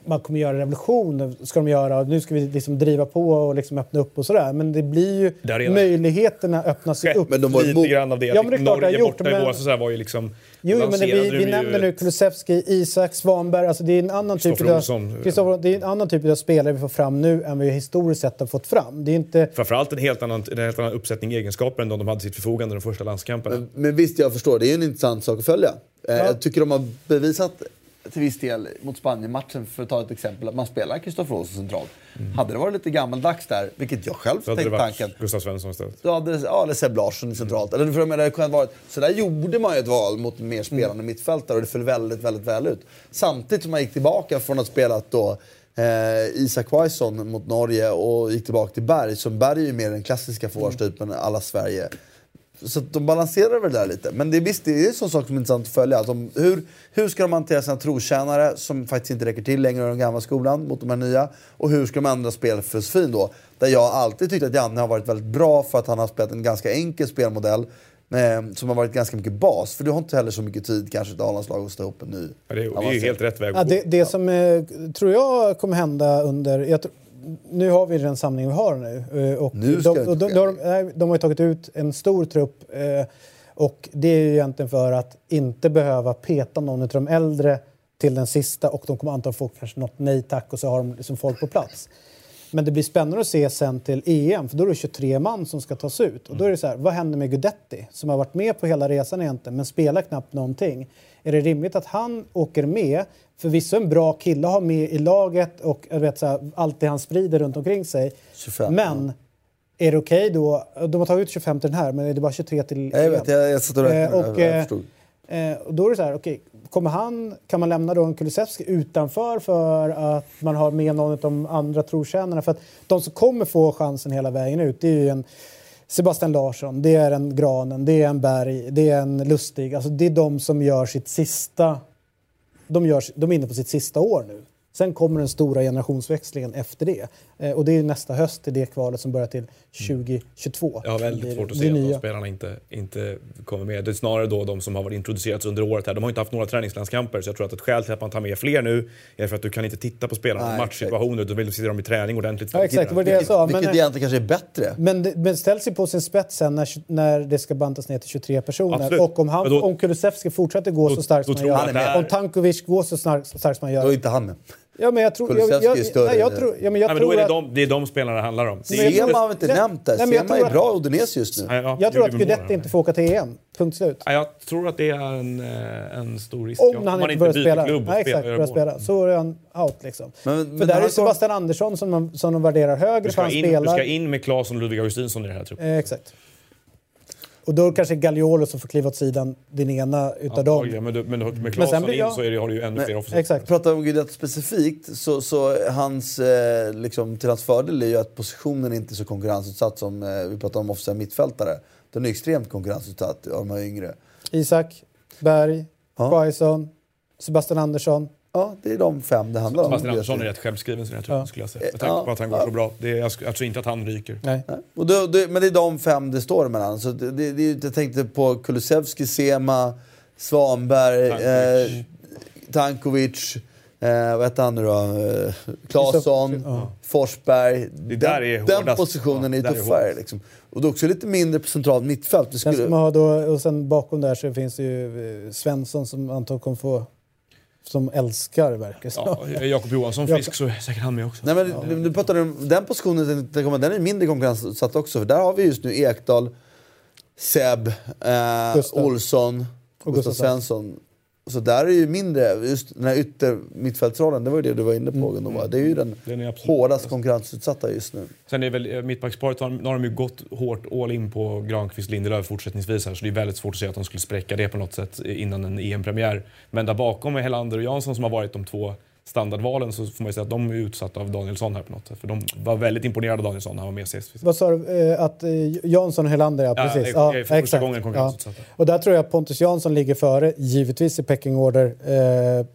man kommer göra revolution, ska de göra, nu ska vi liksom driva på och liksom öppna upp och sådär. Men det blir ju, Det möjligheterna öppnas ju upp. Men de var lite grann av det. Ja, men det är klart det har Norge gjort, borta i men- våras så var ju liksom... Jo, men det, vi, vi nämner nu Kulusevski, Isak, Svanberg. Alltså det är en annan typ av, det är en annan typ av spelare vi får fram nu än vi historiskt sett har fått fram. Det är inte... Framförallt en helt annan, en helt annan uppsättning egenskaper än de de hade sitt förfogande i de första landskamperna. Men, men visst, jag förstår. Det är ju en intressant sak att följa. Eh, Ja. Jag tycker de har bevisat till viss del mot Spanien-matchen, för att ta ett exempel, att man spelar Kristoffer Olsson centralt. Hade det varit lite gammaldags där, vilket jag själv Så det tänkte tanken, Gustav Svensson istället. då hade ja, eller Seb Larsson centralt. Eller för jag menar, det ha varit, så där gjorde man ju ett val mot mer spelande mittfältare och det föll väldigt, väldigt väl ut. Samtidigt som man gick tillbaka från att spela då eh, Isak Quaison mot Norge och gick tillbaka till Berg. Som Berg är ju mer den klassiska forwardstypen alla Sverige. Så att de balanserar väl där lite. Men det är, visst, det är en sån sak som är intressant att följa. De, hur, hur ska de hantera sina trotjänare som faktiskt inte räcker till längre i den gamla skolan mot de här nya? Och hur ska de ändra spelfilosofin då? Där jag alltid tyckt att Janne har varit väldigt bra för att han har spelat en ganska enkel spelmodell. Eh, som har varit ganska mycket bas. För du har inte heller så mycket tid kanske ett A-landslag att stå upp en ny. Ja, det, är, det är ju helt rätt väg Ja, att gå. det, det som eh, tror jag kommer hända under... Jag tr- nu har vi den samling vi har nu. eh, Och Nu de, och de, de, har de, de har tagit ut en stor trupp. eh, Och det är ju egentligen för att inte behöva peta någon av de äldre till den sista och de kommer antagligen få kanske något nej tack och så har de liksom folk på plats. Men det blir spännande att se sen till EM, för då är det 23 man som ska tas ut. Och då är det så här, vad händer med Gudetti som har varit med på hela resan egentligen, men spelar knappt någonting? Är det rimligt att han åker med? Förvisso en bra kille att ha med i laget och jag vet, så här, allt det han sprider runt omkring sig. 25, men är det okej då? De har tagit ut 25 till den här, men är det bara 23 till Jag vet, jag, jag satt och räknade. Eh, och, jag, eh, förstod. Eh, och då är det så här, okej, kommer han, kan man lämna då en Kulusevski utanför för att man har med någon av de andra trotjänarna? För att de som kommer få chansen hela vägen ut, det är ju en Sebastian Larsson, det är en Granen, det är en Berg, det är en Lustig. Alltså det är de som gör sitt sista... De, gör, de är inne på sitt sista år nu. Sen kommer den stora generationsväxlingen efter det. Eh, och det är nästa höst, i det kvalet som börjar till 2022. Jag har väldigt blir- svårt att se att de spelarna inte, inte kommer med. Det är snarare då de som har varit introducerats under året här. De har inte haft några träningslandskamper så jag tror att ett skäl till att man tar med fler nu är för att du kan inte titta på spelarnas Nej, matchsituationer. Du vill se dem i träning ordentligt. Ja, exakt, det var det jag sa. Vilket Men, egentligen kanske är bättre. men det men ställs ju på sin spets sen när, när det ska bantas ner till 23 personer. Absolut. Och om, han, Men då- om Kulusevski fortsätter gå Då- så starkt som han gör, om Tankovic går så starkt, starkt som han Då är gör. inte han med. Ja, men jag tror... Kulusevski jag, är större nej, jag tror, ja, men jag Nej, men då är det, att, de, det är de spelarna det handlar om. Men Sema har vi inte Nej, nämnt där. nej, men jag Sema tror är bra Udinese just nu. Nej, ja, jag tror att Guidetti inte får åka till EM. Punkt slut. Ja, jag tror att det är en, eh, en stor risk. Om Ja, han man inte börjar spela. klubb Nej, exakt, börjar spela. Så är han out liksom. Men- För men där är Sebastian Andersson som de, som de värderar högre Du för ska, han in, du spelar. ska in med Claesson och Ludvig Augustinsson i det här truppen. Eh, exakt. Och då kanske Gagliolo som får kliva åt sidan, den ena utav dem. Antagligen, Men, du, men med Claesson in jag- så är det, har du ju ännu fler offensiva. Exakt. Pratar om Guidetti specifikt, så, så hans, eh, liksom, till hans fördel är ju att positionen inte är så konkurrensutsatt som eh, vi pratar om offensiva mittfältare. Den är extremt konkurrensutsatt av de här yngre. Isak, Berg, Ja. Quaison, Sebastian Andersson. Ja, det är de fem det handlar om. Sebastian Andersson är rätt självskriven den här truppen Ja. skulle jag säga. Med tanke på Ja. att han går så bra. Det är, jag, tror inte att han ryker. Nej. Nej. Och då, då, men det är de fem det står mellan. Så det, det, det, jag tänkte på Kulusevski, Sema, Svanberg, Tankovic. eh, Tankovic, eh, vad heter han nu då? Eh, Claesson, Ja. Forsberg. Det där den, är den hårdast. positionen Ja, är är tuffare. hårdast. liksom. Och det är också lite mindre på centralt mittfält. Det Sen ska skulle, man ha då, och sen bakom där så finns det ju eh, Svensson som antagligen kommer få... Som älskar verkar det Ja, Jakob Johansson frisk så är säkert han med också. Nej, men du, du pratar om den positionen, den, är mindre konkurrensutsatt också. För där har vi just nu Ekdal, Seb, eh. Olsson, Och Gustav Svensson. Så där är ju mindre, just den här ytter mittfältsrollen, det var ju det du var inne på Mm. Gunnar. Det är ju den, Den är hårdast konkurrensutsatta just nu. Sen är väl eh, mittbacksparet, nu har de ju gått hårt all in på Granqvist Lindelöf fortsättningsvis här, så det är väldigt svårt att se att de skulle spräcka det på något sätt innan en EM-premiär. Men där bakom är Helander och Jansson som har varit de två standardvalen så får man säga att de är utsatta av Danielsson här på något sätt. För de var väldigt imponerade av Danielsson när han var med sist. Vad sa du? Eh, Att eh, Jansson och Helander, ja Ja, precis. är- är för första gången ja. Och där tror jag Pontus Jansson ligger före, givetvis i pecking order, eh,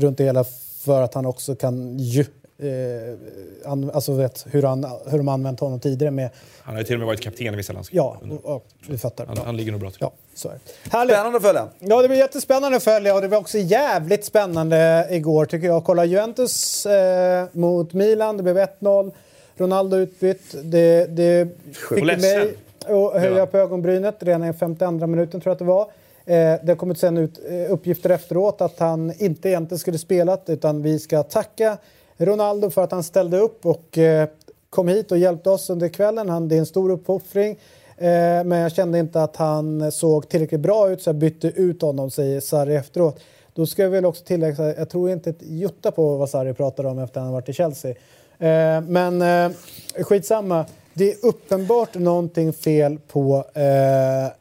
runt det hela för att han också kan ju... Eh, an, alltså vet hur, han, hur de använt honom tidigare med... Han har ju till och med varit kapten i vissa landskap. Ja, och, och, vi fattar. Han, Ja, han ligger nog bra till. ja så är det. Härligt! Spännande att följa. Ja, det blir jättespännande att följa och det var också jävligt spännande igår tycker jag. Kolla Juventus eh, mot Milan, det blev 1-0. Ronaldo utbytt. Det, det fick mig att höja Ja. på ögonbrynet redan i 52 minuten tror jag att det var. Eh, det har kommit sen ut eh, uppgifter efteråt att han inte egentligen skulle spelat utan vi ska tacka Ronaldo för att han ställde upp och eh, kom hit och hjälpte oss under kvällen. Han, det är en stor uppoffring. Eh, men jag kände inte att han såg tillräckligt bra ut så jag bytte ut honom, säger Sarri efteråt. Då ska jag väl också tillägga, jag tror inte ett jutta på vad Sarri pratade om efter att han varit i Chelsea. Eh, men skitsamma. Det är uppenbart någonting fel på eh,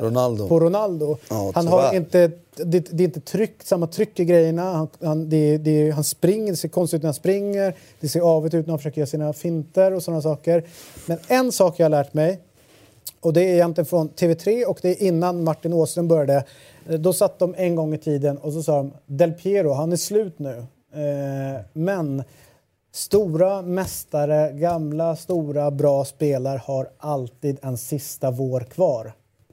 Ronaldo. på Ronaldo. Ja, han har inte, det, det är inte tryck, samma tryck i grejerna. Han, han, det, det, han springer, det ser konstigt ut när han springer. Det ser avigt ut när han försöker göra sina finter och sådana saker. Men en sak jag har lärt mig, och det är egentligen från TV3 och det är innan Martin Åström började. Då satt de en gång i tiden och så sa de Del Piero, han är slut nu. Eh, men Stora mästare, gamla, stora, bra spelare har alltid en sista vår kvar.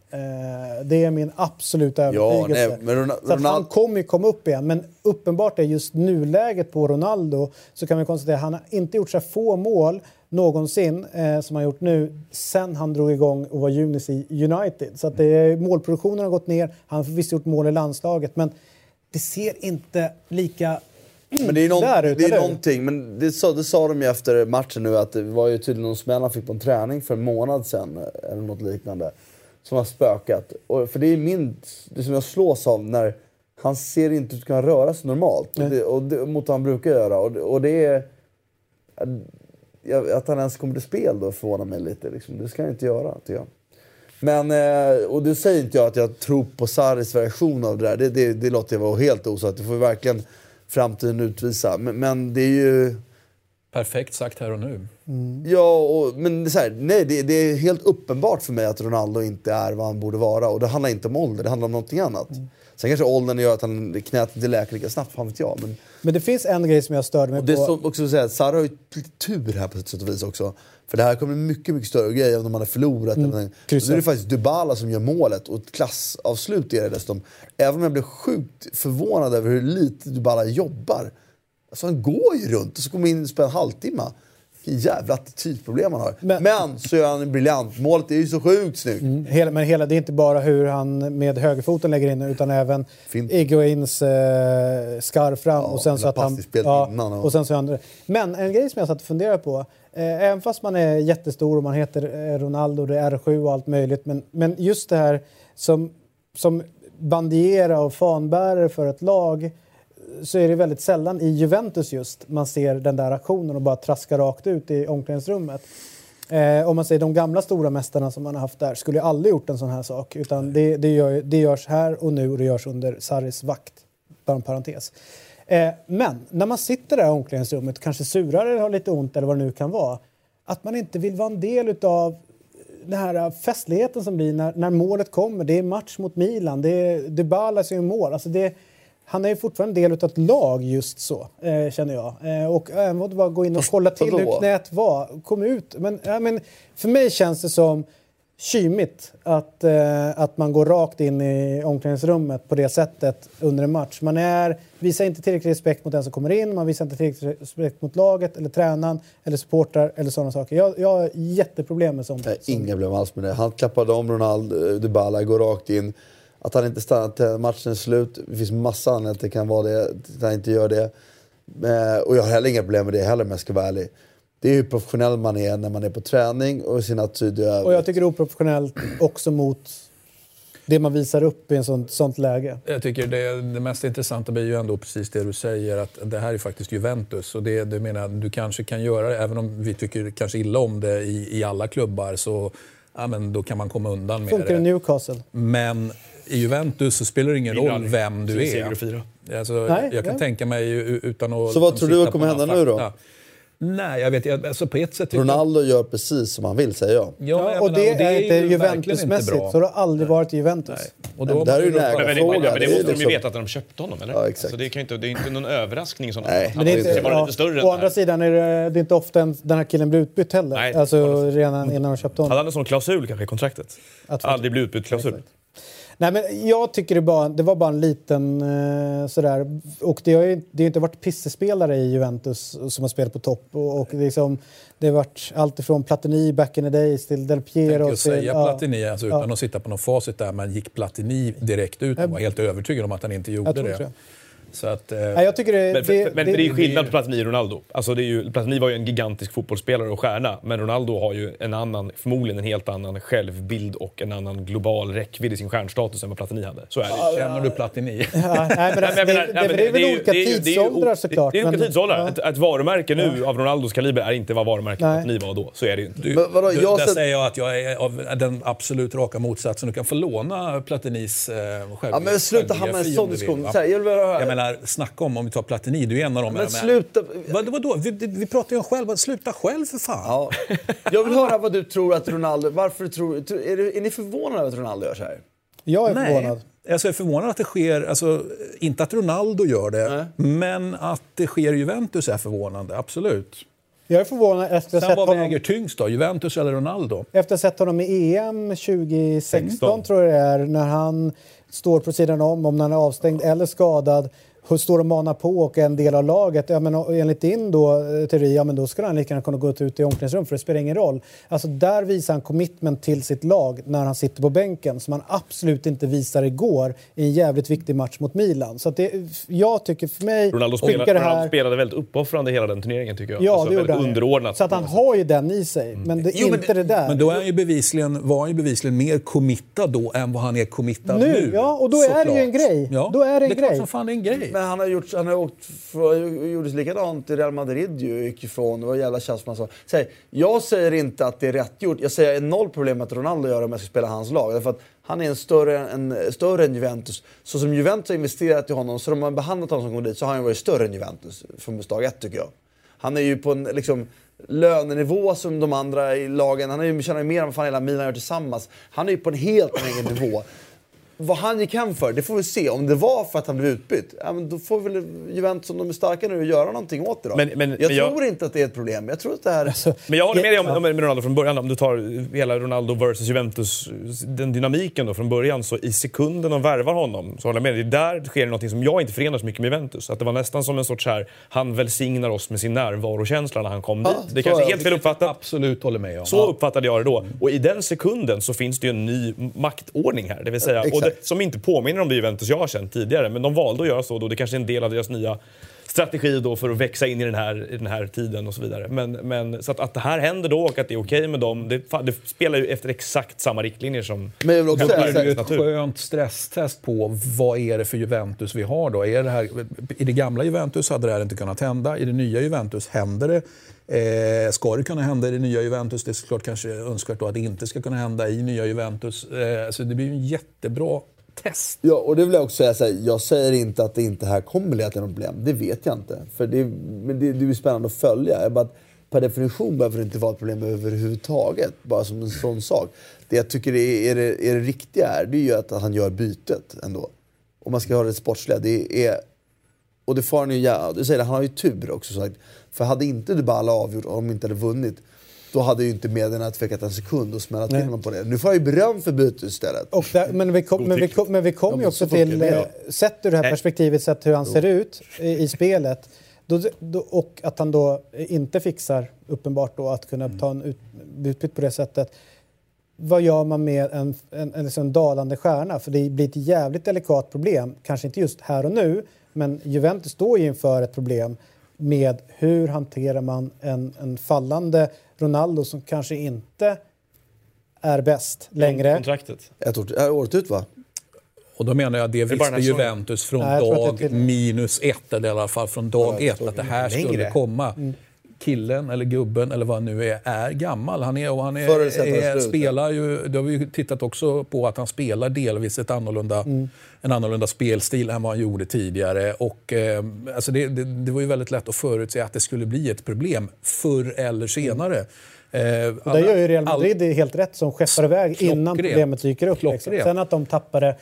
Eh, det är min absoluta övertygelse. nej, men Ron- så att han kommer ju komma upp igen. Men uppenbart är just nuläget på Ronaldo så kan vi konstatera att han har inte gjort så få mål någonsin eh, som han gjort nu sen han drog igång och var junis i United. Så att det målproduktionen har gått ner. Han har visst gjort mål i landslaget men det ser inte lika Men det är, någon, Där det är någonting, men det sa, det sa de ju efter matchen nu att det var ju tydligen någon smäll han fick på en träning för en månad sedan eh, eller något liknande. Som har spökat. Och, för det är min, det som jag slås av när han ser inte ut att kunna röra sig normalt. Och det, och det, mot vad han brukar göra. Och det, och det är... Att han ens kommer till spel då förvånar mig lite. Liksom. Det ska han inte göra, tycker jag. Men, eh, och det säger inte jag att jag tror på Sarris version av det där. Det, det, det låter jag vara helt osagt. Det får verkligen framtiden utvisa. Men, men det är ju... Perfekt sagt här och nu. Ja, och, men det är, så här, nej, det, det är helt uppenbart för mig att Ronaldo inte är vad han borde vara. Och det handlar inte om ålder, det handlar om någonting annat. Sen kanske åldern gör att han knät inte läker lika snabbt, fan vet jag. Men, Men det finns en grej som jag störde mig och det är på. så, också att säga, Sarri har ju lite tur här på ett sätt och vis också. För det här kommer bli mycket, mycket större grej om de hade förlorat. eller någonting. kryssa. Nu är det faktiskt Dybala som gör målet och ett klassavslut är det dessutom. Även om jag blev sjukt förvånad över hur lite Dybala jobbar. Alltså han går ju runt och så kommer in och spelar en halvtimme. Vilken jävla attitydproblem han har. Men, Men- så gör han briljant. Målet är ju så sjukt snyggt. Hela, men hela, det är inte bara hur han med högerfoten lägger in utan även. Iguains eh, skarv fram och sen så att han... passningsspelet innan och- och sen så han, Men en grej som jag satt och funderade på. Eh, även fast man är jättestor och man heter eh, Ronaldo, det är R7 och allt möjligt. Men, men just det här som, som bandiera och fanbärare för ett lag så är det väldigt sällan i Juventus just man ser den där aktionen och bara traska rakt ut i omklädningsrummet. Eh, om man säger de gamla stora mästarna som man har haft där skulle aldrig gjort en sån här sak. Utan det, det, gör, det görs här och nu och det görs under Sarris vakt. Bara en parentes. Eh, men när man sitter där i omklädningsrummet, kanske surar eller har lite ont eller vad det nu kan vara. Att man inte vill vara en del utav den här festligheten som blir när, när målet kommer. Det är match mot Milan, det är Dybala som gör mål. Alltså det, han är ju fortfarande en del av ett lag just så, eh, känner jag. Eh, och även att bara gå in och kolla till hur knät var. Kom ut. Men, ja, men för mig känns det som kymigt att, eh, att man går rakt in i omklädningsrummet på det sättet under en match. Man är, visar inte tillräcklig respekt mot den som kommer in, man visar inte tillräcklig respekt mot laget eller tränaren eller supportrar eller sådana saker. Jag, jag har jätteproblem med sånt. Nej, inga problem alls med det. Han klappade om Ronaldo, eh, Dybala, går rakt in. Att han inte stannar till matchen är slut. Det finns massa anledningar att det kan vara det, att han inte gör det. Eh, Och jag har heller inga problem med det heller om jag ska vara ärlig. Det är hur professionell man är när man är på träning och sin attityd i Och jag tycker det är oprofessionellt också mot det man visar upp i en sånt, sånt läge. Jag tycker det, det mest intressanta blir ju ändå precis det du säger att det här är faktiskt Juventus. Och det, det menar, du kanske kan göra det, även om vi tycker kanske illa om det i, i alla klubbar, så ja, men då kan man komma undan med Funkar i det. Newcastle? Men i Juventus så spelar det ingen roll vem du Så det är och är. Alltså, Nej, jag kan ja. tänka mig utan att... Så vad tror du kommer hända nu då? fakta. Nej, jag vet inte. Alltså på ett sätt... tycker jag- Ronaldo gör precis som han vill, säger jag. Ja, Ja, jag och menar, det, är ju inte verkligen Juventusmässigt, så det har aldrig varit i Juventus. Nej. Och då där man är ju då- nära. Men, men, det, Fråga, men det det är måste de ju liksom- veta att de köpte honom, eller? Ja, exakt. Alltså, det, kan ju inte, det är inte någon överraskning sådana Nej. Men det är Han inte, var ja, lite större å det andra sidan är det, det är inte ofta en, den här killen blir utbytt heller. Nej, alltså redan innan de köpte Hade honom. han en sån klausul kanske i kontraktet? Att- Aldrig bli utbytt-klausul? Nej, men jag tycker det, bara, det var bara en liten eh, sådär. Och det har ju det har inte varit pissespelare i Juventus som har spelat på topp. Och, och liksom, det har varit allt ifrån Platini back in the days till Del Piero. att till- säga ja. Platini, alltså, utan Ja. att sitta på någon facit där, men gick Platini direkt ut och var helt övertygad om att han inte gjorde Jag det. Så att, eh, Nej, jag tycker det, Men, för, det, för, men det, är ju det, skillnad på Platini och Ronaldo. Alltså det är ju, Platini var ju en gigantisk fotbollsspelare och stjärna, men Ronaldo har ju en annan, förmodligen en helt annan självbild och en annan global räckvidd i sin stjärnstatus än vad Platini hade. Så är det ju. Känner du Platini? ja, nej, men alltså, det, är väl olika är är tidsåldrar såklart. Det är olika tidsåldrar. ja. Ett, ett varumärke nu av Ronaldos kaliber är inte vad varumärket. Platini var då. Så är det ju inte. Du, Men vadå, du, jag där säger jag att jag är av den absolut raka motsatsen. Du kan få låna Platinis eh, själv, Ja, men sluta hamna i en sån diskussion. jag vill höra- menar, snacka om om vi tar Platini, du är en av dem. Men sluta... Vad, vadå? Vi, vi pratar ju om själva. Sluta själv för fan. Ja. Jag vill höra vad du tror att Ronaldo... Varför tror, är, du, är ni förvånade över att Ronaldo gör så här? Jag är Nej. förvånad. Alltså jag är förvånad att det sker, alltså, inte att Ronaldo gör det, men att det sker i Juventus är förvånande, absolut. Jag är förvånad efter att ha Sen sett vad honom, väger tyngst då, Juventus eller Ronaldo? efter att ha sett honom i EM 2016 tror jag det är, när han står på sidan om, om han är avstängd eller skadad, står och manar på och är en del av laget. Ja, men enligt din då, eh, teori, ja, men då skulle han lika gärna kunna gå ut i omklädningsrum för det spelar ingen roll. Alltså där visar han commitment till sitt lag när han sitter på bänken som han absolut inte visar igår i en jävligt viktig match mot Milan. Så att det, jag tycker för mig Ronaldo, spelade, det Ronaldo här... spelade väldigt uppoffrande hela den turneringen tycker jag. Ja, alltså, det gjorde väldigt han. underordnat. Så att han har ju den i sig, men det är Jo, men inte det där. Men då är han ju bevisligen, var han ju bevisligen mer committad då än vad han är committad nu. Nu, ja, och då är det ju en grej. Ja, Då är det en grej. fan det är en grej men han har, gjort, han har åkt för, gjorde likadant i Real Madrid ju, gick ifrån. Det var jävla tjafs man sa. Säg, Jag säger inte att det är rätt gjort. Jag säger att det är noll problem att Ronaldo gör det om jag ska spela hans lag. Därför att han är en större, en, större än Juventus. Så som Juventus har investerat i honom, så de har behandlat honom som kom dit, så har han varit större än Juventus från dag ett tycker jag. Han är ju på en liksom, lönenivå som de andra i lagen. Han är ju, tjänar ju mer än vad fan hela Milan gör tillsammans. Han är ju på en helt annan nivå. Vad han gick hem för, det får vi se. Om det var för att han blev utbytt, ja, men då får väl Juventus, om de är starka nu, göra någonting åt det då. Men- men- jag men jag- tror inte att det är ett problem. Jag tror att det här... Men jag håller med dig om, Ja. om med Ronaldo från början. Om du tar hela Ronaldo versus Juventus, den dynamiken då från början, så i sekunden de värvar honom, så håller jag med dig. Där sker det något som jag inte förenar så mycket med Juventus. Att det var nästan som en sorts här, han välsignar oss med sin närvarokänsla när han kom Ja, dit. Det så kanske är helt fel uppfattat. Absolut håller med om. Så uppfattade jag det då. Och i den sekunden så finns det ju en ny maktordning här. Det vill säga som inte påminner om det Juventus jag har känt tidigare. Men de valde att göra så då. Det kanske är en del av deras nya strategi då för att växa in i den här, i den här tiden och så vidare. Men, men, så att, att det här händer då och att det är okej med dem, det, det spelar ju efter exakt samma riktlinjer som... Men jag vill också Det säga, är så ju ett skönt stresstest på vad är det för Juventus vi har då. Är det här, I det gamla Juventus hade det här inte kunnat hända. I det nya Juventus händer det. Eh, ska det kunna hända i det nya Juventus? Det är såklart kanske önskvärt då att det inte ska kunna hända i nya Juventus. Eh, så det blir en jättebra test. Ja, och det vill jag också säga. Så här, jag säger inte att det inte här kommer leda till något problem. Det vet jag inte. För det, men det, det är spännande att följa. Jag bara, per definition behöver det inte vara ett problem överhuvudtaget. Bara som en sån sak. Det jag tycker är, är, det, är det riktiga är, det är ju att han gör bytet ändå. Om man ska ha det sportsliga. Det är, och det får han ju, ja, du säger det, han har ju tur också sagt. För hade inte Dybala avgjort, och de inte hade vunnit, då hade ju inte medierna tvekat en sekund och smälla till honom på det. Nu får han ju beröm för bytet istället. Och där, men, vi kom, men, vi kom, men vi kom Ja, ju också till, det, eh, ja. sett ur det här perspektivet, sett hur han ser ut i, i spelet. Då, då, och att han då inte fixar, uppenbart då, att kunna ta en ut, utbytt på det sättet. Vad gör man med en, en, en liksom dalande stjärna? För det blir ett jävligt delikat problem. Kanske inte just här och nu, men Juventus står ju inför ett problem med hur hanterar man en, en fallande Ronaldo som kanske inte är bäst längre. Kontraktet. Ett år, året ut va? Och då menar jag det bara visste. Juventus från Nej, dag det minus ett, eller i alla fall från dag ett, att det här skulle komma. Killen eller gubben eller vad han nu är, är gammal. Han är, och han är, är, spelar ju, det har vi ju tittat också på att han spelar delvis ett annorlunda, en annorlunda spelstil än vad han gjorde tidigare. Och, eh, alltså det, det, det var ju väldigt lätt att förutse att det skulle bli ett problem förr eller senare. Eh, Och där gör ju Real Madrid det helt rätt som skeppar iväg innan problemet dyker upp. Liksom. Sen att de tappade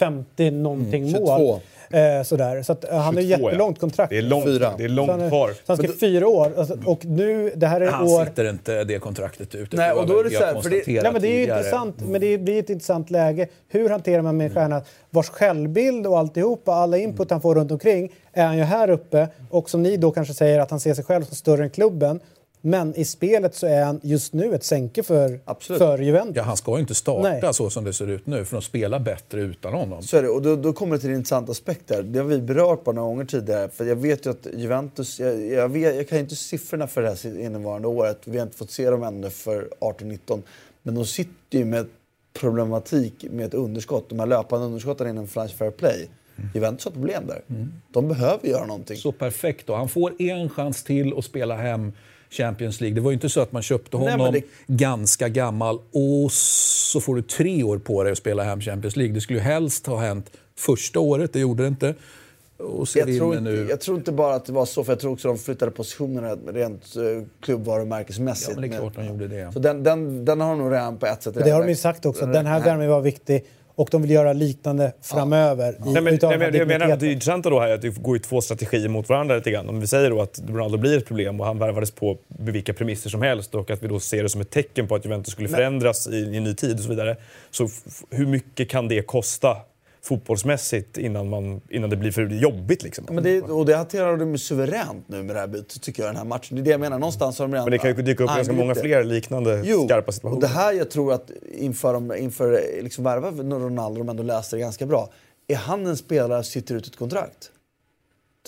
50 någonting Mm, 22. mål. Eh, sådär. Så att, eh, han har 22, ja. jättelångt kontrakt. Det är långt, Fyra. det är Så långt han är- kvar. Så han ska fyra år. Alltså, och nu, det här är Han år... sitter inte det kontraktet ut. Nej, och då är det så här, för det- Ja, men det är ju intressant, men det blir ett intressant läge. Hur hanterar man med en stjärna vars självbild och alltihopa, alla input han får runt omkring är han ju här uppe och som ni då kanske säger att han ser sig själv som större än klubben. Men i spelet så är han just nu ett sänke för, Absolut. för Juventus. Ja, han ska ju inte starta Nej. så som det ser ut nu, för de spelar bättre utan honom. Så är det. Och då, då kommer det till en intressant aspekt där. Det har vi berört på några gånger tidigare. För jag vet ju att Juventus, jag, jag, vet, jag kan ju inte siffrorna för det här innevarande året. Vi har inte fått se dem ännu för 18-19. Men de sitter ju med problematik med ett underskott. De här löpande underskotten inom Financial Fair Play. Juventus har problem där. De behöver göra någonting. Så perfekt då. Han får en chans till att spela hem Champions League. Det var ju inte så att man köpte Nej, honom men det- ganska gammal och så får du tre år på dig att spela hem Champions League. Det skulle ju helst ha hänt första året, det gjorde det inte. Och Jag tror, inte, nu. jag tror inte bara att det var så, för jag tror också att de flyttade positionerna rent uh, klubbvarumärkesmässigt. Ja, men det är klart de gjorde det. Så den, den, den har de nog redan på ett sätt Det har de ju sagt också. Den här värmen var viktig och de vill göra liknande framöver. I, Nej, men, nej, men, jag menar att det är digniteten. intressant då här att det går ju två strategier mot varandra lite grann. Om vi säger då att Ronaldo blir ett problem och han värvades på vilka premisser som helst och att vi då ser det som ett tecken på att Juventus skulle förändras i, i en ny tid och så vidare. Så hur mycket kan det kosta fotbollsmässigt innan, man, innan det blir för jobbigt liksom? Men det, och det hanterar de suveränt nu med det här bytet, tycker jag, den här matchen. Det är det jag menar. Någonstans har de redan Men det kan ju dyka upp ganska många fler liknande Jo, skarpa och situationer. det här jag tror att inför, de- inför liksom värva Ronaldo, de ändå läste det ganska bra. Är han en spelare som sitter ut ett kontrakt?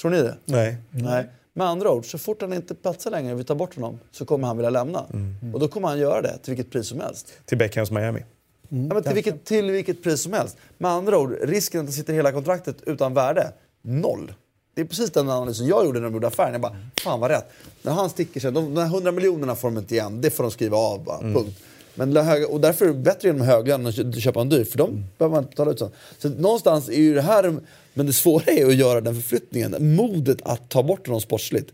Tror ni det? Nej. Nej. Med andra ord, så fort han inte platsar längre, vi tar bort honom, så kommer han vilja lämna. Mm. Och då kommer han göra det, till vilket pris som helst. Till Beckhams Miami. Ja, men till, vilket, till vilket pris som helst. Med andra ord, risken att han sitter hela kontraktet utan värde, noll. Det är precis den analysen jag gjorde när de gjorde affären. Jag bara, fan vad rätt. När han sticker sig, de, de här 100 miljonerna får de inte igen. Det får de skriva av bara, punkt. Men höga, och därför är det bättre genom höglön än att kö- köpa en dyr, för de behöver man inte betala ut sånt. Så någonstans är ju det här, men det svåra är att göra den förflyttningen. Modet att ta bort honom sportsligt.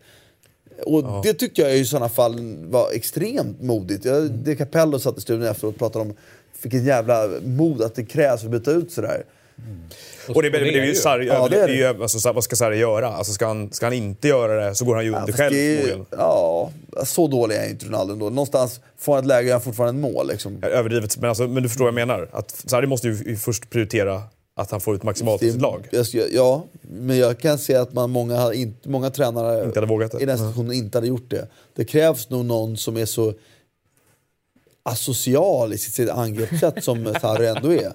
Och det tycker jag i sådana fall var extremt modigt. Jag, det Capello satt i studion efteråt och pratade om vilket jävla mod att det krävs för att byta ut sådär. Och det, det, det, är ju Sarri, Ja, det är alltså, så- vad ska Sarri göra? Alltså, ska, han, ska han inte göra det så går han ju under fast själv ju-. Ja, så dålig är inte Ronaldo ändå. Någonstans får han ett läge och han fortfarande ett mål. Liksom. Överdrivet, men, alltså, men du förstår vad jag menar. Att Sarri måste ju först prioritera att han får ut maximalt av sitt lag. Ja, men jag kan se att man, många, har inte, många tränare Inte hade vågat det. i den situationen inte hade gjort det. Det krävs nog någon som är så asocial i sitt, angreppssätt som Sarri ändå är.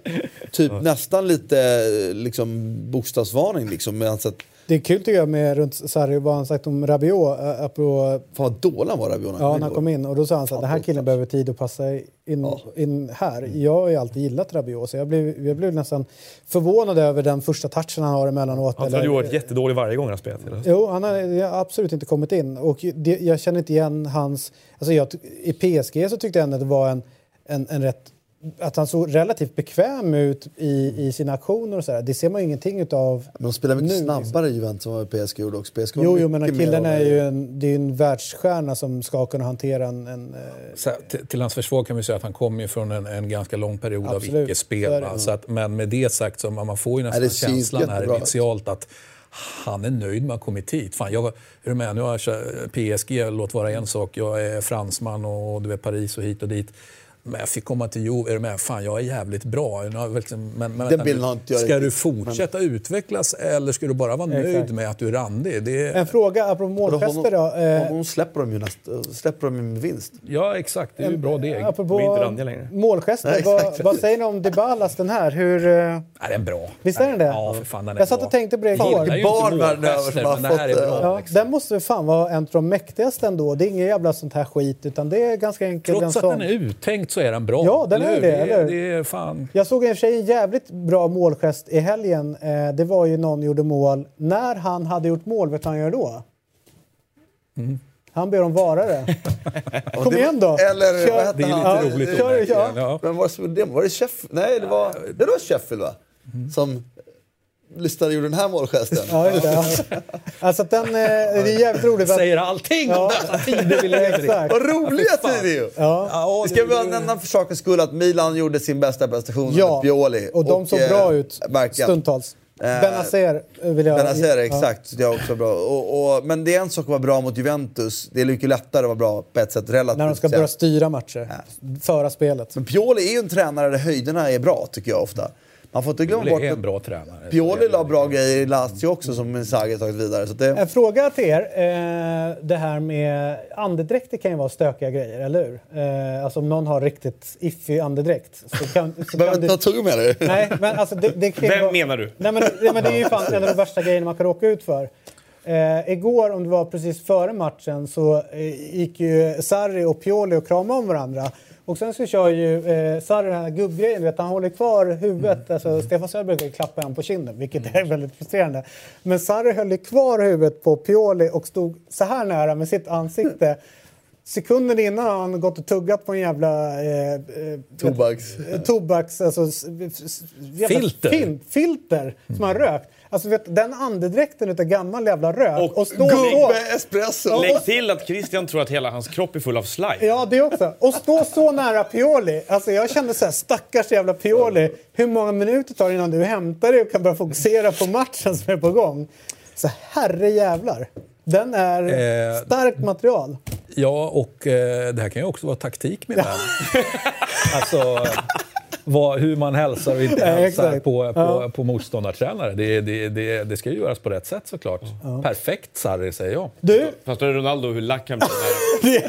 Typ nästan lite liksom, bokstavsvarning liksom. Med hans sätt, Det är kul tycker jag med runt Sarri vad han sagt om Rabiot. äh, apropå fan vad dålig han var Rabiot Ja, när han kom in. Och då sa han så att den här killen behöver tid att passa in, in här. Jag har ju alltid gillat Rabiot, så jag blev, jag blev nästan förvånad över den första touchen han har emellanåt. Han hade ju varit jättedålig varje gång han spelat. Eller? Jo, han har, har absolut inte kommit in. Och det, jag känner inte igen hans... Alltså jag, I PSG så tyckte jag ändå att det var en, en, en rätt... Att han såg relativt bekväm ut i, i sina aktioner och sådär. Det ser man ju ingenting utav Men de spelar mycket nu, liksom. snabbare i Juventus än vad PSG gjorde också. PSG Jo, jo, men killen av- är ju en, det är en världsstjärna som ska kunna hantera en... en eh, Så, till, till hans försvar kan vi säga att han kommer ju från en, en ganska lång period av Absolut, så är icke-spel. Så att, men med det sagt så man får ju nästan känslan här initialt att han är nöjd med att ha kommit hit. Fan, jag, är du med? Nu har jag kört PSG, låt vara en sak. Jag är fransman och du vet Paris och hit och dit. Men jag fick komma till Juve, är du med? Fan, jag är jävligt bra. Liksom, men, men, vänta bilden har inte jag Ska du fortsätta utvecklas eller ska du bara vara nöjd Exakt. med att du är randig? Det, En fråga apropå målgester då. Eh, honom släpper de ju släpper de ju med vinst. ja, exakt. Det är ju bra deg. De är apropå inte randiga längre. målgester, Nej, vad, vad säger ni om Dybalas den här? Hur, eh, Ja, den är bra. Visst är den det? Ja, för fan den är jag satt bra. och tänkte på det igår. det är ju Barn inte världen över målgester, som har men det här är fått, bra. Ja, liksom. den måste fan vara en av de mäktigaste ändå. Det är ingen jävla sånt här skit utan det är ganska enkelt. Trots en att den är uttänkt så är den bra. Ja, den är hur? det, eller det är fan... Jag såg i och för sig en jävligt bra målgest i helgen. Eh, det var ju någon gjorde mål. När han hade gjort mål, vet du vad han gör då? Mm. Han ber om varare. Kom igen då! Eller Kör- vad Det är lite han? roligt. kör- onekligen, ja. ja. Men var det, var det Sheffield? Nej, det var, det var Sheffield va? Som lyssnade gjorde den här målgesten. Ja, det. Ja. Alltså att den, eh, det är jävligt roligt. Att, Säger allting om Ja. dessa tider vi. Vad roliga tider ju! Ja. Ja, Vi ska bara nämna för sakens skull att Milan gjorde sin bästa prestation Ja, med Pioli. och de såg eh, bra ut Verkligen. stundtals. Eh, Benazer vill jag... Benazer, Ja. exakt. Det är också bra. Och, och, men det är en sak att vara bra mot Juventus. Det är mycket lättare att vara bra på ett sätt relativt När de ska börja styra matcher. Föra spelet. Men Pioli är ju en tränare där höjderna är bra, tycker jag ofta. Man får inte glömma bort en bra tränare. Pioli la bra grejer i Lazio också som Inzaghi tagit vidare. Så det, En fråga till er. Eh, det här med andedräkter kan ju vara stökiga grejer, eller hur? Eh, alltså om någon har riktigt iffy andedräkt så kan, så behöver kan inte ta tugg med dig. Nej, men alltså det, det Vem vara- menar du? Nej, men, nej, men det är ju fan en av de värsta grejerna man kan råka ut för. Eh, igår, om det var precis före matchen, så eh, gick ju Sarri och Pioli och kramade om varandra. Och sen så kör ju eh, Sarri den här gubbgrejen, vet, han håller kvar huvudet. Alltså, Stefan Söderberg brukar klappa en på kinden, vilket är väldigt frustrerande. Men Sarri höll kvar huvudet på Pioli och stod så här nära med sitt ansikte. Sekunden innan har han gått och tuggat på en jävla... Eh, eh, Tobaks. eh, tobaks... Alltså, Filter. Fin, filter som han rökt. Alltså vet, den andedräkten utav gammal jävla rök. Och Och, stå så... Gubbe espresso! Lägg till att Christian tror att hela hans kropp är full av slime. Ja, det också. Och stå så nära Pioli. Alltså jag kände så här, stackars jävla Pioli. Hur många minuter tar det innan du hämtar dig och kan börja fokusera på matchen som är på gång? Så herre jävlar. Den är Eh, starkt material. Ja, och eh, det här kan ju också vara taktik min vän. alltså, vad, hur man hälsar och inte Ja, hälsar på, på, Ja. på motståndartränare. Det, det, det, det ska ju göras på rätt sätt såklart. Perfekt Sarri, säger jag. Du, Fast då är Ronaldo hur lack han blir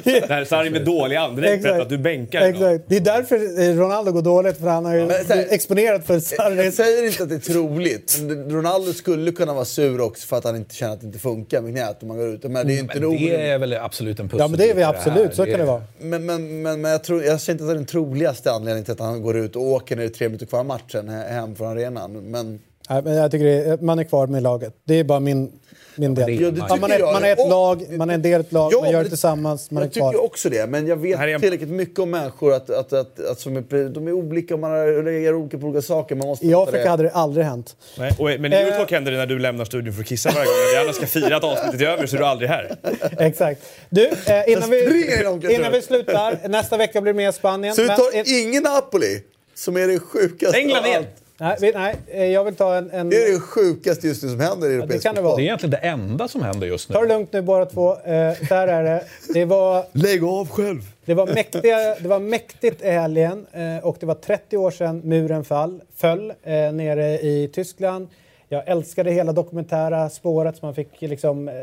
när, när Sarri med dålig andedräkt berättar att du bänkar. Exakt. Det är därför eh, Ronaldo går dåligt, för han har ju Men här- blivit exponerad för Jag Sarri. säger inte att det är troligt. Men Ronaldo skulle kunna vara sur också för att han inte känner att det inte funkar med knät man går ut. Men det är ju inte Men det är väl absolut en pusselbit Ja, men det är vi absolut. Så kan det vara. Men, men, men, men jag, tror, jag säger inte att det är den troligaste anledningen till att han går ut åker när det är tre minuter kvar av matchen he- hem från arenan. Men Nej, men jag tycker det är, man är kvar med laget. Det är bara min, min del. Ja, man, är, jag. man är ett Och- lag, man är en del av ett lag, Ja, man gör men det tillsammans, man är jag kvar. tycker också det, men jag vet en- tillräckligt mycket om människor att, att, att, att, som är, de är olika och man reagerar olika på olika saker. Man måste I Afrika det. hade det aldrig hänt. Nej, och, men i Eh. Eurotalk händer det när du lämnar studion för att kissa varje gång. Vi andra ska fira att avsnittet är över så är du aldrig här. Exakt. Du, eh, innan, vi, innan vi slutar, nästa vecka blir det mer Spanien. Så men- tar ingen Napoli, som är det sjukaste England allt. nej, vi, nej, eh, jag vill ta en... en Det är det sjukaste just nu som händer i det europeisk kan det Det är vara. egentligen det enda som händer just nu. Ta det lugnt nu båda två. Eh, där är det. Det var, Lägg av själv! det, var mäktiga, det var mäktigt i helgen eh, och det var 30 år sedan muren fall, föll eh, nere i Tyskland. Jag älskade hela dokumentära spåret som man fick liksom, eh,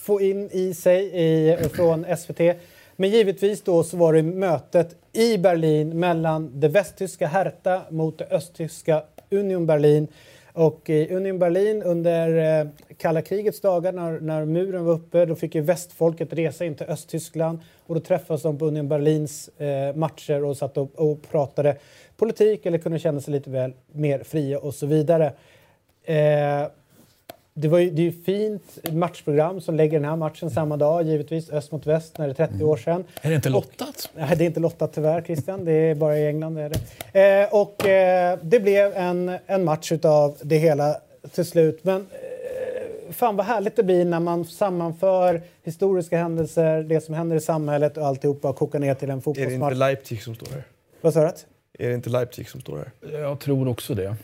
få in i sig i, från SVT. Men givetvis då så var det mötet i Berlin mellan det västtyska Hertha mot det östtyska Union Berlin. Och i Union Berlin under eh, kalla krigets dagar när, när muren var uppe då fick ju västfolket resa in till Östtyskland och då träffades de på Union Berlins eh, matcher och satt och, och pratade politik eller kunde känna sig lite väl mer fria och så vidare. Eh, det, var ju, det är ju fint matchprogram som lägger den här matchen samma dag, givetvis öst mot väst när det är 30 år sedan. Är det inte lottat? Nej, det är inte lottat tyvärr, Christian. Det är bara i England. Det är det. Eh, och eh, det blev en, en match utav det hela till slut. Men eh, fan vad härligt det blir när man sammanför historiska händelser, det som händer i samhället och alltihopa och kokar ner till en Är det fotbollsmatch. inte Leipzig som står här? Vad sa du? Är det inte Leipzig som står här? Jag tror också det.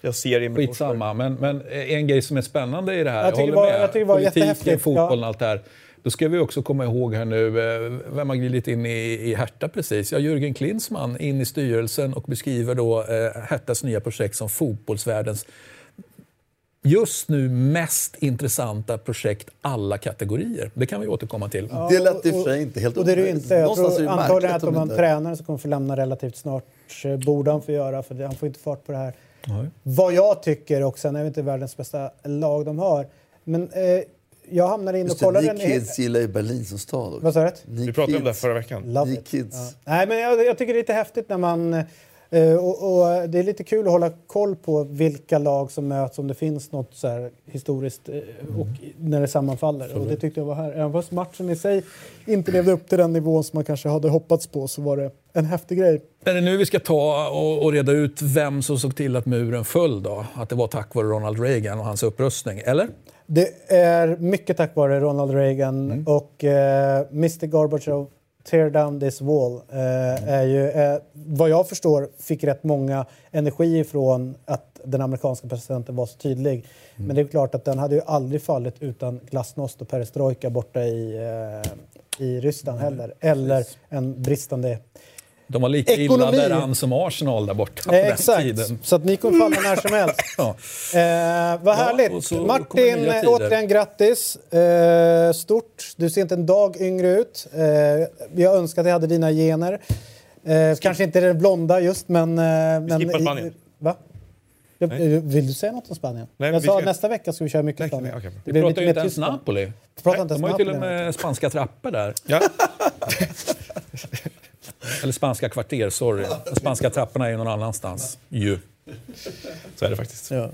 Jag ser Forsberg. Skitsamma, men, men en grej som är spännande i det här, Jag tycker håller det var- med. jag tycker det var Politiken, fotbollen, ja. allt det här. Då ska vi också komma ihåg här nu, eh, vem har glidit in i, i Hertha precis? Ja, Jürgen Klinsmann in i styrelsen och beskriver då eh, Herthas nya projekt som fotbollsvärldens just nu mest intressanta projekt alla kategorier. Det kan vi återkomma till. Det lät i och för sig inte helt Och det är det inte. Jag tror antagligen märkligt att om inte- tränare som kommer få lämna relativt snart eh, borde han få göra för han får inte fart på det här. Nej. Vad jag tycker och sen är det inte världens bästa lag de har. Men eh, jag hamnade in och Just det, kollade ni en kids gillar ju Berlin som stad också. Vad sa du? Vi pratade om det förra veckan. Love it. kids. Ja. Nej, men jag, jag tycker det är lite häftigt när man... eh, och, och det är lite kul att hålla koll på vilka lag som möts, om det finns något så här historiskt eh, och när det sammanfaller. Och det tyckte jag var här. Även fast matchen i sig inte levde upp till den nivån som man kanske hade hoppats på så var det en häftig grej. Är det nu vi ska ta och, och reda ut vem som såg till att muren föll då? Att det var tack vare Ronald Reagan och hans upprustning, eller? Det är mycket tack vare Ronald Reagan och eh, Mr Gorbachev Tear down this wall eh, är ju, eh, vad jag förstår, fick rätt många energi ifrån att den amerikanska presidenten var så tydlig. Men det är klart att den hade ju aldrig fallit utan glasnost och perestrojka borta i, eh, i Ryssland heller. Eller en bristande De var lika Ekonomi. illa däran som Arsenal där borta på Eh, den exakt, tiden. så att ni kommer falla när som helst. Ja. Eh, vad härligt! kommer Martin, eh, återigen grattis. Eh, stort. Du ser inte en dag yngre ut. Eh, jag önskar att jag hade dina gener. Eh, kanske inte det blonda just, men... Eh, men skippar i- Spanien. Va? Nej. eh, Vill du säga något om Spanien? Nej, jag vi sa ska- att nästa vecka ska vi köra mycket Nej, Spanien. nej. Det Vi pratar ju inte ens. Napoli. Vi pratar inte De har ju till och med spanska trappor där. Ja. Eller spanska kvarter, sorry. De spanska trapporna är någon annanstans. Ju. Så är det faktiskt. Ja,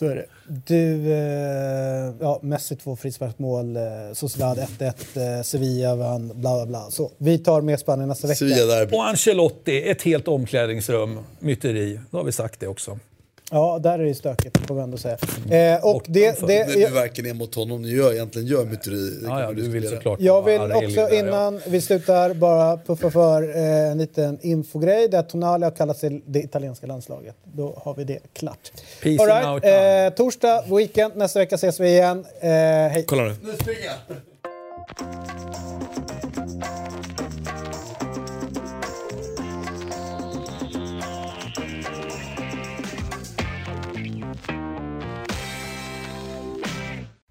så är det. Du, eh, ja, Messi två frisparksmål, eh, Sociedad 1-1, eh, Sevilla vann, bla bla bla. Så, vi tar med Spanien nästa vecka. Sevilla. Och Ancelotti, ett helt omklädningsrum, myteri. Då har vi sagt det också. Ja, där är det stökigt får vi ändå säga. Eh, och det, det, du jag, verkligen är mot honom. Ni gör, egentligen gör myteri. Det Ja, ja, du vill såklart jag vill också där, ja. innan vi slutar bara puffa för eh, en liten infogrej där Tonali har kallats till det italienska landslaget. Då har vi det klart. Peace All right, eh, torsdag, weekend, nästa vecka ses vi igen. Eh, hej! Kolla nu. Nu springer jag!